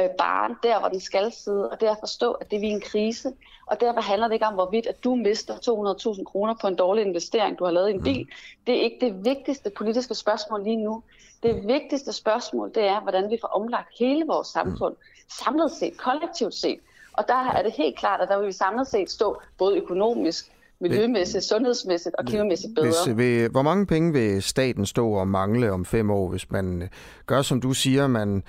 øh, baren der, hvor den skal sidde, og det er at forstå, at det er vi en krise. Og derfor handler det ikke om, hvorvidt at du mister 200.000 kroner på en dårlig investering, du har lavet i en bil. Det er ikke det vigtigste politiske spørgsmål lige nu. Det vigtigste spørgsmål, det er, hvordan vi får omlagt hele vores samfund, samlet set, kollektivt set. Og der er det helt klart, at der vil vi samlet set stå både økonomisk, miljømæssigt, sundhedsmæssigt og klimamæssigt bedre. Hvis, vil, hvor mange penge vil staten stå og mangle om fem år, hvis man øh, gør, som du siger, man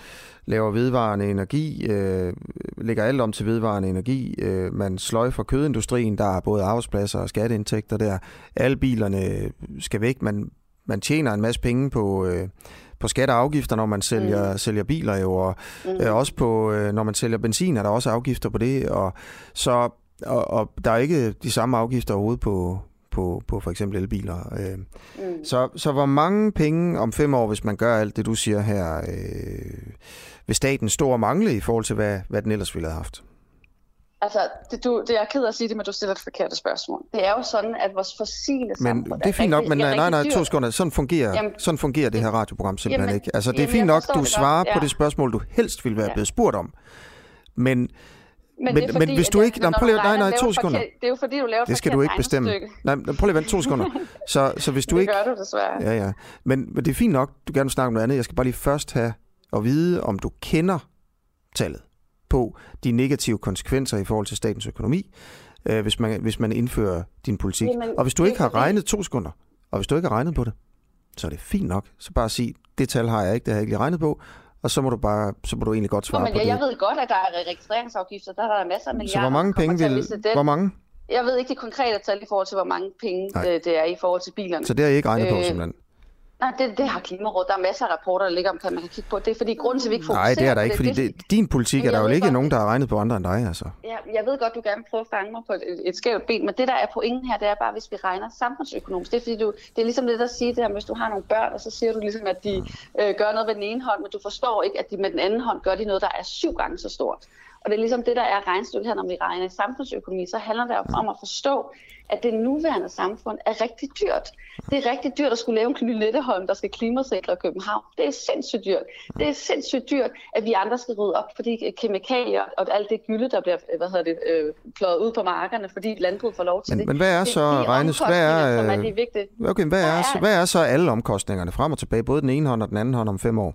laver vedvarende energi, øh, lægger alt om til vedvarende energi, øh, man sløjfer kødindustrien, der er både arbejdspladser og skatteindtægter der, alle bilerne skal væk, man, man tjener en masse penge på... Øh, på skatter og afgifter, når man sælger, mm. sælger biler jo, og mm. øh, også på, øh, når man sælger benzin, er der også afgifter på det, og så og, og der er ikke de samme afgifter overhovedet på, på, på for eksempel elbiler. Øh. Mm. Så, så hvor mange penge om fem år, hvis man gør alt det, du siger her, øh, vil staten stå og mangle i forhold til, hvad, hvad den ellers ville have haft? Altså, det, du, det er ked af at sige det, men du stiller et forkert spørgsmål. Det er jo sådan, at vores fossile men samfund det er fint nok, men nej, nej, nej, to sekunder. Sådan fungerer, jamen, sådan fungerer det her radioprogram simpelthen jamen, ikke. Altså, det er fint nok, du svarer ja. på det spørgsmål, du helst ville være ja. blevet spurgt om. Men men, men, fordi, men hvis du ikke... Nå, prøv lige, nej, nej, to sekunder. det er jo fordi, du laver Det skal du ikke bestemme. Nej, prøv lige at vente to sekunder. Så, så hvis du det ikke... gør du desværre. Ja, ja. Men, men det er fint nok, du gerne vil snakke om noget andet. Jeg skal bare lige først have at vide, om du kender tallet på de negative konsekvenser i forhold til statens økonomi, øh, hvis, man, hvis man indfører din politik. Jamen, og hvis du ikke har regnet to sekunder, og hvis du ikke har regnet på det, så er det fint nok. Så bare sig, det tal har jeg ikke, det har jeg ikke lige regnet på, og så må du bare, så må du egentlig godt svare Nå, men på jeg, det. Jeg ved godt, at der er registreringsafgifter, der er der masser af milliarder. Så hvor mange penge vil, hvor mange? Jeg ved ikke de konkrete tal i forhold til, hvor mange penge Nej. det, det er i forhold til bilerne. Så det har I ikke regnet øh, på simpelthen? Nej, det, det har Klimarådet. Der er masser af rapporter, der ligger om, kan man kan kigge på. Det er fordi, grunden til, at vi ikke fokuserer Nej, det er der ikke, fordi det, din politik er der jo ikke godt, nogen, der har regnet på andre end dig, altså. Ja, jeg ved godt, du gerne vil prøve at fange mig på et, et skævt ben, men det, der er pointen her, det er bare, hvis vi regner samfundsøkonomisk. Det er, fordi du, det er ligesom det, der siger det her, hvis du har nogle børn, og så siger du ligesom, at de øh, gør noget med den ene hånd, men du forstår ikke, at de med den anden hånd gør de noget, der er syv gange så stort. Og det er ligesom det, der er regnstykket her, når vi regner i samfundsøkonomi, så handler det om at forstå, at det nuværende samfund er rigtig dyrt. Det er rigtig dyrt at skulle lave en Lynetteholm, der skal klimasikre København. Det er sindssygt dyrt. Det er sindssygt dyrt, at vi andre skal rydde op for de kemikalier og alt det gylde, der bliver hvad hedder det, øh, pløjet ud på markerne, fordi landbruget får lov til men, det. Men hvad er så det, regnes? Hvad er, som er de vigtige. Okay, hvad er, er, hvad er så alle omkostningerne frem og tilbage, både den ene hånd og den anden hånd om fem år?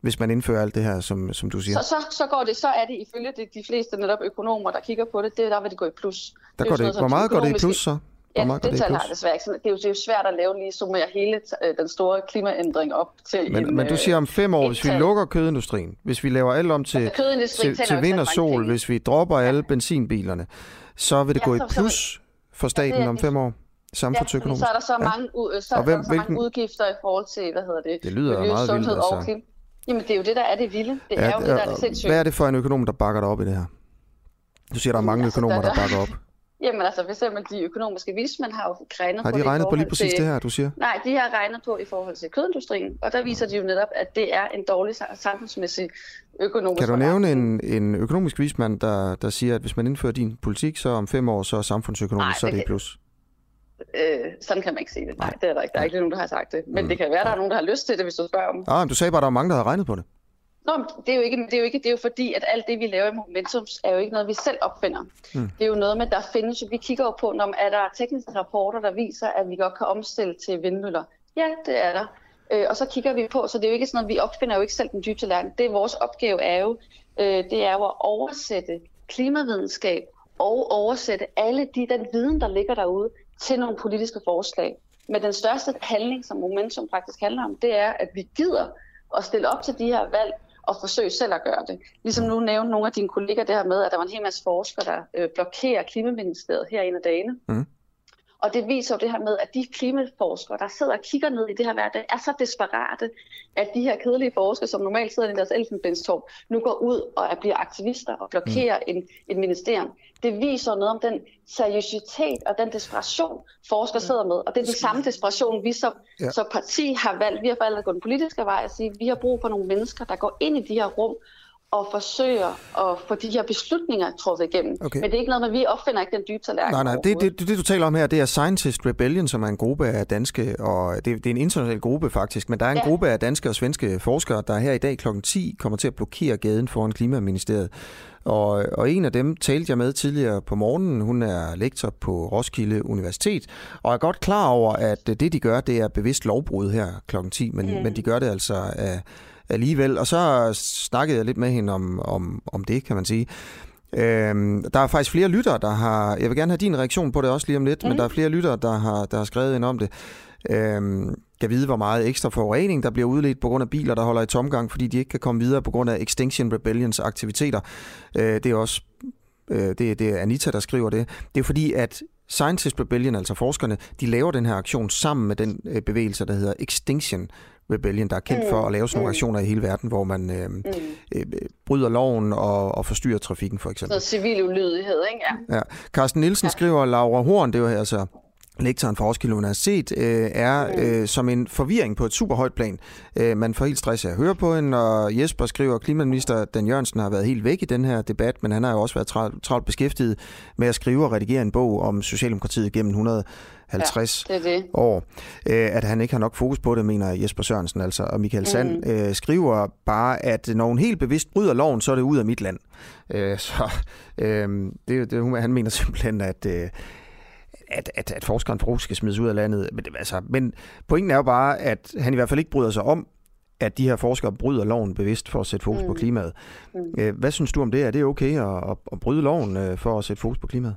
Hvis man indfører alt det her, som, som du siger? Så, så, så, går det, så er det ifølge de, de fleste netop økonomer, der kigger på det, det er der vil det gå i plus. Der det går det, hvor meget går det i plus så? Ja, det, det tal har det desværre ikke. Det er, jo, det er jo svært at lave lige summere hele øh, den store klimaændring op til Men, en, men du siger om fem år, hvis vi lukker kødindustrien, hvis vi laver alt om til, altså, til, til vind og sol, hvis vi dropper ja. alle benzinbilerne, så vil det ja, gå i plus for staten ja, om fem år? Samfundsøkonomisk. Ja, så er der så mange, ja. så hvem, der så mange udgifter i forhold til, hvad hedder det? Det lyder miljø, meget vildt, altså. Og klima. Jamen, det er jo det, der er det vilde. Det ja, er jo det, der er det sindssygt. Hvad er det for en økonom, der bakker dig op i det her? Du siger, der er mange altså, økonomer, der, der bakker op. Jamen altså, for eksempel de økonomiske vismænd har jo regnet har de på det regnet på lige præcis til, det her, du siger? Nej, de har regnet på i forhold til kødindustrien, og der viser de jo netop, at det er en dårlig samfundsmæssig økonomisk Kan du nævne en, en økonomisk vismand, der, der siger, at hvis man indfører din politik, så om fem år, så er samfundsøkonomisk, det så er det kan... plus? Øh, sådan kan man ikke se det. Nej, det er der ikke. Der er ikke nogen, der har sagt det. Men mm. det kan være, der er nogen, der har lyst til det, hvis du spørger om. Ah, men du sagde bare, at der er mange, der har regnet på det. Nå, det er, jo ikke, det, er jo ikke, det er jo fordi, at alt det, vi laver i Momentum, er jo ikke noget, vi selv opfinder. Mm. Det er jo noget med, der findes, vi kigger jo på, når er der tekniske rapporter, der viser, at vi godt kan omstille til vindmøller. Ja, det er der. Øh, og så kigger vi på, så det er jo ikke sådan noget, vi opfinder jo ikke selv den dybe tallerken. Det vores opgave er jo, øh, det er jo at oversætte klimavidenskab og oversætte alle de, den viden, der ligger derude, til nogle politiske forslag. Men den største handling, som Momentum faktisk handler om, det er, at vi gider at stille op til de her valg, og forsøge selv at gøre det. Ligesom nu nævnte nogle af dine kolleger det her med, at der var en hel masse forskere, der øh, blokerer Klimaministeriet her en af dagene. Mm. Og det viser jo det her med, at de klimaforskere, der sidder og kigger ned i det her hver dag, er så desperate, at de her kedelige forskere, som normalt sidder i deres elfenbenstårn, nu går ud og bliver aktivister og blokerer mm. en, en ministerium. Det viser noget om den seriøsitet og den desperation, forskere sidder med. Og det er den samme desperation, vi som, ja. som parti har valgt. Vi har valgt at gå den politiske vej og sige, at vi har brug for nogle mennesker, der går ind i de her rum og forsøger at få de her beslutninger truffet igennem. Okay. Men det er ikke noget med, at vi opfinder ikke den dybe tallerken. Nej, nej, det, det, det, det du taler om her, det er Scientist Rebellion, som er en gruppe af danske, og det, det er en international gruppe faktisk, men der er en Ja. gruppe af danske og svenske forskere, der her i dag kl. 10 kommer til at blokere gaden foran Klimaministeriet. Og, og en af dem talte jeg med tidligere på morgenen. Hun er lektor på Roskilde Universitet, og er godt klar over, at det, de gør, det er bevidst lovbrud her kl. 10, men, mm. men de gør det altså af, alligevel. Og så snakkede jeg lidt med hende om, om, om det, kan man sige. Øhm, der er faktisk flere lyttere, der har... Jeg vil gerne have din reaktion på det også lige om lidt, mm. men der er flere lyttere, der har, der har skrevet ind om det. Øhm, kan vide, hvor meget ekstra forurening, der bliver udledt på grund af biler, der holder i tomgang, fordi de ikke kan komme videre på grund af Extinction Rebellions aktiviteter. Øh, det er også øh, det, det er Anita, der skriver det. Det er fordi, at Scientist Rebellion, altså forskerne, de laver den her aktion sammen med den øh, bevægelse, der hedder Extinction Rebellion, der er kendt Mm, for at lave sådan nogle mm. aktioner i hele verden, hvor man øh, Mm. øh, bryder loven og, og forstyrrer trafikken, for eksempel. Noget civil ulydighed, ikke? Ja. Ja. Carsten Nielsen ja. skriver, Laura Horn, det er jo altså lektoren fra Roskilde Universitet, øh, er øh, som en forvirring på et super højt plan. Øh, man får helt stress af at høre på hende, og Jesper skriver, at klimaminister Dan Jørgensen har været helt væk i den her debat, men han har jo også været travlt, beskæftiget med at skrive og redigere en bog om Socialdemokratiet gennem 150 Ja, det det. år. Øh, at han ikke har nok fokus på det, mener Jesper Sørensen altså. Og Michael Sand Mhm. øh, skriver bare, at når hun helt bevidst bryder loven, så er det ud af mit land. Øh, så øh, det, det, han mener simpelthen, at... Øh, at, at, at forskeren for skal smides ud af landet. Men, altså, men pointen er jo bare, at han i hvert fald ikke bryder sig om, at de her forskere bryder loven bevidst for at sætte fokus mm. på Mm. klimaet. Mm. Øh, Hvad synes du om det? Er det okay at, at, bryde loven for at sætte fokus på klimaet?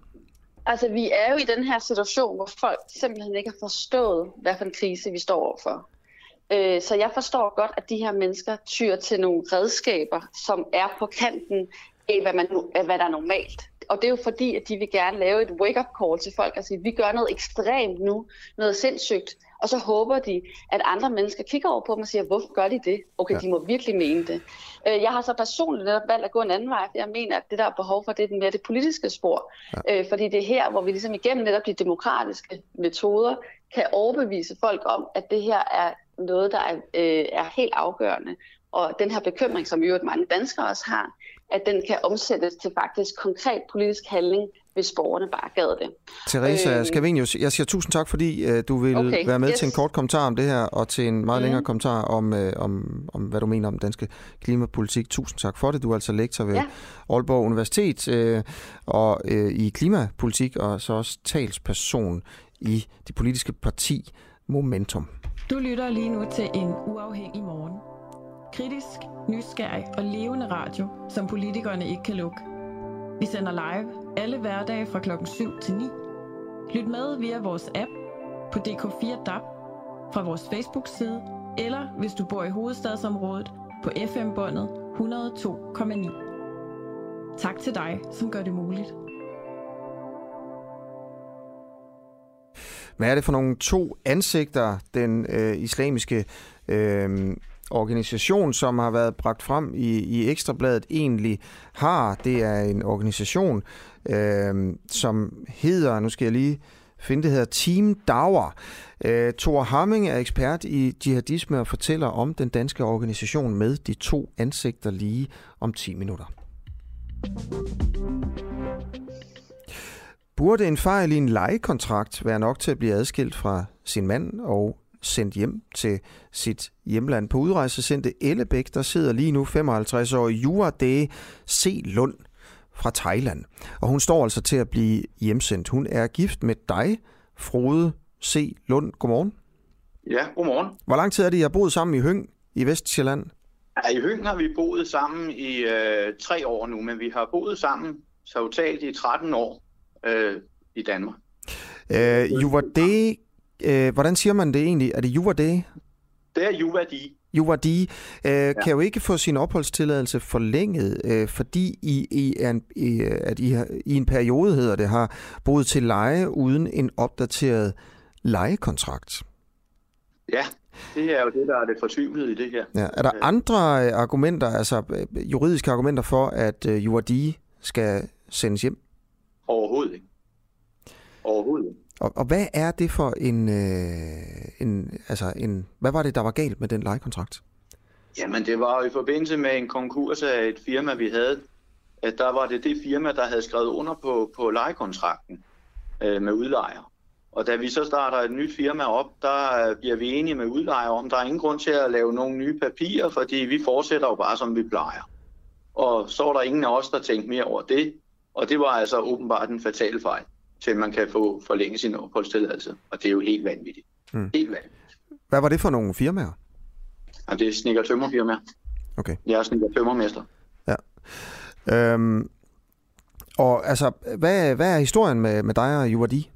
Altså, vi er jo i den her situation, hvor folk simpelthen ikke har forstået, hvad for en krise vi står overfor. Øh, Så jeg forstår godt, at de her mennesker tyr til nogle redskaber, som er på kanten af, hvad, man, af, hvad der er normalt. Og det er jo fordi, at de vil gerne lave et wake-up call til folk og sige, vi gør noget ekstremt nu, noget sindssygt. Og så håber de, at andre mennesker kigger over på dem og siger, hvorfor gør de det? Okay, Ja. de må virkelig mene det. Øh, Jeg har så personligt netop valgt at gå en anden vej, for jeg mener, at det der er behov for, det er den mere det politiske spor. Ja. Øh, fordi det er her, hvor vi ligesom igennem netop de demokratiske metoder, kan overbevise folk om, at det her er noget, der er, øh, er helt afgørende. Og den her bekymring, som i øvrigt mange danskere også har, at den kan omsættes til faktisk konkret politisk handling, hvis borgerne bare gad det. Teresa Øh. Scavenius, jeg siger tusind tak, fordi øh, du vil Okay, være med yes. til en kort kommentar om det her, og til en meget Mm. længere kommentar om, øh, om, om, hvad du mener om danske klimapolitik. Tusind tak for det. Du er altså lektor ved Ja. Aalborg Universitet øh, og øh, i klimapolitik, og så også talsperson i det politiske parti Momentum. Du lytter lige nu til en uafhængig morgen. Kritisk, nysgerrig og levende radio, som politikerne ikke kan lukke. Vi sender live alle hverdage fra klokken 7 til 9. Lyt med via vores app på DK4 DAB, fra vores Facebook-side, eller hvis du bor i hovedstadsområdet på FM-båndet 102,9. Tak til dig, som gør det muligt. Hvad er det for nogle to ansigter, den øh, islamiske øh, organisation, som har været bragt frem i, i Ekstrabladet, egentlig har? Det er en organisation, øh, som hedder, nu skal jeg lige finde, det hedder Team Dauer. Øh, Thor Hamming er ekspert i jihadisme og fortæller om den danske organisation med de to ansigter lige om 10 minutter. Burde en fejl i en lejekontrakt være nok til at blive adskilt fra sin mand og sendt hjem til sit hjemland på udrejsecenter Ellebæk, der sidder lige nu 55-årig Juade C. Lund fra Thailand. Og hun står altså til at blive hjemsendt. Hun er gift med dig, Frode C. Lund. Godmorgen. Ja, godmorgen. Hvor lang tid er det, I har boet sammen i Høng i Vestjylland? Ja, I Høng har vi boet sammen i øh, tre år nu, men vi har boet sammen totalt i 13 år øh, i Danmark. Øh, Juade, øh, hvordan siger man det egentlig? Er det Juade? Det er Juvadi. Juvadi øh, ja. kan jo ikke få sin opholdstilladelse forlænget, øh, fordi I, I, er en, I, at I, har, I en periode, hedder det, har boet til leje uden en opdateret lejekontrakt. Ja, det er jo det, der er det fortvivlede i det her. Ja. Er der andre øh, argumenter, altså øh, juridiske argumenter for, at øh, Juvadi skal sendes hjem? Overhovedet ikke. Overhovedet ikke. Og, og hvad er det for en, øh, en, altså en, hvad var det, der var galt med den lejekontrakt? Jamen, det var jo i forbindelse med en konkurs af et firma, vi havde. At der var det det firma, der havde skrevet under på, på lejekontrakten øh, med udlejer. Og da vi så starter et nyt firma op, der øh, bliver vi enige med udlejer om, der er ingen grund til at lave nogle nye papirer, fordi vi fortsætter jo bare, som vi plejer. Og så var der ingen af os, der tænkte mere over det. Og det var altså åbenbart en fatal fejl, til man kan få forlænget sin opholdstilladelse. Og det er jo helt vanvittigt. Mm. Helt vanvittigt. Hvad var det for nogle firmaer? Og det er snikker tømmerfirma. Okay. Jeg er snikker tømmermester. Ja. Øhm, og altså, hvad, hvad er historien med, med dig og Juvardi?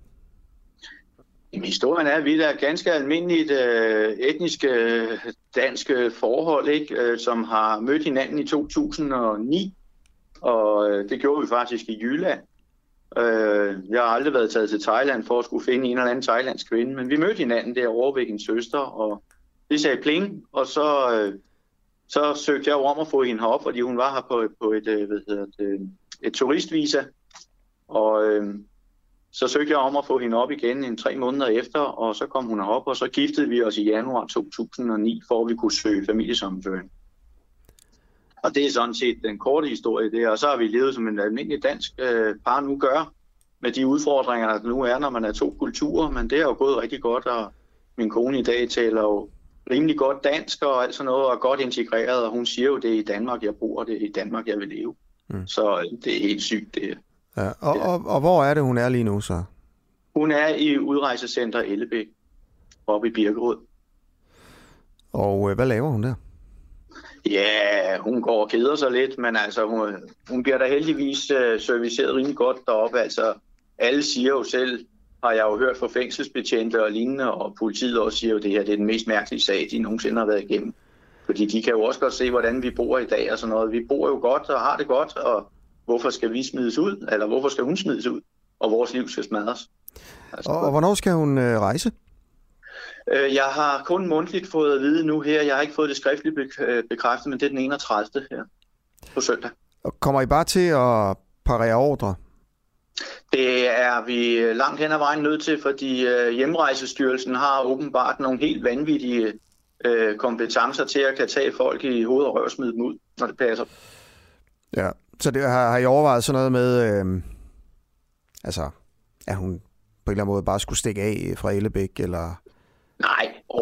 Jamen, historien er, at vi er ganske almindeligt øh, etniske øh, danske forhold, ikke? Øh, som har mødt hinanden i 2009. Og øh, det gjorde vi faktisk i Jylland. Øh, jeg har aldrig været taget til Thailand for at skulle finde en eller anden thailandsk kvinde, men vi mødte hinanden derovre ved hendes søster, og det sagde pling, og så, øh, så søgte jeg om at få hende herop, fordi hun var her på, på et, øh, hvad hedder det, et turistvisa. Og øh, så søgte jeg om at få hende op igen en tre måneder efter, og så kom hun herop, og så giftede vi os i januar 2009, for at vi kunne søge familiesammenføring. Og det er sådan set den korte historie der, og så har vi levet som en almindelig dansk øh, par nu gør, med de udfordringer, der nu er, når man er to kulturer, men det er jo gået rigtig godt, og min kone i dag taler jo rimelig godt dansk og alt sådan noget, og godt integreret, og hun siger jo, det er i Danmark, jeg bor, det er i Danmark, jeg vil leve. Mm. Så øh, det er helt sygt, det Ja, og, og, og hvor er det, hun er lige nu så? Hun er i udrejsecenter Ellebæk, oppe i Birkerød. Og øh, hvad laver hun der? Ja, hun går og keder sig lidt, men altså, hun, hun bliver da heldigvis øh, serviceret rimelig godt deroppe. Altså, alle siger jo selv, har jeg jo hørt fra fængselsbetjente og lignende, og politiet også siger jo, at det her det er den mest mærkelige sag, de nogensinde har været igennem. Fordi de kan jo også godt se, hvordan vi bor i dag og sådan noget. Vi bor jo godt og har det godt, og hvorfor skal vi smides ud? Eller hvorfor skal hun smides ud? Og vores liv skal smadres. Altså, og, og hvornår skal hun øh, rejse? Øh, jeg har kun mundtligt fået at vide nu her. Jeg har ikke fået det skriftligt øh, bekræftet, men det er den 31. her på søndag. Og kommer I bare til at parere ordre? Det er vi langt hen ad vejen nødt til, fordi øh, Hjemrejsestyrelsen har åbenbart nogle helt vanvittige kompetencer til at kan tage folk i hovedet og røv og smide dem ud, når det passer. Ja, så det, har, har I overvejet sådan noget med, øh, altså, at hun på en eller anden måde bare skulle stikke af fra Ellebæk, eller...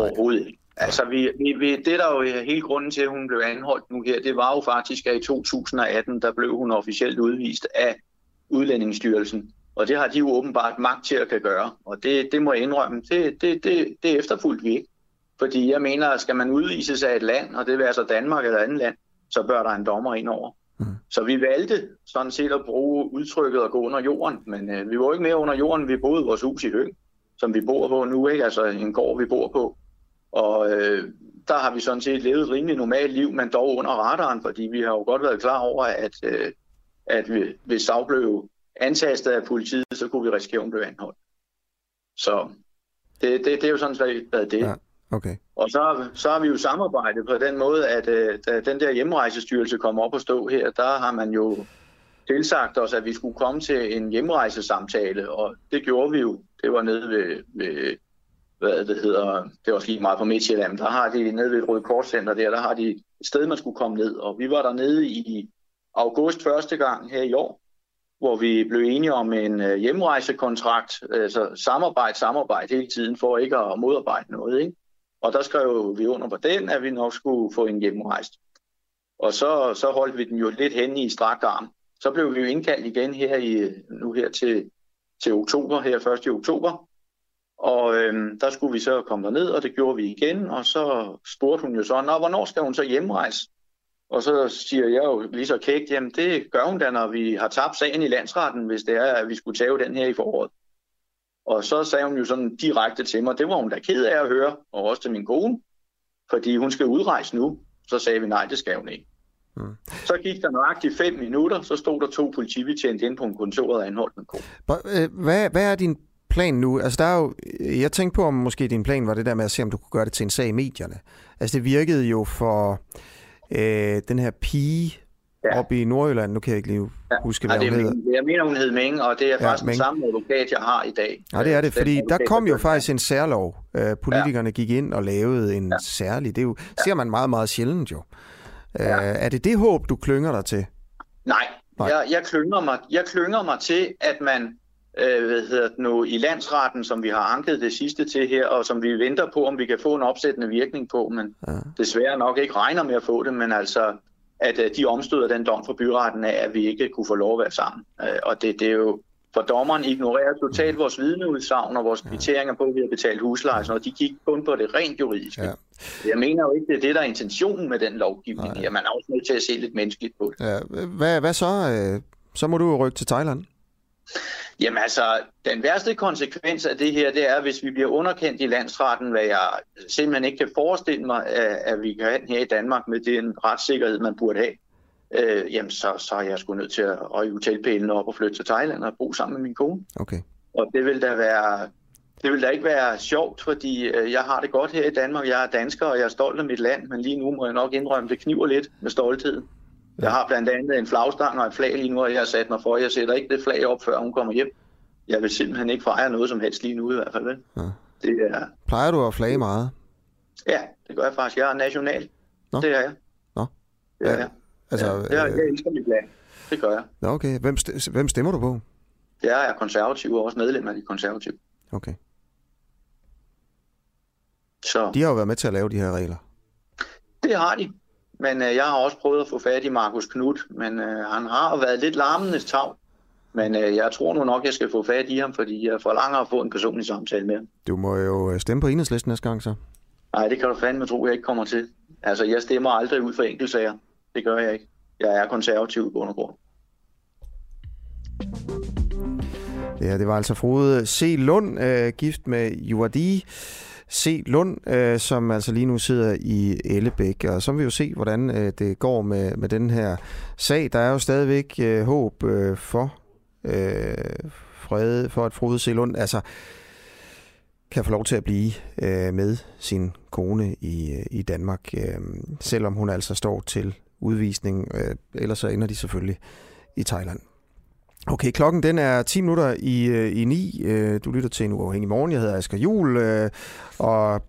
Overhovedet ikke. Altså, vi, vi, vi, det der jo hele grunden til, at hun blev anholdt nu her, det var jo faktisk, at i 2018, der blev hun officielt udvist af Udlændingsstyrelsen. Og det har de jo åbenbart magt til at kan gøre. Og det, det må jeg indrømme, det, det, det, det efterfuldt vi ikke. Fordi jeg mener, at skal man udvises af et land, og det vil altså Danmark eller andet land, så bør der en dommer ind over. Mm. Så vi valgte sådan set at bruge udtrykket at gå under jorden, men øh, vi var ikke mere under jorden, vi boede vores hus i Høng, som vi bor på nu, ikke? altså en gård, vi bor på. Og øh, der har vi sådan set levet et rimelig normalt liv, men dog under radaren, fordi vi har jo godt været klar over, at, øh, at vi, hvis Sav blev antastet af politiet, så kunne vi risikere, at hun blev anholdt. Så det, det, det er jo sådan set været det. Ja. Okay. Og så, så har vi jo samarbejdet på den måde, at øh, da den der hjemrejsestyrelse kom op og stå her, der har man jo tilsagt os, at vi skulle komme til en hjemrejsesamtale, og det gjorde vi jo. Det var nede ved, ved hvad det hedder, det er også lige meget på Midtjylland, der har de nede ved Røde Korscenter der, der har de et sted, man skulle komme ned, og vi var der nede i august første gang her i år, hvor vi blev enige om en øh, hjemrejsekontrakt, altså samarbejde, samarbejde hele tiden, for ikke at modarbejde noget, ikke? Og der skrev vi under på den, at vi nok skulle få en hjemrejst. Og så, så holdt vi den jo lidt hen i strakt arm. Så blev vi jo indkaldt igen her i, nu her til, til oktober, her 1. oktober. Og øhm, der skulle vi så komme ned, og det gjorde vi igen. Og så spurgte hun jo så, Nå, hvornår skal hun så hjemrejse? Og så siger jeg jo lige så kægt, jamen det gør hun da, når vi har tabt sagen i landsretten, hvis det er, at vi skulle tage den her i foråret. Og så sagde hun jo sådan direkte til mig, det var hun da ked af at høre, og også til min kone, fordi hun skal udrejse nu. Så sagde vi, nej, det skal hun ikke. Mm. Så gik der nøjagtigt fem minutter, så stod der to politibetjente ind på en kontoret og anholdt min kone. Hvad, hvad er din plan nu? Altså der er jo, jeg tænkte på, om måske din plan var det der med at se, om du kunne gøre det til en sag i medierne. Altså det virkede jo for øh, den her pige, ja. oppe i Nordjylland. Nu kan jeg ikke lige huske, hvad ja, det hun hedder. Jeg mener, hun hed Ming, og det er ja, faktisk Ming. den samme advokat, jeg har i dag. Ja, det er det, fordi der kom jo faktisk en særlov. Uh, politikerne ja. gik ind og lavede en ja. særlig. Det er jo, ja. ser man meget, meget sjældent jo. Uh, ja. Er det det håb, du klynger dig til? Nej, Nej. Jeg, jeg, klynger mig, jeg klynger mig til, at man øh, hvad hedder det nu, i landsretten, som vi har anket det sidste til her, og som vi venter på, om vi kan få en opsættende virkning på, men ja. desværre nok ikke regner med at få det, men altså, at øh, de omstøder den dom fra byretten af, at vi ikke kunne få lov at være sammen. Øh, og det, det er jo, for dommeren ignorerer totalt vores vidneudsagn og vores kvitteringer på, at vi har betalt husleje, og de gik kun på det rent juridiske. Ja. Jeg mener jo ikke, det er det, der er intentionen med den lovgivning. Ja, man er også nødt til at se lidt menneskeligt på det. Ja. Hvad, hvad så? Øh, så må du jo rykke til Thailand. Jamen altså, den værste konsekvens af det her, det er, hvis vi bliver underkendt i landsretten, hvad jeg simpelthen ikke kan forestille mig, at vi kan her i Danmark med den retssikkerhed, man burde have. Øh, jamen, så, så er jeg sgu nødt til at røge hotelpælen op og flytte til Thailand og bo sammen med min kone. Okay. Og det vil da være det vil da ikke være sjovt, fordi øh, jeg har det godt her i Danmark. Jeg er dansker, og jeg er stolt af mit land, men lige nu må jeg nok indrømme, det kniver lidt med stolthed. Jeg har blandt andet en flagstang og et flag lige nu, og jeg har sat mig for. Jeg sætter ikke det flag op, før hun kommer hjem. Jeg vil simpelthen ikke fejre noget som helst lige nu i hvert fald. Vel? Ja. Det er... Plejer du at flage meget? Ja, det gør jeg faktisk. Jeg er national. Nå. Det er jeg. Nå. Det er ja. jeg. Altså, ja, jeg, jeg elsker mit land. Det gør jeg. Nå, okay. Hvem, st- hvem stemmer du på? Jeg er konservativ og også medlem af de konservative. Okay. Så. De har jo været med til at lave de her regler. Det har de. Men øh, jeg har også prøvet at få fat i Markus Knudt, men øh, han har været lidt larmende tav. Men øh, jeg tror nu nok, jeg skal få fat i ham, fordi jeg forlanger at få en personlig samtale med ham. Du må jo øh, stemme på enhedslisten næste gang så. Nej, det kan du fandme tro, jeg ikke kommer til. Altså, jeg stemmer aldrig ud for enkeltsager. Det gør jeg ikke. Jeg er konservativ i bund og grund. Ja, det var altså Frode C. Lund, øh, gift med Juardi. C. Lund, øh, som altså lige nu sidder i Ellebæk. Og så vil vi jo se, hvordan øh, det går med, med den her sag. Der er jo stadigvæk øh, håb øh, for, øh, fred, for at Frode C. Lund altså, kan få lov til at blive øh, med sin kone i, øh, i Danmark, øh, selvom hun altså står til udvisning. Øh, ellers så ender de selvfølgelig i Thailand. Okay, klokken den er 10 minutter i, øh, i 9. Øh, du lytter til en uafhængig morgen. Jeg hedder Asger Jul, øh, og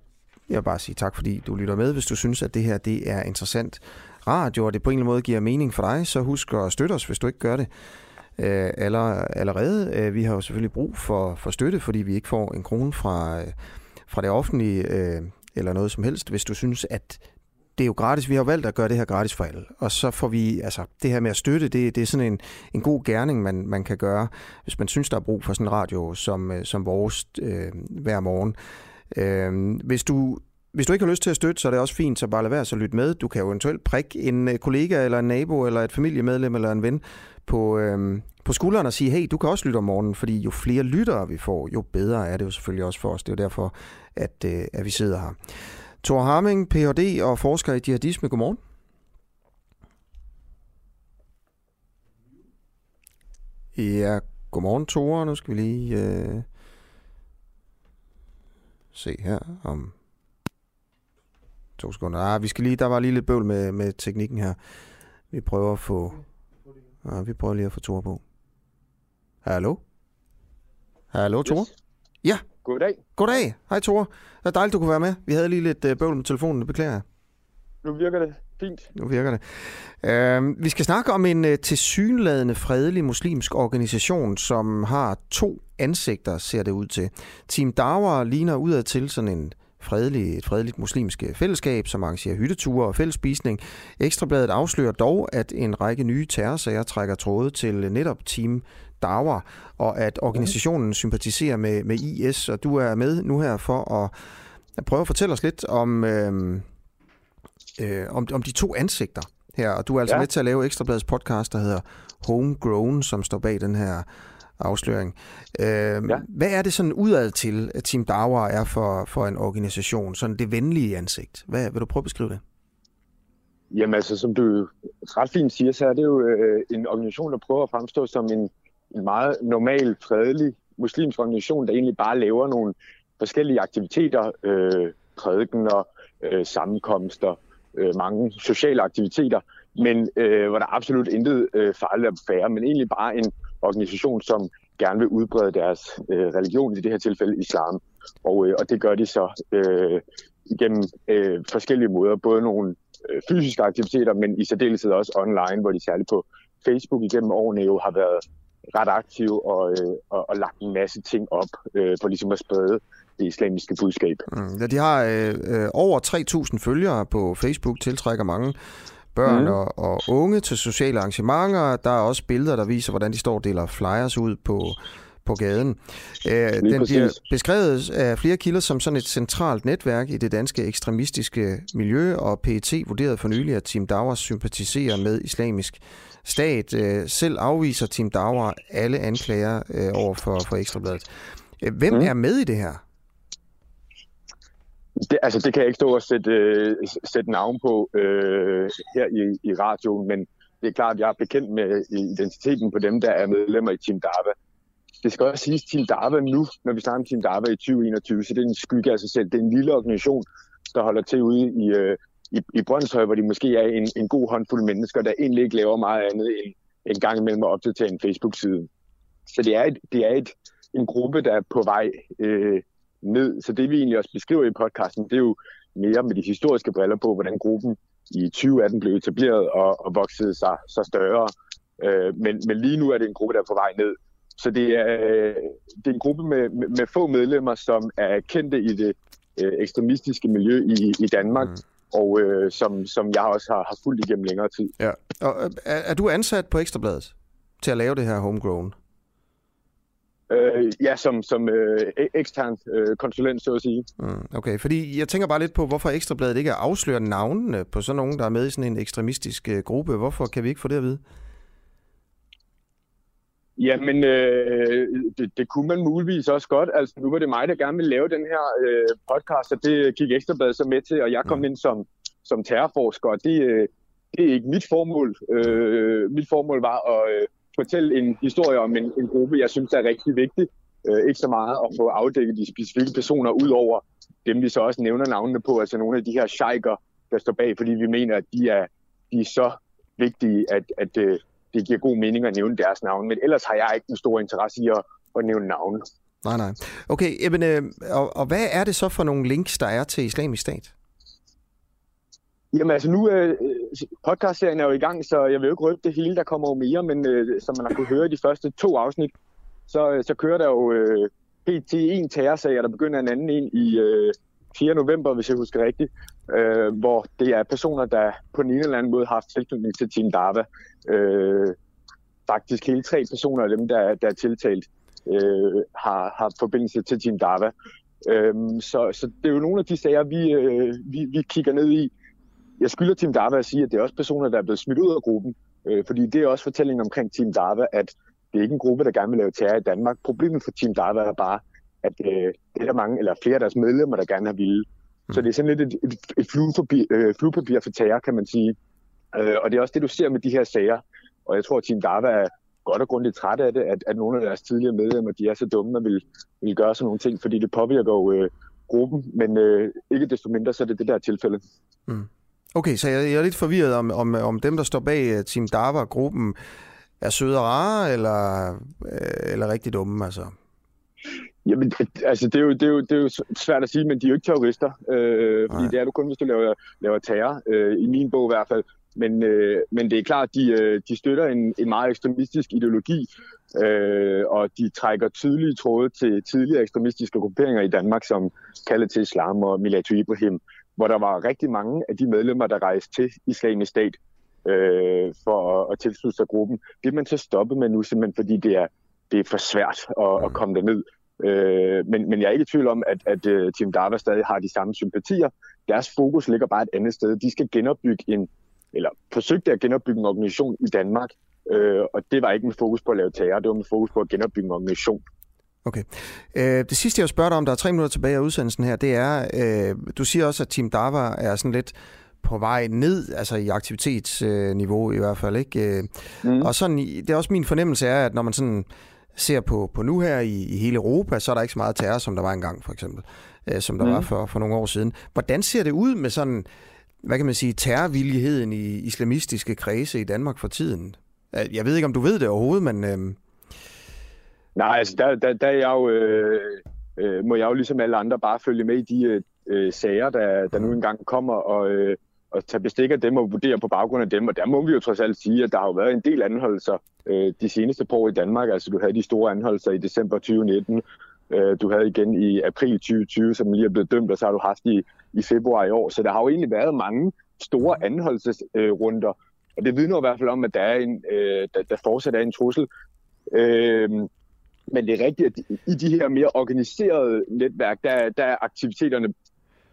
jeg vil bare sige tak, fordi du lytter med. Hvis du synes, at det her det er interessant radio, og det på en eller anden måde giver mening for dig, så husk at støtte os, hvis du ikke gør det allerede. Vi har jo selvfølgelig brug for, for støtte, fordi vi ikke får en krone fra, fra det offentlige eller noget som helst. Hvis du synes, at det er jo gratis. Vi har valgt at gøre det her gratis for alle. Og så får vi, altså det her med at støtte, det, det er sådan en, en god gerning, man, man kan gøre, hvis man synes, der er brug for sådan en radio som, øh, som vores øh, hver morgen. Øh, hvis du hvis du ikke har lyst til at støtte, så er det også fint, så bare lad være så lytte med. Du kan jo eventuelt prikke en øh, kollega, eller en nabo, eller et familiemedlem, eller en ven på, øhm, på skulderen og sige, hey, du kan også lytte om morgenen, fordi jo flere lyttere vi får, jo bedre er det jo selvfølgelig også for os. Det er jo derfor, at, øh, at vi sidder her. Thor Harming, Ph.D. og forsker i jihadisme. Godmorgen. Ja, godmorgen Thor. Nu skal vi lige øh, se her om to sekunder. Ah, vi skal lige, der var lige lidt bøvl med, med teknikken her. Vi prøver at få... Ah, vi prøver lige at få Thor på. Hallo? Hallo, Thor? Yes. Ja, Goddag. Goddag. Hej Thor. Det er dejligt, du kunne være med. Vi havde lige lidt øh, bøvl med telefonen, det beklager jeg. Nu virker det fint. Nu virker det. Uh, vi skal snakke om en uh, tilsyneladende fredelig muslimsk organisation, som har to ansigter, ser det ud til. Team Dawa ligner udad til sådan en fredelig, et fredeligt muslimsk øh, fællesskab, som arrangerer hytteture og fællesspisning. Ekstrabladet afslører dog, at en række nye terrorsager trækker tråde til netop Team Dawa, og at organisationen sympatiserer med, med IS, og du er med nu her for at, at prøve at fortælle os lidt om, øh, øh, om, om de to ansigter her, og du er altså ja. med til at lave Ekstrabladets podcast, der hedder Homegrown, som står bag den her afsløring. Øh, ja. Hvad er det sådan udad til, at Team Dawa er for, for en organisation, sådan det venlige ansigt? Hvad, vil du prøve at beskrive det? Jamen altså, som du ret fint siger, så er det jo øh, en organisation, der prøver at fremstå som en, en meget normal, fredelig muslimsk organisation, der egentlig bare laver nogle forskellige aktiviteter, øh, prædikener, øh, sammenkomster, øh, mange sociale aktiviteter, men øh, hvor der absolut intet øh, farligt at færre, men egentlig bare en organisation, som gerne vil udbrede deres øh, religion, i det her tilfælde islam. Og, øh, og det gør de så øh, igennem øh, forskellige måder, både nogle øh, fysiske aktiviteter, men i særdeleshed også online, hvor de særligt på Facebook igennem årene jo har været ret aktive og, øh, og, og lagt en masse ting op øh, for ligesom at sprede det islamiske budskab. Mm, ja, de har øh, øh, over 3.000 følgere på Facebook, tiltrækker mange børn mm. og, og unge til sociale arrangementer. Der er også billeder, der viser, hvordan de står og deler flyers ud på, på gaden. Øh, den præcis. bliver beskrevet af flere kilder som sådan et centralt netværk i det danske ekstremistiske miljø, og PET vurderede for nylig, at Team Dawah sympatiserer med islamisk stat. Øh, selv afviser Team Dawah alle anklager øh, over for, for Ekstrabladet. Øh, hvem mm. er med i det her? Det, altså, det kan jeg ikke stå og sætte, øh, sætte navn på øh, her i, i radioen, men det er klart, at jeg er bekendt med identiteten på dem, der er medlemmer i Team Dava. Det skal også siges, Team Darva nu, når vi snakker om Team Darva i 2021, så det er en skygge af sig selv. Det er en lille organisation, der holder til ude i, øh, i, i Brøndshøj, hvor de måske er en, en god håndfuld mennesker, der egentlig ikke laver meget andet end en gang imellem at opdatere en Facebook-side. Så det er, et, det er et, en gruppe, der er på vej øh, ned. Så det vi egentlig også beskriver i podcasten, det er jo mere med de historiske briller på, hvordan gruppen i 2018 blev etableret og, og voksede sig så større. Øh, men, men lige nu er det en gruppe, der er på vej ned. Så det er, det er en gruppe med, med, med få medlemmer, som er kendte i det øh, ekstremistiske miljø i, i Danmark, mm. og øh, som, som jeg også har, har fulgt igennem længere tid. Ja. Og, er, er du ansat på Ekstrabladet til at lave det her homegrown? Øh, ja, som, som øh, e- ekstern øh, konsulent, så at sige. Mm, okay, fordi jeg tænker bare lidt på, hvorfor Ekstrabladet ikke afslører navnene på sådan nogen, der er med i sådan en ekstremistisk øh, gruppe. Hvorfor kan vi ikke få det at vide? Jamen, øh, det, det kunne man muligvis også godt. Altså, nu var det mig, der gerne ville lave den her øh, podcast, og det gik Ekstrabladet så med til, og jeg kom mm. ind som, som terrorforsker, og det, øh, det er ikke mit formål. Øh, mit formål var at... Øh, fortælle en historie om en, en gruppe, jeg synes er rigtig vigtig. Øh, ikke så meget at få afdækket de specifikke personer, ud over dem, vi så også nævner navnene på, altså nogle af de her sheiker, der står bag, fordi vi mener, at de er, de er så vigtige, at, at øh, det giver god mening at nævne deres navn. Men ellers har jeg ikke en stor interesse i at, at nævne navne. Nej, nej. Okay, jamen, øh, og, og hvad er det så for nogle links, der er til islamisk stat? Jamen altså nu, øh, podcastserien er jo i gang, så jeg vil jo ikke røbe det hele, der kommer jo mere, men øh, som man har kunne høre de første to afsnit, så, øh, så kører der jo øh, PT en terrorsag, og der begynder en anden en i øh, 4. november, hvis jeg husker rigtigt, øh, hvor det er personer, der på en eller anden måde har haft tilknytning til Team Dava. Øh, faktisk hele tre personer af dem, der, der er tiltalt, øh, har, har forbindelse til Team Dava. Øh, så, så det er jo nogle af de sager, vi, øh, vi, vi kigger ned i, jeg skylder Team Dava at sige, at det er også personer, der er blevet smidt ud af gruppen. Øh, fordi det er også fortællingen omkring Team Dava, at det er ikke en gruppe, der gerne vil lave terror i Danmark. Problemet for Team Dava er bare, at øh, det er der mange, eller flere af deres medlemmer, der gerne har ville. Så det er sådan lidt et, et, et fluepapir, øh, fluepapir for terror, kan man sige. Øh, og det er også det, du ser med de her sager. Og jeg tror, at Team Dava er godt og grundigt træt af det, at, at nogle af deres tidligere medlemmer, de er så dumme at vil, vil gøre sådan nogle ting, fordi det påvirker jo øh, gruppen. Men øh, ikke desto mindre, så er det det der tilfælde. Mm. Okay, så jeg, jeg er lidt forvirret om, om, om dem, der står bag øh, Team Dava-gruppen, er søde og rare, eller, øh, eller rigtig dumme, altså? Jamen, altså, det er, jo, det, er jo, det er jo svært at sige, men de er jo ikke terrorister. Øh, fordi det er du kun, hvis du laver, laver terror, øh, i min bog i hvert fald. Men, øh, men det er klart, de, øh, de støtter en, en meget ekstremistisk ideologi, øh, og de trækker tydelige tråde til tidligere ekstremistiske grupperinger i Danmark, som kaldet til islam og Milatu Ibrahim hvor der var rigtig mange af de medlemmer, der rejste til islamisk stat øh, for at, at tilslutte sig gruppen. Det er man så stoppet med nu, simpelthen fordi det er, det er for svært at, at komme derned. Øh, men, men jeg er ikke i tvivl om, at, at uh, Team Dava stadig har de samme sympatier. Deres fokus ligger bare et andet sted. De skal genopbygge en, eller forsøgte at genopbygge en organisation i Danmark, øh, og det var ikke med fokus på at lave terror, det var med fokus på at genopbygge en organisation. Okay. Øh, det sidste, jeg vil spørge dig om, der er tre minutter tilbage af udsendelsen her, det er, øh, du siger også, at Team Dava er sådan lidt på vej ned, altså i aktivitetsniveau øh, i hvert fald, ikke? Øh, mm. Og sådan, det er også min fornemmelse er, at når man sådan ser på, på nu her i, i hele Europa, så er der ikke så meget terror, som der var engang, for eksempel, øh, som der mm. var for, for nogle år siden. Hvordan ser det ud med sådan hvad kan man sige, terrorvilligheden i islamistiske kredse i Danmark for tiden? Jeg ved ikke, om du ved det overhovedet, men... Øh... Nej, altså der, der, der er jeg jo, øh, øh, må jeg jo ligesom alle andre bare følge med i de øh, sager, der, der nu engang kommer, og, øh, og tage bestik af dem og vurdere på baggrund af dem. Og der må vi jo trods alt sige, at der har jo været en del anholdelser øh, de seneste par år i Danmark. Altså du havde de store anholdelser i december 2019, øh, du havde igen i april 2020, som lige er blevet dømt, og så har du haft i, i februar i år. Så der har jo egentlig været mange store anholdelsesrunder, øh, og det vidner i hvert fald om, at der, er en, øh, der, der fortsat er en trussel. Øh, men det er rigtigt, at i de her mere organiserede netværk, der, der er aktiviteterne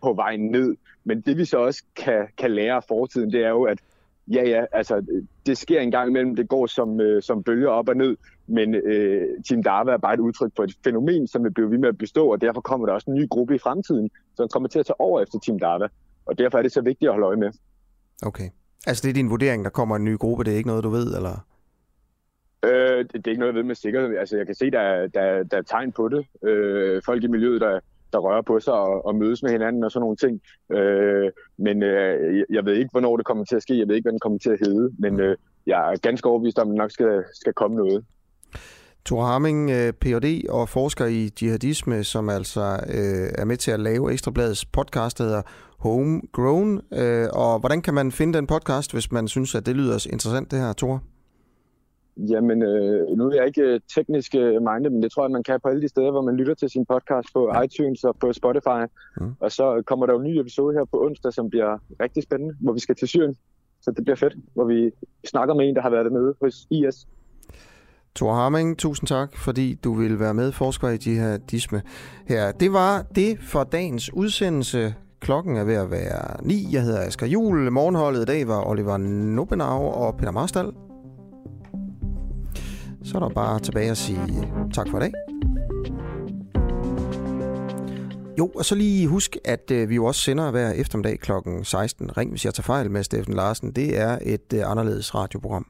på vej ned. Men det vi så også kan, kan lære af fortiden, det er jo, at ja, ja, altså det sker en gang imellem, det går som, øh, som bølger op og ned, men øh, Team Darva er bare et udtryk for et fænomen, som vil blive ved med at bestå, og derfor kommer der også en ny gruppe i fremtiden, som kommer til at tage over efter Team Darva. Og derfor er det så vigtigt at holde øje med. Okay. Altså det er din vurdering, der kommer en ny gruppe, det er ikke noget, du ved, eller? Øh, det, det er ikke noget, jeg ved med sikkerhed. Altså jeg kan se, der, der, der er tegn på det. Øh, folk i miljøet, der, der rører på sig og, og mødes med hinanden og sådan nogle ting. Øh, men øh, jeg ved ikke, hvornår det kommer til at ske. Jeg ved ikke, hvad den kommer til at hedde. Men øh, jeg er ganske overbevist om, at der nok skal, skal komme noget. Thor Harming, øh, Ph.D. og forsker i jihadisme, som altså øh, er med til at lave Ekstrabladets podcast, der hedder Homegrown. Øh, og hvordan kan man finde den podcast, hvis man synes, at det lyder interessant, det her, Thor? Jamen, øh, nu er jeg ikke øh, teknisk øh, minded, men det tror jeg, man kan på alle de steder, hvor man lytter til sin podcast på ja. iTunes og på Spotify. Mm. Og så kommer der jo en ny episode her på onsdag, som bliver rigtig spændende, hvor vi skal til Syrien. Så det bliver fedt, hvor vi snakker med en, der har været med hos IS. Thor Harming, tusind tak, fordi du ville være med, forsker i jihadisme her. Det var det for dagens udsendelse. Klokken er ved at være 9. Jeg hedder Asger Juhl. Morgenholdet i dag var Oliver Nobenau og Peter Marstal. Så er der bare tilbage at sige øh, tak for i dag. Jo, og så lige husk, at øh, vi jo også sender hver eftermiddag kl. 16. Ring, hvis jeg tager fejl med Steffen Larsen. Det er et øh, anderledes radioprogram.